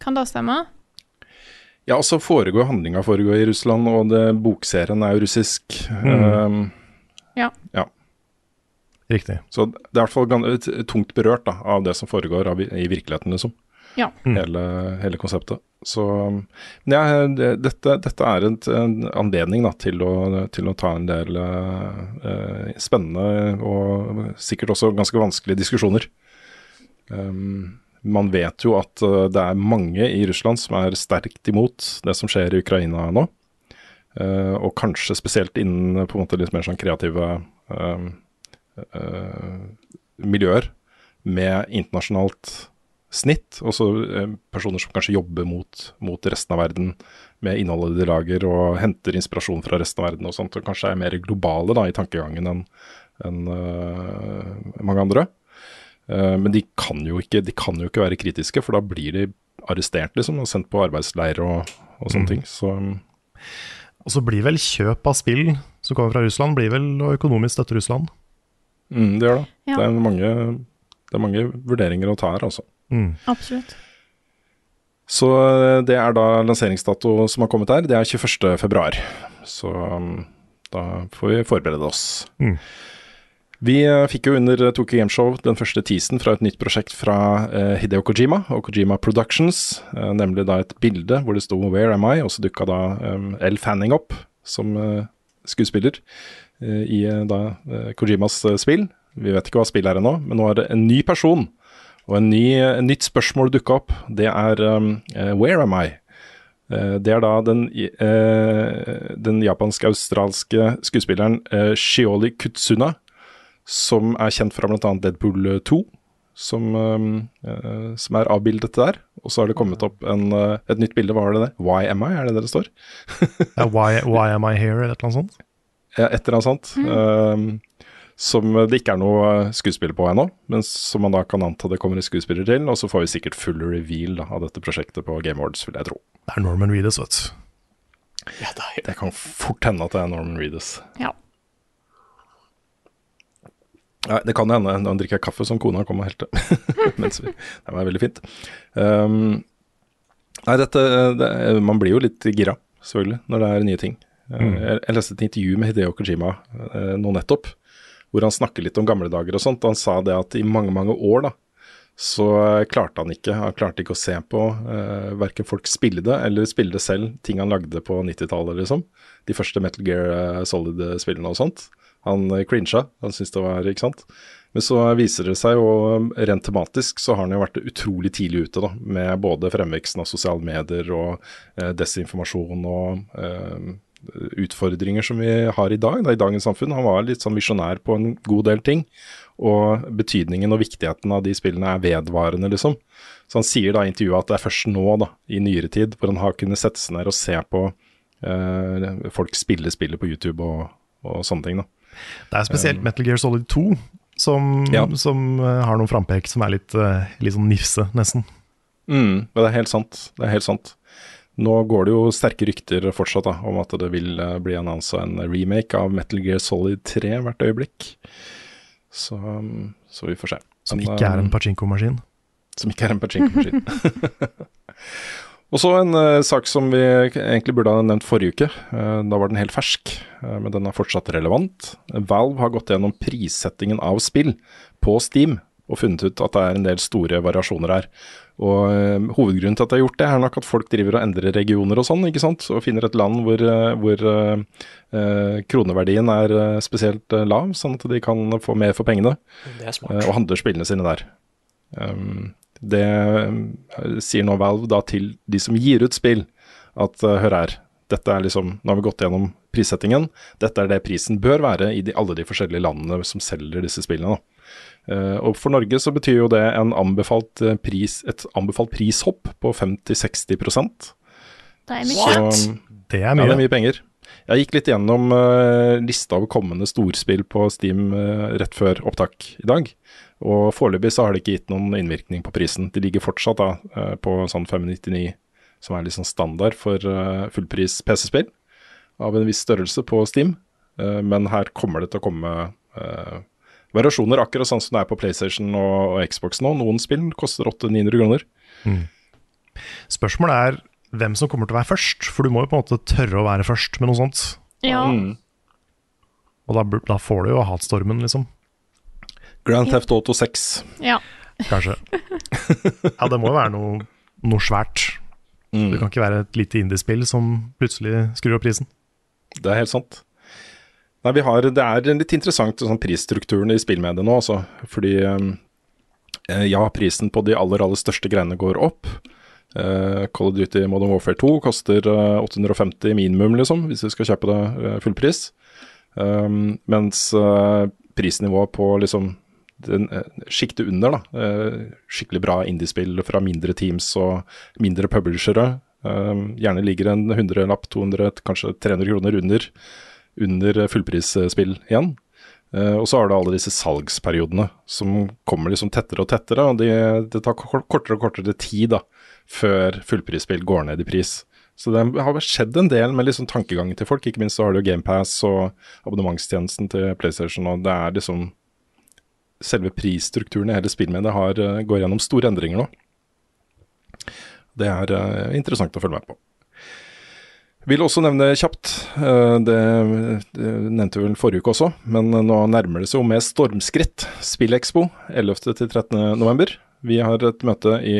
Kan det stemme? Ja, og så foregår handlinga foregår i Russland, og det, bokserien er jo russisk. Ehm, Ja. ja. Riktig. Så det er i hvert fall tungt berørt da, av det som foregår av, i virkeligheten, liksom. Ja. Hele, hele konseptet. Så ja, det, dette, dette er en, en anledning da, til, å, til å ta en del eh, spennende og sikkert også ganske vanskelige diskusjoner. Um, man vet jo at eh, det er mange i Russland som er sterkt imot det som skjer i Ukraina nå. Eh, og kanskje spesielt innen på en måte litt mer sånn kreative eh, eh, miljøer med internasjonalt snitt. Også eh, personer som kanskje jobber mot, mot resten av verden med innholdet de lager, og henter inspirasjon fra resten av verden og sånt, og kanskje er mer globale da, i tankegangen enn en, eh, mange andre. Eh, men de kan, jo ikke, de kan jo ikke være kritiske, for da blir de arrestert liksom, og sendt på arbeidsleir og, og sånne ting. Så Og så blir vel kjøp av spill som kommer fra Russland, blir vel å økonomisk støtte Russland. mm, det gjør det. Ja. Det, er mange, det er mange vurderinger å ta her, altså. Mm. Absolutt. Så eh, det er da lanseringsdato som har kommet her. Det er 21. februar. Så um, da får vi forberede oss. Mm. Vi eh, fikk jo under Tokyo Tokyo Gameshow den første teasen fra et nytt prosjekt fra eh, Hideo Kojima og Kojima Productions. eh, nemlig da et bilde hvor det sto 'Where am I?' og så dukka da Elle Fanning opp som eh, skuespiller eh, i eh, da eh, Kojimas eh, spill. Vi vet ikke hva spillet er ennå, men nå er det en ny person og en ny, en nytt spørsmål dukka opp. Det er um, eh, 'Where am I?' Eh, det er da den, eh, den japansk-australske skuespilleren eh, Shioli Kutsuna, som er kjent fra bl.a. Deadpool 2, som, um, eh, som er avbildet der. Og så har det kommet opp en, uh, et nytt bilde. Hva var det det? 'Why am I?' Er det det det står? Ja, why, why am I here, eller et eller annet sånt? Ja, et eller annet sånt. Um, som det ikke er noe skuespiller på ennå, men som man da kan anta det kommer en skuespiller til. Og så får vi sikkert full reveal da, av dette prosjektet på Game Awards, vil jeg tro. Det er Norman Reedus, vet du. Ja, det er Det kan fort hende at det er Norman Reedus. Ja. Nei, det kan hende. Nå drikker jeg kaffe som kona kom og helte. Mens det var veldig fint. Um, nei, dette det, Man blir jo litt gira, selvfølgelig, når det er nye ting. Mm. Jeg, jeg leste et intervju med Hideo Kojima eh, nå nettopp, hvor han snakker litt om gamle dager og sånt. Han sa det at i mange, mange år da, så klarte han ikke Han klarte ikke å se på eh, verken folk spille det eller spille det selv, ting han lagde på 90-tallet, liksom. De første Metal Gear uh, Solid-spillene og sånt. Han uh, crincha, han syntes det var ikke sant. Men så viser det seg, og rent tematisk så har han jo vært utrolig tidlig ute da, med både fremveksten av sosiale medier og eh, desinformasjon og eh, utfordringer som vi har i dag, da, i dagens samfunn. Han var litt sånn visjonær på en god del ting. Og betydningen og viktigheten av de spillene er vedvarende, liksom. Så han sier da i intervjuet at det er først nå, da, i nyere tid, hvor han har kunnet sette seg ned og se på eh, folk spille spillet på YouTube og, og sånne ting. da. Det er spesielt Metal Gear Solid 2 som, Ja. som eh, har noen frampek som er litt, eh, litt sånn nifse, nesten. Mm, det er helt sant. Det er helt sant. Nå går det jo sterke rykter fortsatt da, om at det vil eh, bli annonsa en remake av Metal Gear Solid 3 hvert øyeblikk. Så, um, så vi får se. Som ikke er en um, pachinko-maskin. Som ikke er en pachinko-maskin. Og så en uh, sak som vi egentlig burde ha nevnt forrige uke. Uh, da var den helt fersk, uh, men den er fortsatt relevant. Valve har gått gjennom prissettingen av spill på Steam og funnet ut at det er en del store variasjoner her. Og Hovedgrunnen til at de har gjort det, er nok at folk driver og endrer regioner og sånn, ikke sant. Og finner et land hvor, hvor kroneverdien er spesielt lav, sånn at de kan få mer for pengene. Og handler spillene sine der. Um, det eh, sier nå Valve da til de som gir ut spill, at eh, hør her, dette er liksom, nå har vi gått gjennom prissettingen, dette er det prisen bør være i de, alle de forskjellige landene som selger disse spillene. Eh, og For Norge så betyr jo det en anbefalt pris, et anbefalt prishopp på 50-60 Det er mye. Så Det er ja, mye. det er mye penger. Jeg gikk litt gjennom uh, lista av kommende storspill på Steam uh, rett før opptak i dag. Og foreløpig så har det ikke gitt noen innvirkning på prisen. De ligger fortsatt da eh, på sånn 599, som er sånn standard for eh, fullpris PC-spill av en viss størrelse på Steam. Eh, men her kommer det til å komme variasjoner, akkurat sånn som det er på PlayStation og, og Xbox nå. Noen spill koster 800-900 kroner. Spørsmålet er hvem som kommer til å være først, for du må jo på en måte tørre å være først med noe sånt. Ja. Mm. Og da, da får du jo hatstormen, liksom. Grand Theft Auto 6. ja. Kanskje. Ja, det må jo være noe, noe svært. Mm. Det kan ikke være et lite indiespill som plutselig skrur opp prisen. Det er helt sant. Nei, vi har, Det er litt interessant sånn prisstrukturen i spillmediet nå, altså. Fordi eh, ja, prisen på de aller, aller største greiene går opp. Eh, Call of Duty Modern Warfare 2 koster eh, 850 minimum, liksom, hvis du skal kjøpe det eh, fullpris. Um, mens eh, prisnivået på liksom uh, sjiktet under, da, eh, skikkelig bra indiespill fra mindre teams og mindre publishere, eh, gjerne ligger en hundrelapp, 200, kanskje 300 kroner under under fullprisspill igjen. Eh, og så har du alle disse salgsperiodene som kommer liksom tettere og tettere. og de, Det tar kortere og kortere tid da, før fullprisspill går ned i pris. Så det har skjedd en del med liksom tankegangen til folk. Ikke minst så har du GamePass og abonnementstjenesten til PlayStation. og det er liksom Selve prisstrukturen i hele spillmediet har, eh, går gjennom store endringer nå. Det er eh, interessant å følge med på. Vil også nevne kjapt, eh, det, nevnte vi vel forrige uke også, men nå nærmer det seg jo med stormskritt Spillekspo 11. til 13. november. Vi har et møte i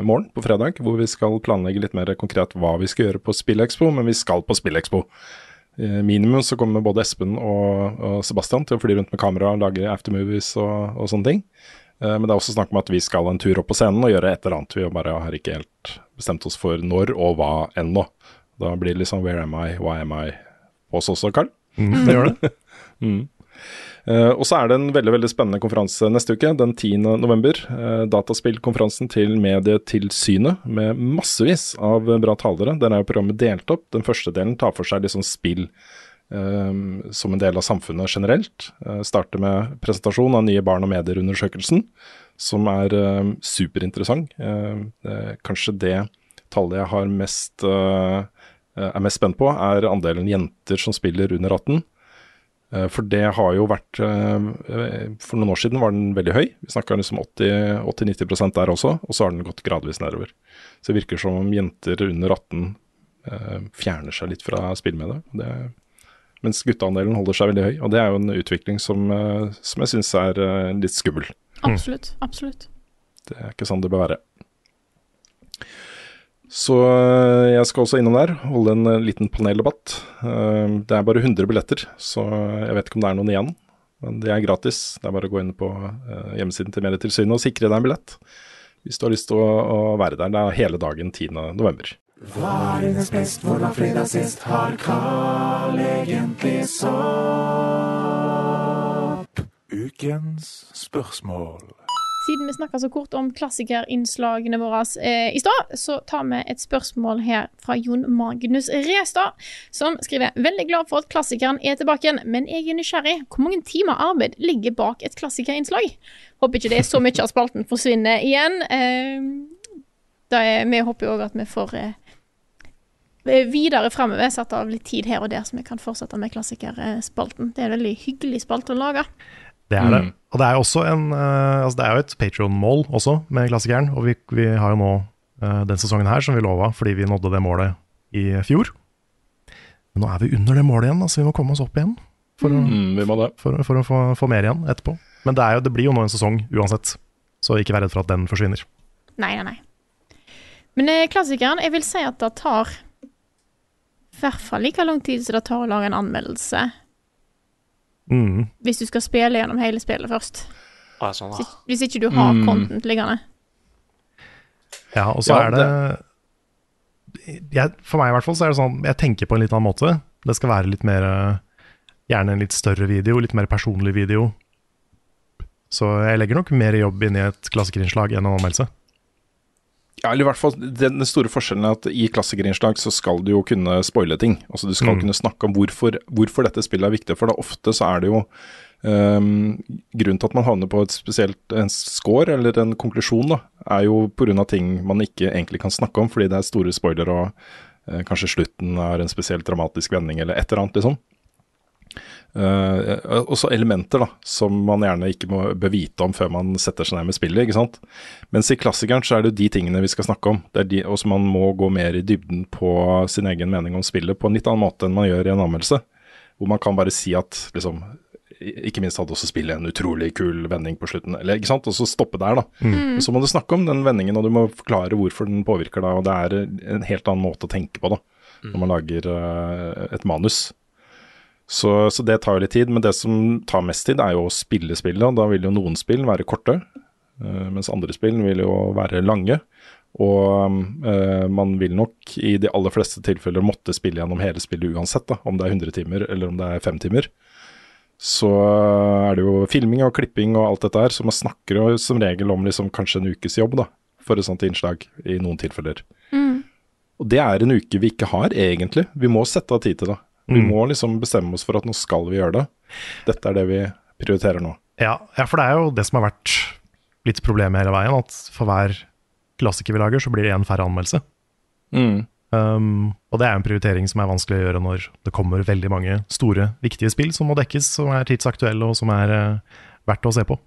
morgen på fredag hvor vi skal planlegge litt mer konkret hva vi skal gjøre på Spillekspo, men vi skal på Spillekspo. Eh, Minimum så kommer både Espen og, og Sebastian til å fly rundt med kamera og lage aftermovies og, og sånne ting. Eh, Men det er også snakk om at vi skal en tur opp på scenen og gjøre et eller annet. Vi bare har ikke helt bestemt oss for når og hva ennå. Da blir det liksom where am I, why am I på oss også, Carl. det gjør det. Mm. Eh, og så er det en veldig veldig spennende konferanse neste uke, den 10. november. Uh, dataspillkonferansen til Medietilsynet med massevis av bra talere. Der er jo programmet delt opp. Den første delen tar for seg liksom spill eh, som en del av samfunnet generelt. Uh, starter med presentasjon av nye barn og medier-undersøkelsen, som er uh, superinteressant. Uh, er kanskje det tallet jeg mest, eh, er mest spent på, er andelen jenter som spiller under 18. Eh, For det har jo vært eh, For noen år siden var den veldig høy. Vi snakka liksom 80-90% der også, og så har den gått gradvis nedover. Så det virker som om jenter under 18 eh, fjerner seg litt fra spillmediet. Det, mens gutteandelen holder seg veldig høy. Og det er jo en utvikling som, som jeg syns er litt skummel. Absolutt. Absolutt. Det er ikke sånn det bør være. Så eh, jeg skal også innom der, holde en eh, liten paneldebatt. Eh, Det er bare 100 billetter, så jeg vet ikke om det er noen igjen. Men det er gratis. Det er bare å gå inn på hjemmesiden til Medietilsynet og sikre deg en billett. Hvis du har lyst til å, være der. Det er hele dagen 10. november. Hva er hennes best, hvor var fredag sist? Har Carl egentlig sopp? Ukens spørsmål. Siden vi snakka så kort om klassikerinnslagene våre eh, i stad, så tar vi et spørsmål her fra Jon Magnus Restad, som skriver Veldig glad for at klassikeren er tilbake igjen, men jeg er nysgjerrig. Hvor mange timer arbeid ligger bak et klassikerinnslag? Håper ikke det er så mye av spalten forsvinner igjen. Eh, er, vi håper jo òg at vi får eh, videre framover satt av litt tid her og der, så vi kan fortsette med klassikerspalten. Det er en veldig hyggelig spalte å lage. Det er det. Og det er jo også en uh, altså det er jo et Patrion-mål også med klassikeren. Og vi, vi har jo nå uh, den sesongen her som vi lova fordi vi nådde det målet i fjor. Men nå er vi under det målet igjen, så vi må komme oss opp igjen. For, å, Mm, vi må det. for, for å få, få mer igjen etterpå. Men det, er jo, det blir jo nå en sesong uansett, så ikke vær redd for at den forsvinner. Nei, nei, nei. Men eh, klassikeren, jeg vil si at det tar i hvert fall like lang tid som det tar å lage en anmeldelse. Mm. Hvis du skal spille gjennom hele spillet først. Ah, sånn, Hvis, hvis ikke du har Mm. content liggende. Ja, og så Ja, er det, jeg, For meg i hvert fall så er det sånn Jeg tenker på en litt annen måte. Det skal være litt mer eh, Gjerne en litt større video, litt mer personlig video. Så jeg legger nok mer jobb inn i et klassikerinnslag enn en anmeldelse. Ja, eller i hvert fall den, store forskjellen er at i klassikerinnslag så skal du jo kunne spoile ting. Altså Du skal Mm. kunne snakke om hvorfor, hvorfor dette spillet er viktig. For da ofte så er det jo um, Grunnen til at man havner på et spesielt en score eller en konklusjon, da, er jo pga. ting man ikke egentlig kan snakke om, fordi det er store spoiler og uh, kanskje slutten er en spesielt dramatisk vending eller et eller annet, liksom. Uh, også elementer da, som man gjerne ikke må, bevite om før man setter seg ned med spillet. ikke sant? Mens i klassikeren så er det jo de tingene vi skal snakke om. Det er de, og som man må gå mer i dybden på sin egen mening om spillet på en litt annen måte enn man gjør i en anmeldelse. Hvor man kan bare si at liksom Ikke minst hadde også spillet en utrolig kul vending på slutten. eller ikke sant, Og så stoppe der, da. Mm. Så må du snakke om den vendingen, og du må forklare hvorfor den påvirker deg. Og det er en helt annen måte å tenke på da, når man lager uh, et manus. Så, så det tar jo litt tid, men det som tar mest tid, er jo å spille spillet. og Da vil jo noen spill være korte, eh, mens andre spill vil jo være lange. Og eh, man vil nok i de aller fleste tilfeller måtte spille gjennom hele spillet uansett, da, om det er 100 timer eller om det er 5 timer. Så er det jo filming og klipping og alt dette her, så man snakker jo som regel om liksom kanskje en ukes jobb da, for et sånt innslag i noen tilfeller. Og det er en uke vi ikke har, egentlig. Vi må sette av tid til det. Vi Mm. må liksom bestemme oss for at nå skal vi gjøre det. Dette er det vi prioriterer nå. Ja, ja, for det er jo det som har vært litt problemet hele veien, at for hver klassiker vi lager, så blir det én færre anmeldelse. Um, og det er en prioritering som er vanskelig å gjøre når det kommer veldig mange store, viktige spill som må dekkes, som er tidsaktuelle og som er uh, verdt å se på.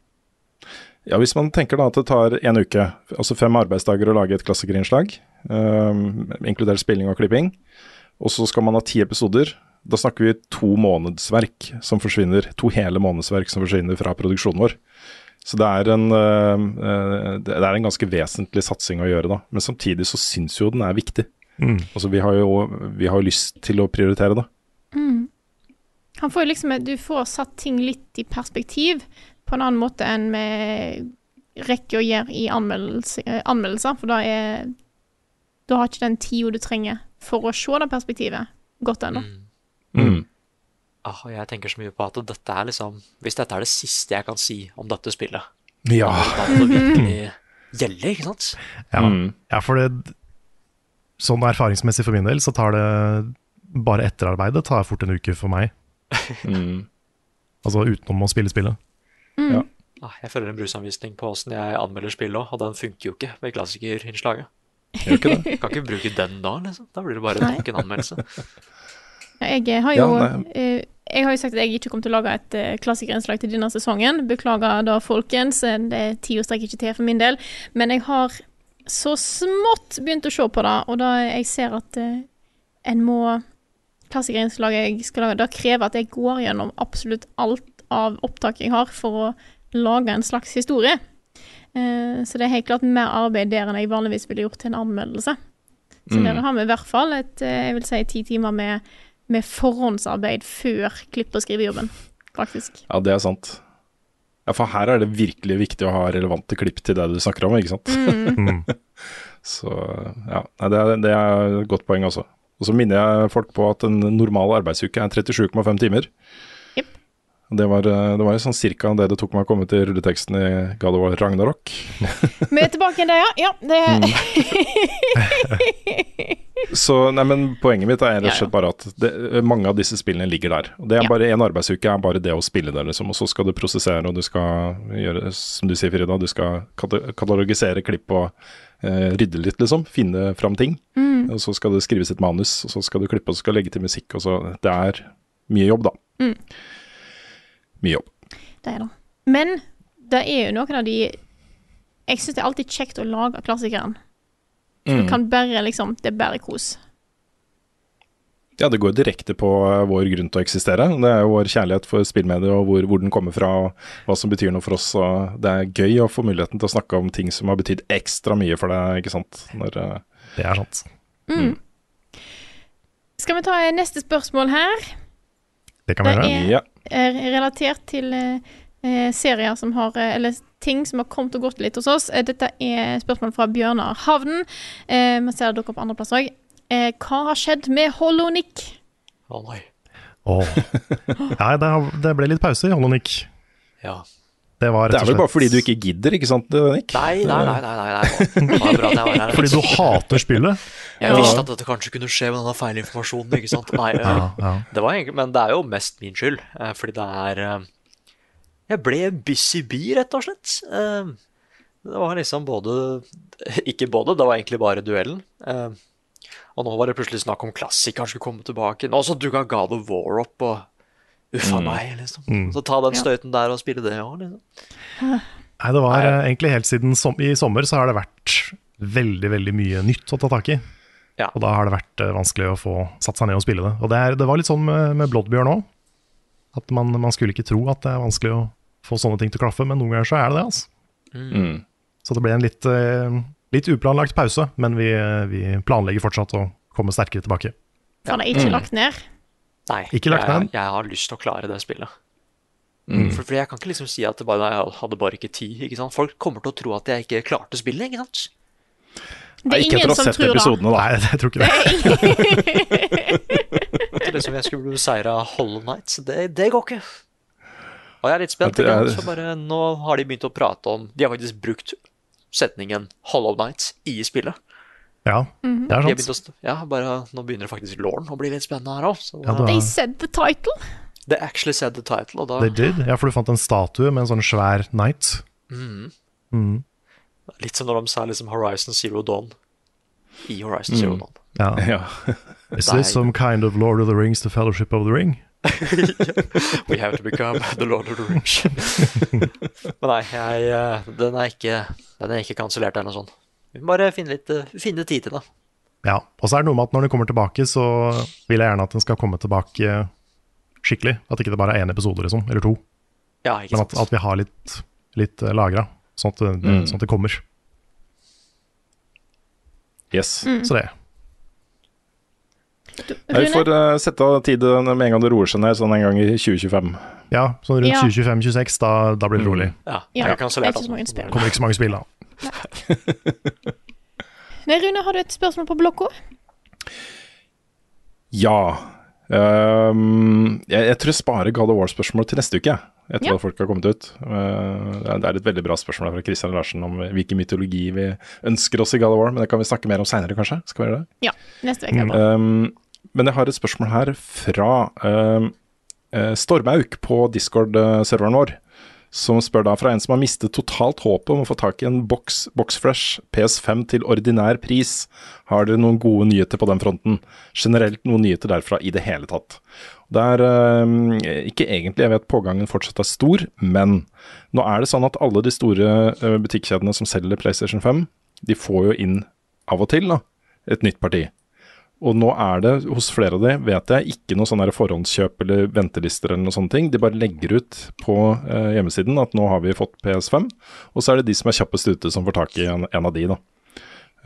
Ja, Hvis man tenker da at det tar en uke, altså fem arbeidsdager å lage et klassikerinnslag, um, inkludert spilling og klipping, og så skal man ha ti episoder, da snakker vi to månedsverk som forsvinner, to hele månedsverk som forsvinner fra produksjonen vår. Så det er en, uh, uh, det er en ganske vesentlig satsing å gjøre, da. Men samtidig så syns jo den er viktig. Mm. Altså vi har, jo, vi har jo lyst til å prioritere det. Han får liksom Du får satt ting litt i perspektiv på en annen måte enn vi rekker å gjøre i anmeldelse, eh, anmeldelser, for da er Da har ikke den tida du trenger for å se det perspektivet godt ennå. Mm. Ah, og jeg tenker så mye på at dette er liksom Hvis dette er det siste jeg kan si om dette spillet, Ja. da må det virkelig gjelde, ikke sant? Ja, Mm. ja for det, sånn erfaringsmessig for min del så tar det bare etterarbeidet tar fort en uke for meg. Mm. Altså utenom å spille spillet. Mm. Ah, Jeg føler en brusanvisning på åssen jeg anmelder spill òg, og den funker jo ikke ved klassikerinnslaget. Gjør ikke det? Kan ikke bruke den da, liksom. Da blir det bare nok en anmeldelse. Jeg eh, har jo Ja, eh, Jeg har jo sagt at jeg ikke kommer til å lage et eh, klassikerinnslag til denne sesongen. Beklager da, folkens. Det er Tida strekker ikke til for min del. Men jeg har så smått begynt å se på det, og da jeg ser at en må Klassikerinnslaget jeg skal lage, da krever at jeg går gjennom absolutt alt av opptak jeg har, for å lage en slags historie. Så det er helt klart mer arbeid der enn jeg vanligvis ville gjort til en anmeldelse. Så Mm. der har vi i hvert fall et, jeg vil si, ti timer med, med forhåndsarbeid før klipp- og skrivejobben, faktisk. Ja, det er sant. Ja, for her er det virkelig viktig å ha relevante klipp til det du snakker om, ikke sant? Mm. Så ja, det, er, det er et godt poeng, altså. Og så minner jeg folk på at en normal arbeidsuke er 37,5 timer. Det var, eh, det var sånn cirka det det tok meg å komme til rulleteksten i God of War Ragnarok. Vi er tilbake der, ja. ja det, Så nei, men poenget mitt er rett og slett bare at det, mange av disse spillene ligger der. Og det er bare én arbeidsuke, er bare det å spille det, liksom. Og så skal du prosessere, og du skal gjøre, som du sier, Frida, du skal katalogisere klipp og eh, rydde litt, liksom. Finne fram ting. Mm. Og så skal det skrives et manus, og så skal du klippe, og så skal du legge til musikk, og så Det er mye jobb, da. Mm. Mye jobb. det er det. Men det er jo noen av de Jeg syns det er alltid kjekt å lage klassikeren. Mm. Du kan bare liksom Det er bare kos. Ja, det går direkte på eh, vår grunn til å eksistere. Det er jo vår kjærlighet for spillmediet og hvor, hvor den kommer fra og hva som betyr noe for oss. Og det er gøy å få muligheten til å snakke om ting som har betydd ekstra mye for deg, ikke sant. Når, eh, Det er sant. Mm. Skal vi ta neste spørsmål her? Det kan vi gjøre. Det er- ja. Er relatert til eh, serier som har eh, Eller ting som har kommet og gått litt hos oss. Eh, dette er spørsmål fra Bjørnar Havnen. Eh, Vi ser det dukker opp andreplass òg. Eh, hva har skjedd med Holonic? Å nei. Oh. nei, det, det ble litt pause i Holonic. Ja. Det var Det er vel bare fordi du ikke gidder, ikke sant, Nick? Nei, nei, nei. nei, nei, nei. Det var bra at jeg var her. Fordi du hater spillet. Jeg visste at dette kanskje kunne skje med denne feilinformasjonen, ikke sant. Nei, eh, Ja, ja. det var egentlig, men det er jo mest min skyld, eh, fordi det er eh, Jeg ble busy bee, rett og slett. Det var liksom både Ikke både, det var egentlig bare duellen. Og nå var det plutselig snakk om klassikeren skulle komme tilbake. Nå så dukka God of War opp, og uffa meg, liksom. Mm. Så ta den Ja. støyten der og spille det òg, liksom. Nei, det var Nei. egentlig helt siden som, i sommer så har det vært veldig, veldig mye nytt å ta tak i. Ja. Og da har det vært eh, vanskelig å få satt seg ned og spille det. Og det, er, det var litt sånn med, med Bloodbjørn òg. At man, man skulle ikke tro at det er vanskelig å få sånne ting til å klaffe, men noen ganger så er det det. altså. Mm. Så det ble en litt, eh, litt uplanlagt pause, men vi, eh, vi planlegger fortsatt å komme sterkere tilbake. For det er ikke Mm. lagt ned. Nei, Ikke lagt jeg, ned. jeg har lyst til å klare det spillet. Mm. For, for jeg kan ikke liksom si at det bare, jeg hadde bare ikke tid. ikke sant? Folk kommer til å tro at jeg ikke klarte spillet. ikke sant? Det er ikke etter å ha sett episodene, da. Nei, jeg tror ikke det. Det er liksom jeg skulle beseire Hollow Knight, det, det går ikke. Og jeg er litt spent. Er- Så bare, nå har de begynt å prate om De har faktisk brukt setningen Hollow Knight i spillet. Ja, Mhm. det er sant. å, ja, bare, Nå begynner det faktisk Lauren å bli litt spennende her òg. Ja, They said the title. They actually said the title, og da They did. Ja, for du fant en statue med en sånn svær knight. Mm. Mhm. Litt som når de sa liksom Horizon Zero Dawn i Horizon Zero Mm. Dawn. Ja. Ja. Is this some kind of Lord of the Rings, the Fellowship of the Ring? We have to become the Lord of the Rings. Men nei, jeg, eh, den er ikke Den er ikke kansellert eller noe sånt. Vi må bare finne litt eh, finne tid til det. Ja, og så er det noe med at når den kommer tilbake, så vil jeg gjerne at den skal komme tilbake skikkelig. At ikke det bare er én episode, liksom, eller to. Ja, ikke Men at, at vi har litt, litt lagra, sånn, at det- Mm. sånn at det kommer. Yes. Mm. Så det. Nei, vi får uh, sette av tid med en gang det roer seg ned, sånn en gang i 2025. Ja, sånn rundt Ja. 2025-2026, da, da blir det rolig. Ja, Ja, det er ikke så mange spill. Kommer ikke så mange spill, da. Nei, Rune, har du et spørsmål på blokka? Ja. Um, jeg, jeg tror jeg sparer God of War-spørsmålet til neste uke, etter Ja. at folk har kommet ut. Eh, det er et veldig bra spørsmål fra Christian Larsen om hvilken mytologi vi ønsker oss i God of War, men det kan vi snakke mer om seinere, kanskje? Skal vi gjøre det? Ja, neste uke. Mm. Um, men jeg har et spørsmål her fra eh, Stormauk på Discord-serveren vår. Som spør da fra en som har mistet totalt håpet om å få tak i en boks Boxfresh PS5 til ordinær pris. Har dere noen gode nyheter på den fronten? Generelt noen nyheter derfra i det hele tatt. Det er eh, ikke egentlig, jeg vet pågangen fortsatt er stor, men nå er det sånn at alle de store eh, butikkjedene som selger PlayStation 5, de får jo inn av og til da, et nytt parti. Og nå er det hos flere av de, vet jeg, ikke noe sånn forhåndskjøp eller ventelister eller noe sånne ting. De bare legger ut på eh, hjemmesiden at nå har vi fått PS5, og så er det de som er kjappest ute som får tak i en, en av de, da.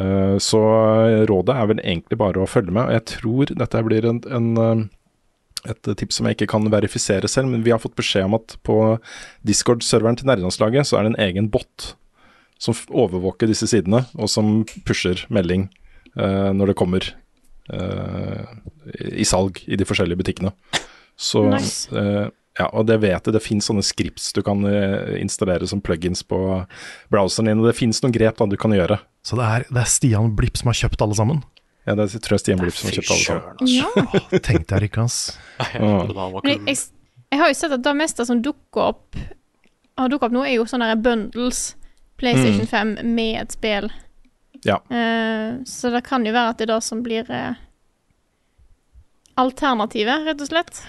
Eh, så rådet er vel egentlig bare å følge med. og Jeg tror dette blir en, en eh, et tips som jeg ikke kan verifisere selv, men vi har fått beskjed om at på Discord-serveren til nerdelandslaget så er det en egen bot som overvåker disse sidene, og som pusher melding eh, når det kommer eh, i salg i de forskjellige butikkene. Så Nice. eh, ja, og det vet jeg. Det finnes sånne scripts du kan eh, installere som plugins på browseren din. Og det finnes noen grep da du kan gjøre. Så det er, det er Stian Blipp som har kjøpt alle sammen? Ja, det tror jeg Stian Blipp som har kjøpt alle sammen. Ja. Tenkte jeg ikke, ass. Mm. Jeg, jeg, jeg har jo sett at det meste som dukker opp Har dukket opp nå, er jo sånne bundles. PlayStation 5 med et spill. Ja. Uh, så det kan jo være at det er det som blir uh, alternativet, rett og slett.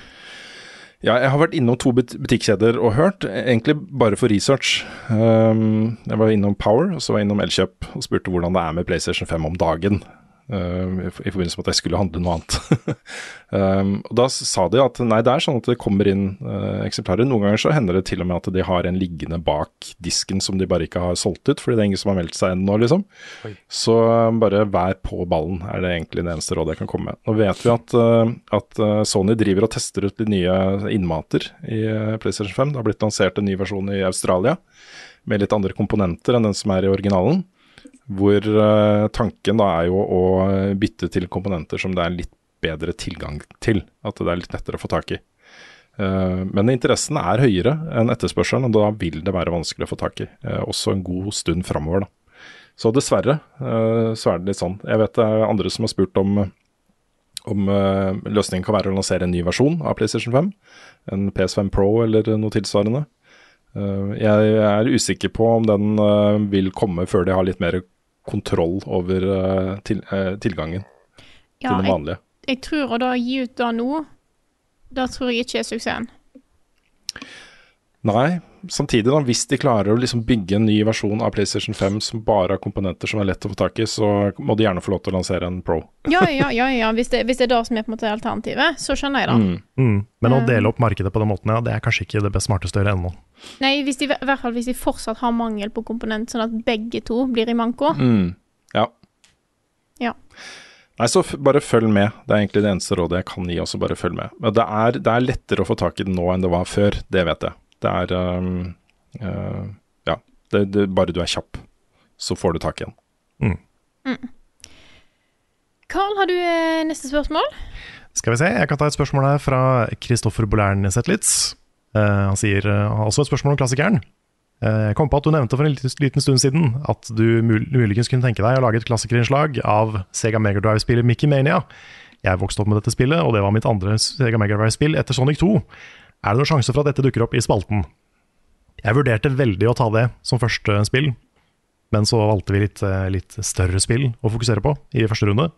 Ja, jeg har vært innom to but- butikkjeder og hørt, egentlig bare for research. Um, jeg var innom Power, og så var jeg innom Elkjøp og spurte hvordan det er med PlayStation 5 om dagen. Um, i, forbindelse med at jeg skulle handle noe annet. um, og Da sa de at nei, det er sånn at det kommer inn uh, eksemplarer. Noen ganger så hender det til og med at de har en liggende bak disken som de bare ikke har solgt ut, fordi det er ingen som har meldt seg ennå, liksom. Så um, bare vær på ballen, er det egentlig det eneste rådet jeg kan komme med. Nå vet vi at, at Sony driver og tester ut de nye innmater i PlayStation 5. Det har blitt lansert en ny versjon i Australia med litt andre komponenter enn den som er i originalen. Hvor uh, tanken da er jo å bytte til komponenter som det er litt bedre tilgang til. At det er litt lettere å få tak i. Uh, men interessen er høyere enn etterspørselen, og da vil det være vanskelig å få tak i. Uh, også en god stund framover, da. Så dessverre så er det litt sånn. Jeg vet det er andre som har spurt om om løsningen kan være å lansere en ny versjon av PlayStation 5. En PS5 Pro eller noe tilsvarende. Jeg er usikker på om den vil komme før de har litt mer kontroll over uh, til, uh, tilgangen til Ja, den vanlige. jeg tror å da gi ut det nå, da tror jeg ikke er suksessen. Nei, samtidig da, hvis de klarer å liksom bygge en ny versjon av PlayStation 5 som bare har komponenter som er lett å få tak i, så må de gjerne få lov til å lansere en Pro. Ja, ja, ja, ja. Hvis, det, hvis det er det som er på en måte alternativet, så skjønner jeg det. Mm. Mm. Men å Um. dele opp markedet på den måten, ja, det er kanskje ikke det best smarteste å gjøre ennå. Nei, hvis de, i hvert fall hvis de fortsatt har mangel på komponent, sånn at begge to blir i manko. Mm. Ja. Ja. Nei, så f bare følg med. Det er egentlig det eneste rådet jeg kan gi. også bare følg med. Men det er, det er lettere å få tak i den nå enn det var før, det vet jeg. Det er um, uh, Ja. Det, det, bare du er kjapp, så får du tak i den. Carl, har du eh, neste spørsmål? Skal vi se, jeg kan ta et spørsmål her fra Kristoffer Bolern Zetlitz. Uh, han sier uh, også et spørsmål om klassikeren. Eh, Jeg kom på at du nevnte for en liten liten stund siden at du mul muligens kunne tenke deg å lage et klassikerinnslag av Sega Mega Drive-spillet Mickey Mania. Jeg vokste opp med dette spillet, og det var mitt andre Sega Mega Drive-spill etter Sonic 2. Er det noen sjanse for at dette dukker opp i spalten? Jeg vurderte veldig å ta det som første spill, men så valgte vi litt, eh, litt større spill å fokusere på i første runde.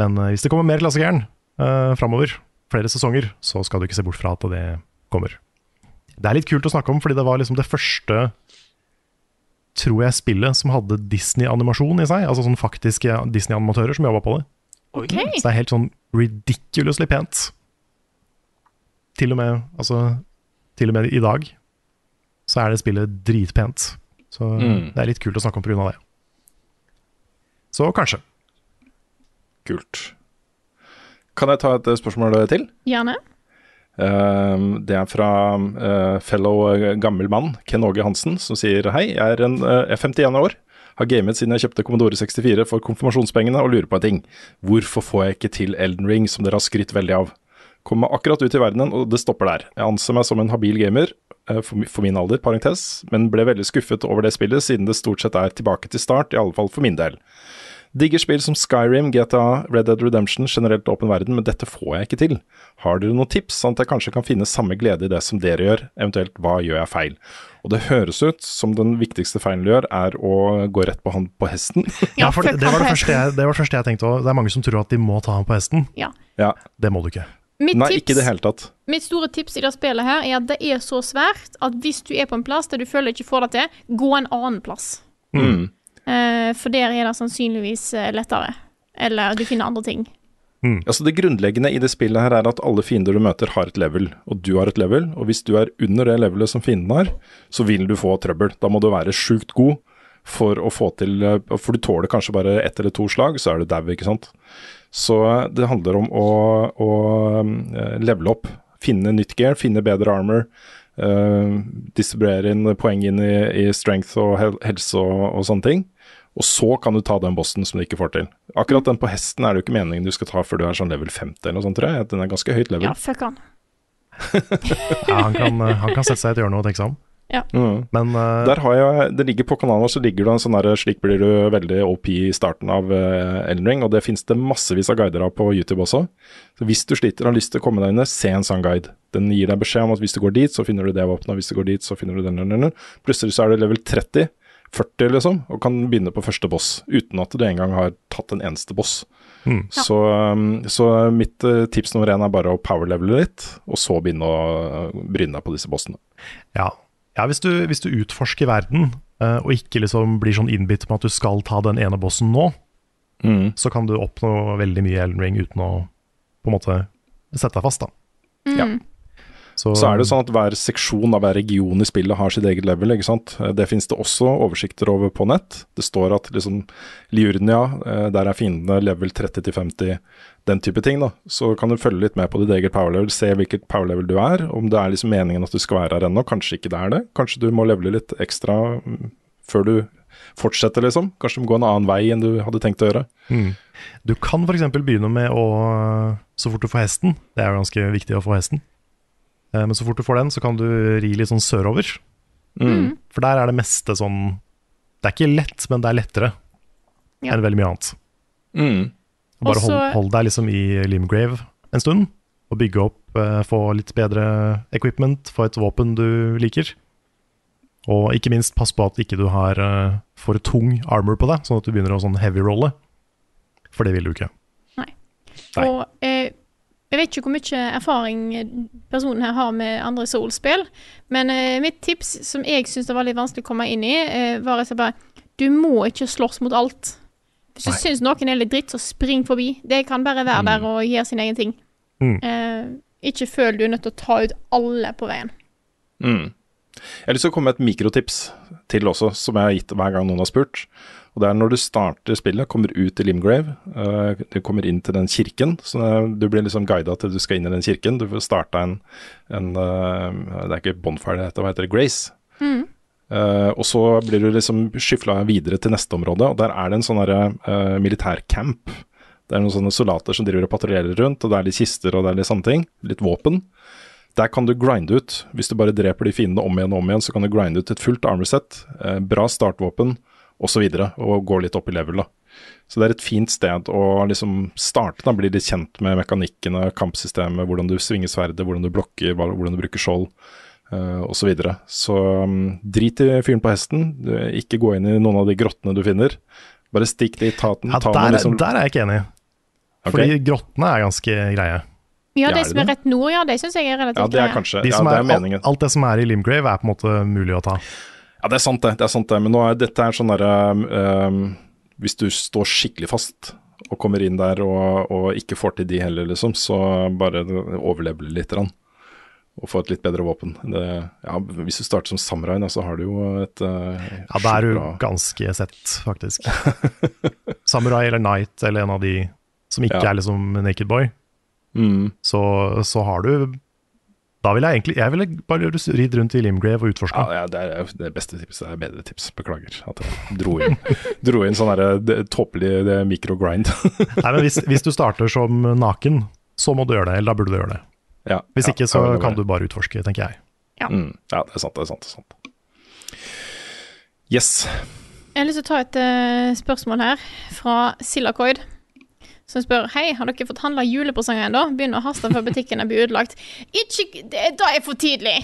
Men eh, hvis det kommer mer klassikeren uh, framover, flere sesonger, så skal du ikke se bort fra at det kommer. Det er litt kult å snakke om, fordi det var liksom det første tror jeg spillet som hadde Disney-animasjon i seg. Altså sånn faktiske Disney-animatører som jobba på det. Okay. Så det er helt sånn ridiculously pent. Til og med, altså, til og med i dag så er det spillet dritpent. Så Mm. det er litt kult å snakke om pga. det. Så kanskje. Kult. Kan jeg ta et eh, spørsmål til? Gjerne. Uh, det er fra uh, fellow eh, gammel mann, Ken Åge Hansen, som sier hei, jeg er, en, uh, jeg er 51 år, har gamet siden jeg kjøpte Commodore 64 for konfirmasjonspengene og lurer på en ting. Hvorfor får jeg ikke til Elden Ring, som dere har skrytt veldig av? Kommer akkurat ut i verdenen, og det stopper der. Jeg anser meg som en habil gamer, eh, for, for min alder, parentes, men ble veldig skuffet over det spillet, siden det stort sett er tilbake til start, i alle fall for min del. Digger spill som Skyrim, GTA, Red Dead Redemption, generelt åpen verden, men dette får jeg ikke til. Har dere noen tips, sånn at jeg kanskje kan finne samme glede i det som dere gjør, eventuelt hva gjør jeg feil? Og det høres ut som den viktigste feilen du gjør, er å gå rett på han på hesten. Ja, for det, det, var det, første jeg, det var det første jeg tenkte òg. Det er mange som tror at de må ta han på hesten. Ja. Ja. Det må du ikke. Mitt Nei, tips, ikke i det hele tatt. mitt store tips i det spillet her er at det er så svært at hvis du er på en plass der du føler ikke får det til, gå en annen plass. Mm. Uh, for der er det sannsynligvis eh, lettere. Eller du finner andre ting. Altså Det grunnleggende i det spillet her er at alle fiender du møter har et level, og du har et level. Og hvis du er under det levelet som fienden har, så vil du få trøbbel. Da må du være sjukt god for å få til eh, For du tåler kanskje bare ett eller to slag, så er du dau, ikke sant. Så det handler om å, å eh, levele opp. Finne nytt gear, finne bedre armor. Uh, distribuere inn poeng inn i, i strength og hel helse og, og sånne ting. Og så kan du ta den bossen som du ikke får til. Akkurat den på hesten er det jo ikke meningen du skal ta før du er sånn level 50 eller noe sånt, tror jeg. Den er ganske høyt level. Ja, fuck han. Ja, han, kan, eh, han kan sette seg i et hjørne og tenke seg om. Mm. Men uh, Der har jeg, det ligger På kanalen vår så ligger det en sånn der, slik blir du veldig OP i starten av uh, Elden Ring, og det finnes det massevis av guider av på YouTube også. Så Hvis du sliter og har lyst til å komme deg inn, se en sånn guide. Den gir deg beskjed om at hvis du går dit, så finner du det våpenet, og hvis du går dit, så finner du den, den, den, den. Plutselig så er du level 30, 40 liksom, og kan begynne på første boss, uten at du engang har tatt en eneste boss. Mm. Så, um, så mitt uh, tips nummer én er bare å powerlevele litt, og så begynne å uh, bryne deg på disse bossene. ja, ja hvis, du, hvis du utforsker verden, uh, og ikke liksom blir sånn innbitt med at du skal ta den ene bossen nå, så kan du oppnå veldig mye i Elden Ring uten å på en måte sette deg fast, da. Ja. Så, Så er det sånn at hver seksjon av hver region i spillet har sitt eget level, ikke sant. Eh, Det finnes det også oversikter over på nett. Det står at liksom Liurnia, eh, der er fiendene level 30 til 50, den type ting, da. Så kan du følge litt med på ditt eget power level, se hvilket power level du er. Om det er liksom meningen at du skal være her ennå, kanskje ikke det er det. Kanskje du må levele litt ekstra mm, før du fortsetter, liksom. Kanskje du må gå en annen vei enn du hadde tenkt å gjøre. Mm. Du kan f.eks. begynne med å Så fort du får hesten, det er jo ganske viktig å få hesten, Eh, men så fort du får den, så kan du ri litt sånn sørover. Mm. For der er det meste sånn Det er ikke lett, men det er lettere Ja. enn veldig mye annet. Mm. Bare Også- hold, hold deg liksom i Limgrave en stund, og bygge opp, eh, få litt bedre equipment, få et våpen du liker. Og ikke minst pass på at ikke du har eh, for tung armor på deg, sånn at du begynner å sånn heavy-rolle. For det vil du ikke. Nei. Og eh, jeg vet ikke hvor mye erfaring personen her har med andre Soul-spill, men eh, mitt tips, som jeg syns det var litt vanskelig å komme inn i, eh, var at bare Du må ikke slåss mot alt. Hvis du Nei. syns noen er litt dritt, så spring forbi. Det kan bare være der og gjøre sin egen ting. Mm. Eh, ikke føl du er nødt til å ta ut alle på veien. Mm. Jeg har lyst til å komme med et mikrotips til også, som jeg har gitt hver gang noen har spurt. Og det er når du starter spillet, kommer ut i Limgrave, uh, du kommer inn til den kirken. så Du blir liksom guida til du skal inn i den kirken. Du får starta en, en uh, Det er ikke bonfire det heter, hva heter det? Grace. Eh, og så blir du liksom skyfla videre til neste område, og der er det en sånn uh, militærcamp. Det er noen sånne soldater som driver og patruljerer rundt, og det er litt kister og det er litt sånne ting. Litt våpen. Der kan du grinde ut. Hvis du bare dreper de fiendene om igjen og om igjen, så kan du grinde ut et fullt armorset, eh, bra startvåpen osv. Og, så og gå litt opp i level. da. Så det er et fint sted å liksom starte, da, bli litt kjent med mekanikkene, kampsystemet, hvordan du svinger sverdet, hvordan du blokker, hvordan du bruker skjold uh, osv. Så, videre. så um, drit i fyren på hesten, du, ikke gå inn i noen av de grottene du finner. Bare stikk dit, ta den. Ja, der, liksom, der er jeg ikke enig. Okay. Fordi grottene er ganske greie. Ja, de som er rett nord, ja, de syns jeg er relativt Ja, det er kanskje De ja, det er, meningen. alt, alt det som er i Limgrave, er på en måte mulig å ta. Ja, det er sant det. det er sant det. Men nå er dette er sånn derre um, Hvis du står skikkelig fast og kommer inn der og, og ikke får til de heller, liksom, så bare overleve litt. Rann, og få et litt bedre våpen. Det, ja, hvis du starter som samurai, så har du jo et uh, Ja, da er du ganske sett, faktisk. Samurai eller Knight eller en av de som ikke Ja. er liksom Naked Boy, mm, så, så har du Da vil jeg egentlig Jeg ville bare ridd rundt i Limgrave og utforske. ja, ja, det er det beste tipset. Det er bedre tips. Beklager at jeg dro inn, dro inn sånn tåpelig mikrogrind. Nei, men hvis, hvis du starter som naken, så må du gjøre det. Eller da burde du gjøre det. ja, Hvis ja, ikke, så kan var- du bare utforske, tenker jeg. Mm, ja, det er sant, det er sant. Det er sant. Yes. Jeg har lyst til å ta et uh, spørsmål her fra Silacoid. Som spør Hei, har dere fått handla julepresanger ennå? Begynner å haste før butikkene blir ødelagt. Ikke Det, det er for tidlig!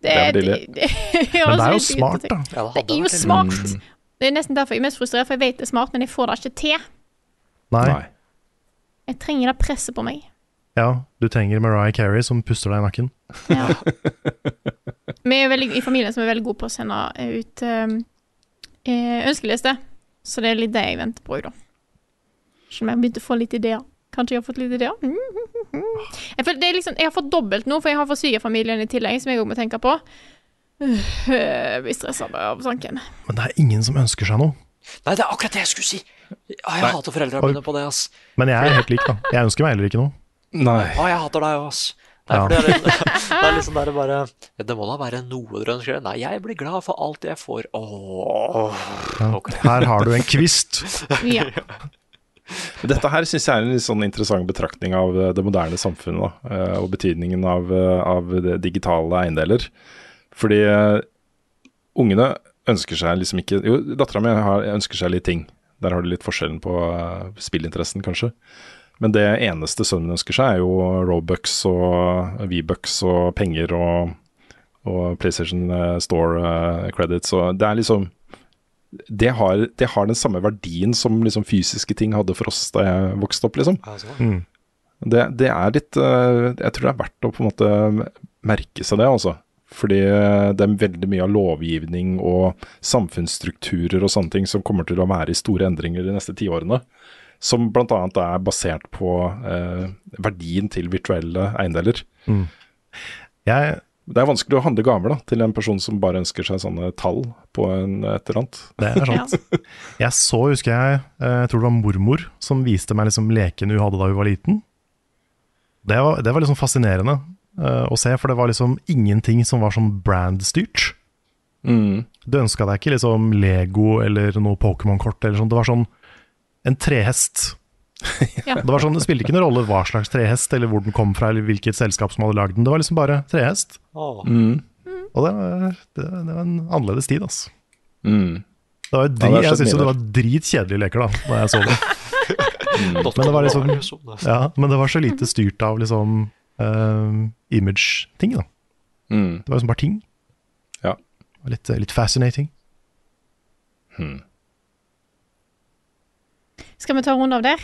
Det er for tidlig. det Men det er jo smart, da. Ja, Det er jo smart. Det er nesten derfor jeg er mest frustrert, for jeg vet det er smart, men jeg får det ikke til. Nei. Nei. Jeg trenger det presset på meg. Ja, du trenger Mariah Carey som puster deg i nakken. Ja. Vi er veldig, i familien som er veldig gode på å sende ut eh, eh, ønskeliste, så det er litt det jeg venter på, da. Som jeg begynte å få litt ideer. Kanskje jeg har fått litt ideer? Jeg, føler, det er liksom, jeg har fått dobbelt nå, for jeg har fått svigerfamilien i tillegg, som jeg òg må tenke på. Jeg blir stressa bare av tanken. Men det er ingen som ønsker seg noe. Nei, det er akkurat det jeg skulle si! Ja, jeg Nei. hater foreldrene mine på det, ass. Men jeg er helt lik, da. Jeg ønsker meg heller ikke noe. Nei. Å, jeg hater deg òg, ass. Nei, Ja. det, er det er liksom der bare Det må da være noe dere ønsker dere. Nei, jeg blir glad for alt jeg får. Åh, Ja. Her har du en kvist. Ja. Dette her syns jeg er en litt sånn interessant betraktning av eh, det moderne samfunnet, da, eh, og betydningen av, eh, av digitale eiendeler. Fordi ungene ønsker seg liksom ikke Jo, dattera mi ønsker seg litt ting. Der har du litt forskjellen på spillinteressen, kanskje. Men det eneste sønnen ønsker seg, er jo Robux og V-bucks og penger og, og PlayStation Store credits. Og det er liksom det har, det har den samme verdien som liksom fysiske ting hadde for oss da jeg vokste opp, liksom. Altså, Mm. Det, det er litt eh, Jeg tror det er verdt å på en måte merke seg det, altså. Fordi eh, det er veldig mye av lovgivning og samfunnsstrukturer og sånne ting som kommer til å være i store endringer de neste tiårene. Som bl.a. er basert på eh, verdien til virtuelle eiendeler. Jeg, Det er vanskelig å handle gaver da, til en person som bare ønsker seg sånne tall på en, et eller annet. det er sant. Jeg så, husker jeg, eh, jeg tror det var mormor som viste meg liksom leken hun hadde da hun var liten. Det var, det var liksom fascinerende uh, å se, for det var liksom ingenting som var sånn brandstyrt. Mm. Du ønska deg ikke liksom Lego eller noe Pokémon-kort eller sånn. Det var sånn en trehest. Ja. Det var sånn, det spilte ikke noen rolle hva slags trehest, eller hvor den kom fra, eller hvilket selskap som hadde lagd den. Det var liksom bare trehest. Oh. Mm. Og det var, det, det var en annerledes tid, altså. Mm. Det var Ja, dri, det jeg syns jo det var dritkjedelige leker da da jeg så det. Men det var liksom- Ja, men det var så lite styrt av liksom uh, image-ting, da. Mm. Det var liksom bare ting. Ja. Det var Litt, litt fascinating. Hmm. Skal vi ta en runde av der?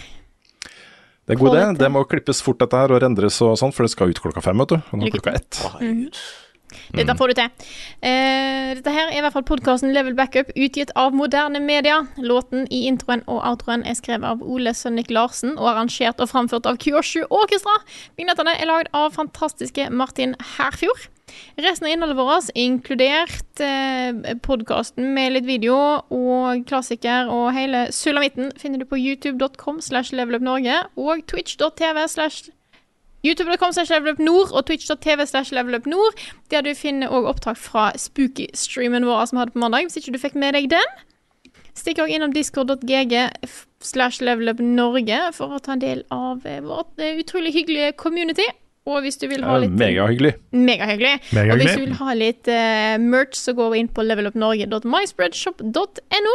Det er god Få idé. Det må klippes fort dette her og rendres og sånn, for det skal ut klokka fem, vet du. Og nå er klokka ett. Mm. Dette får du til. Uh, dette her er i hvert fall podkasten Level Backup, utgitt av moderne media. Låten i introen og outroen er skrevet av Ole Sønnik Larsen og arrangert og framført av Kyoshu Orkestra. Vignettene er lagd av fantastiske Martin Herfjord. Resten av innholdet vårt, inkludert eh, podkasten med litt video og klassiker og hele sulamitten, finner du på youtube.com slash levelupnorge og twitch.tv slash youtube.com slash levelupnord og twitch.tv slash levelupnord, der du finner òg opptak fra spooky-streamen vår som vi hadde på mandag, hvis ikke du fikk med deg den. Stikk òg innom discord.gg slash levelupnorge for å ta en del av eh, vårt eh, utrolig hyggelige community. Og hvis du vil ha litt Megahyggelig. Megahyggelig. Mega Og hvis du vil ha litt uh, merch, så gå inn på levelupnorge.myspreadshop.no.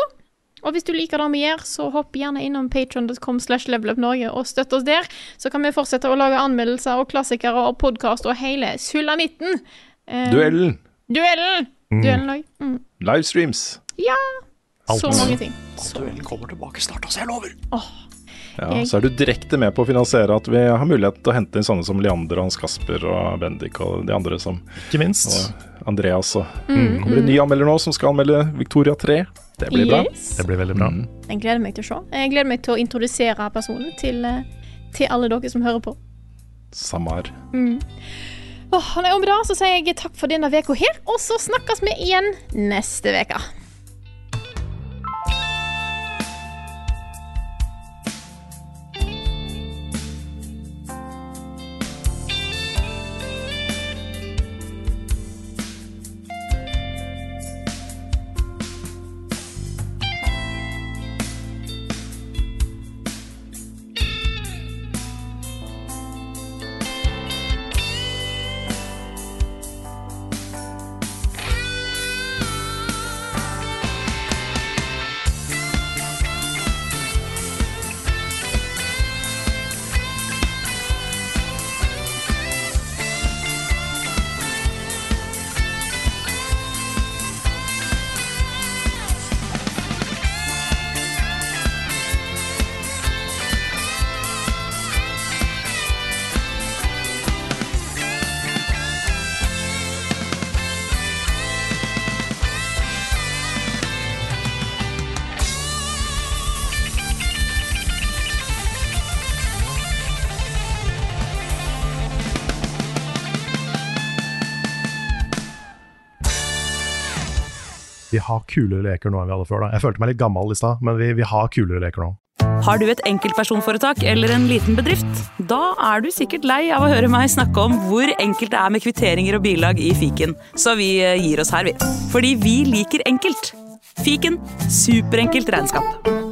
Og hvis du liker det vi gjør, så hopp gjerne innom patron.com slash levelupnorge og støtt oss der. Så kan vi fortsette å lage anmeldelser og klassikere og podkast og hele sulamitten. Uh, Duellen. Duellen! Duellen òg. Mm. Livestreams. Ja! Alt. Så mange ting. Duellen kommer tilbake snart, altså. Jeg lover. Ja, Jeg- så er du direkte med på å finansiere at vi har mulighet til å hente inn sånne som Leander og Hans Kasper og Bendik og de andre som Ikke minst. og Andreas. Og Mm. kommer det en ny anmelder nå som skal anmelde Victoria 3. Det blir bra. Yes. Det blir veldig bra. Mm. Jeg gleder meg til å se. Jeg gleder meg til å introdusere personen til, eh, til alle dere som hører på. Samme her. Åh, nei, om det så sier jeg takk for denne uka her, og så snakkes vi igjen neste veke. Har kulere leker nå enn vi hadde før. da. Jeg følte meg litt gammel i stad, men vi, vi har kulere leker nå. Har du et enkeltpersonforetak eller en liten bedrift? Da er du sikkert lei av å høre meg snakke om hvor enkelt det er med kvitteringer og bilag i fiken, så vi eh, gir oss her, vi. Fordi vi liker enkelt. Fiken superenkelt regnskap.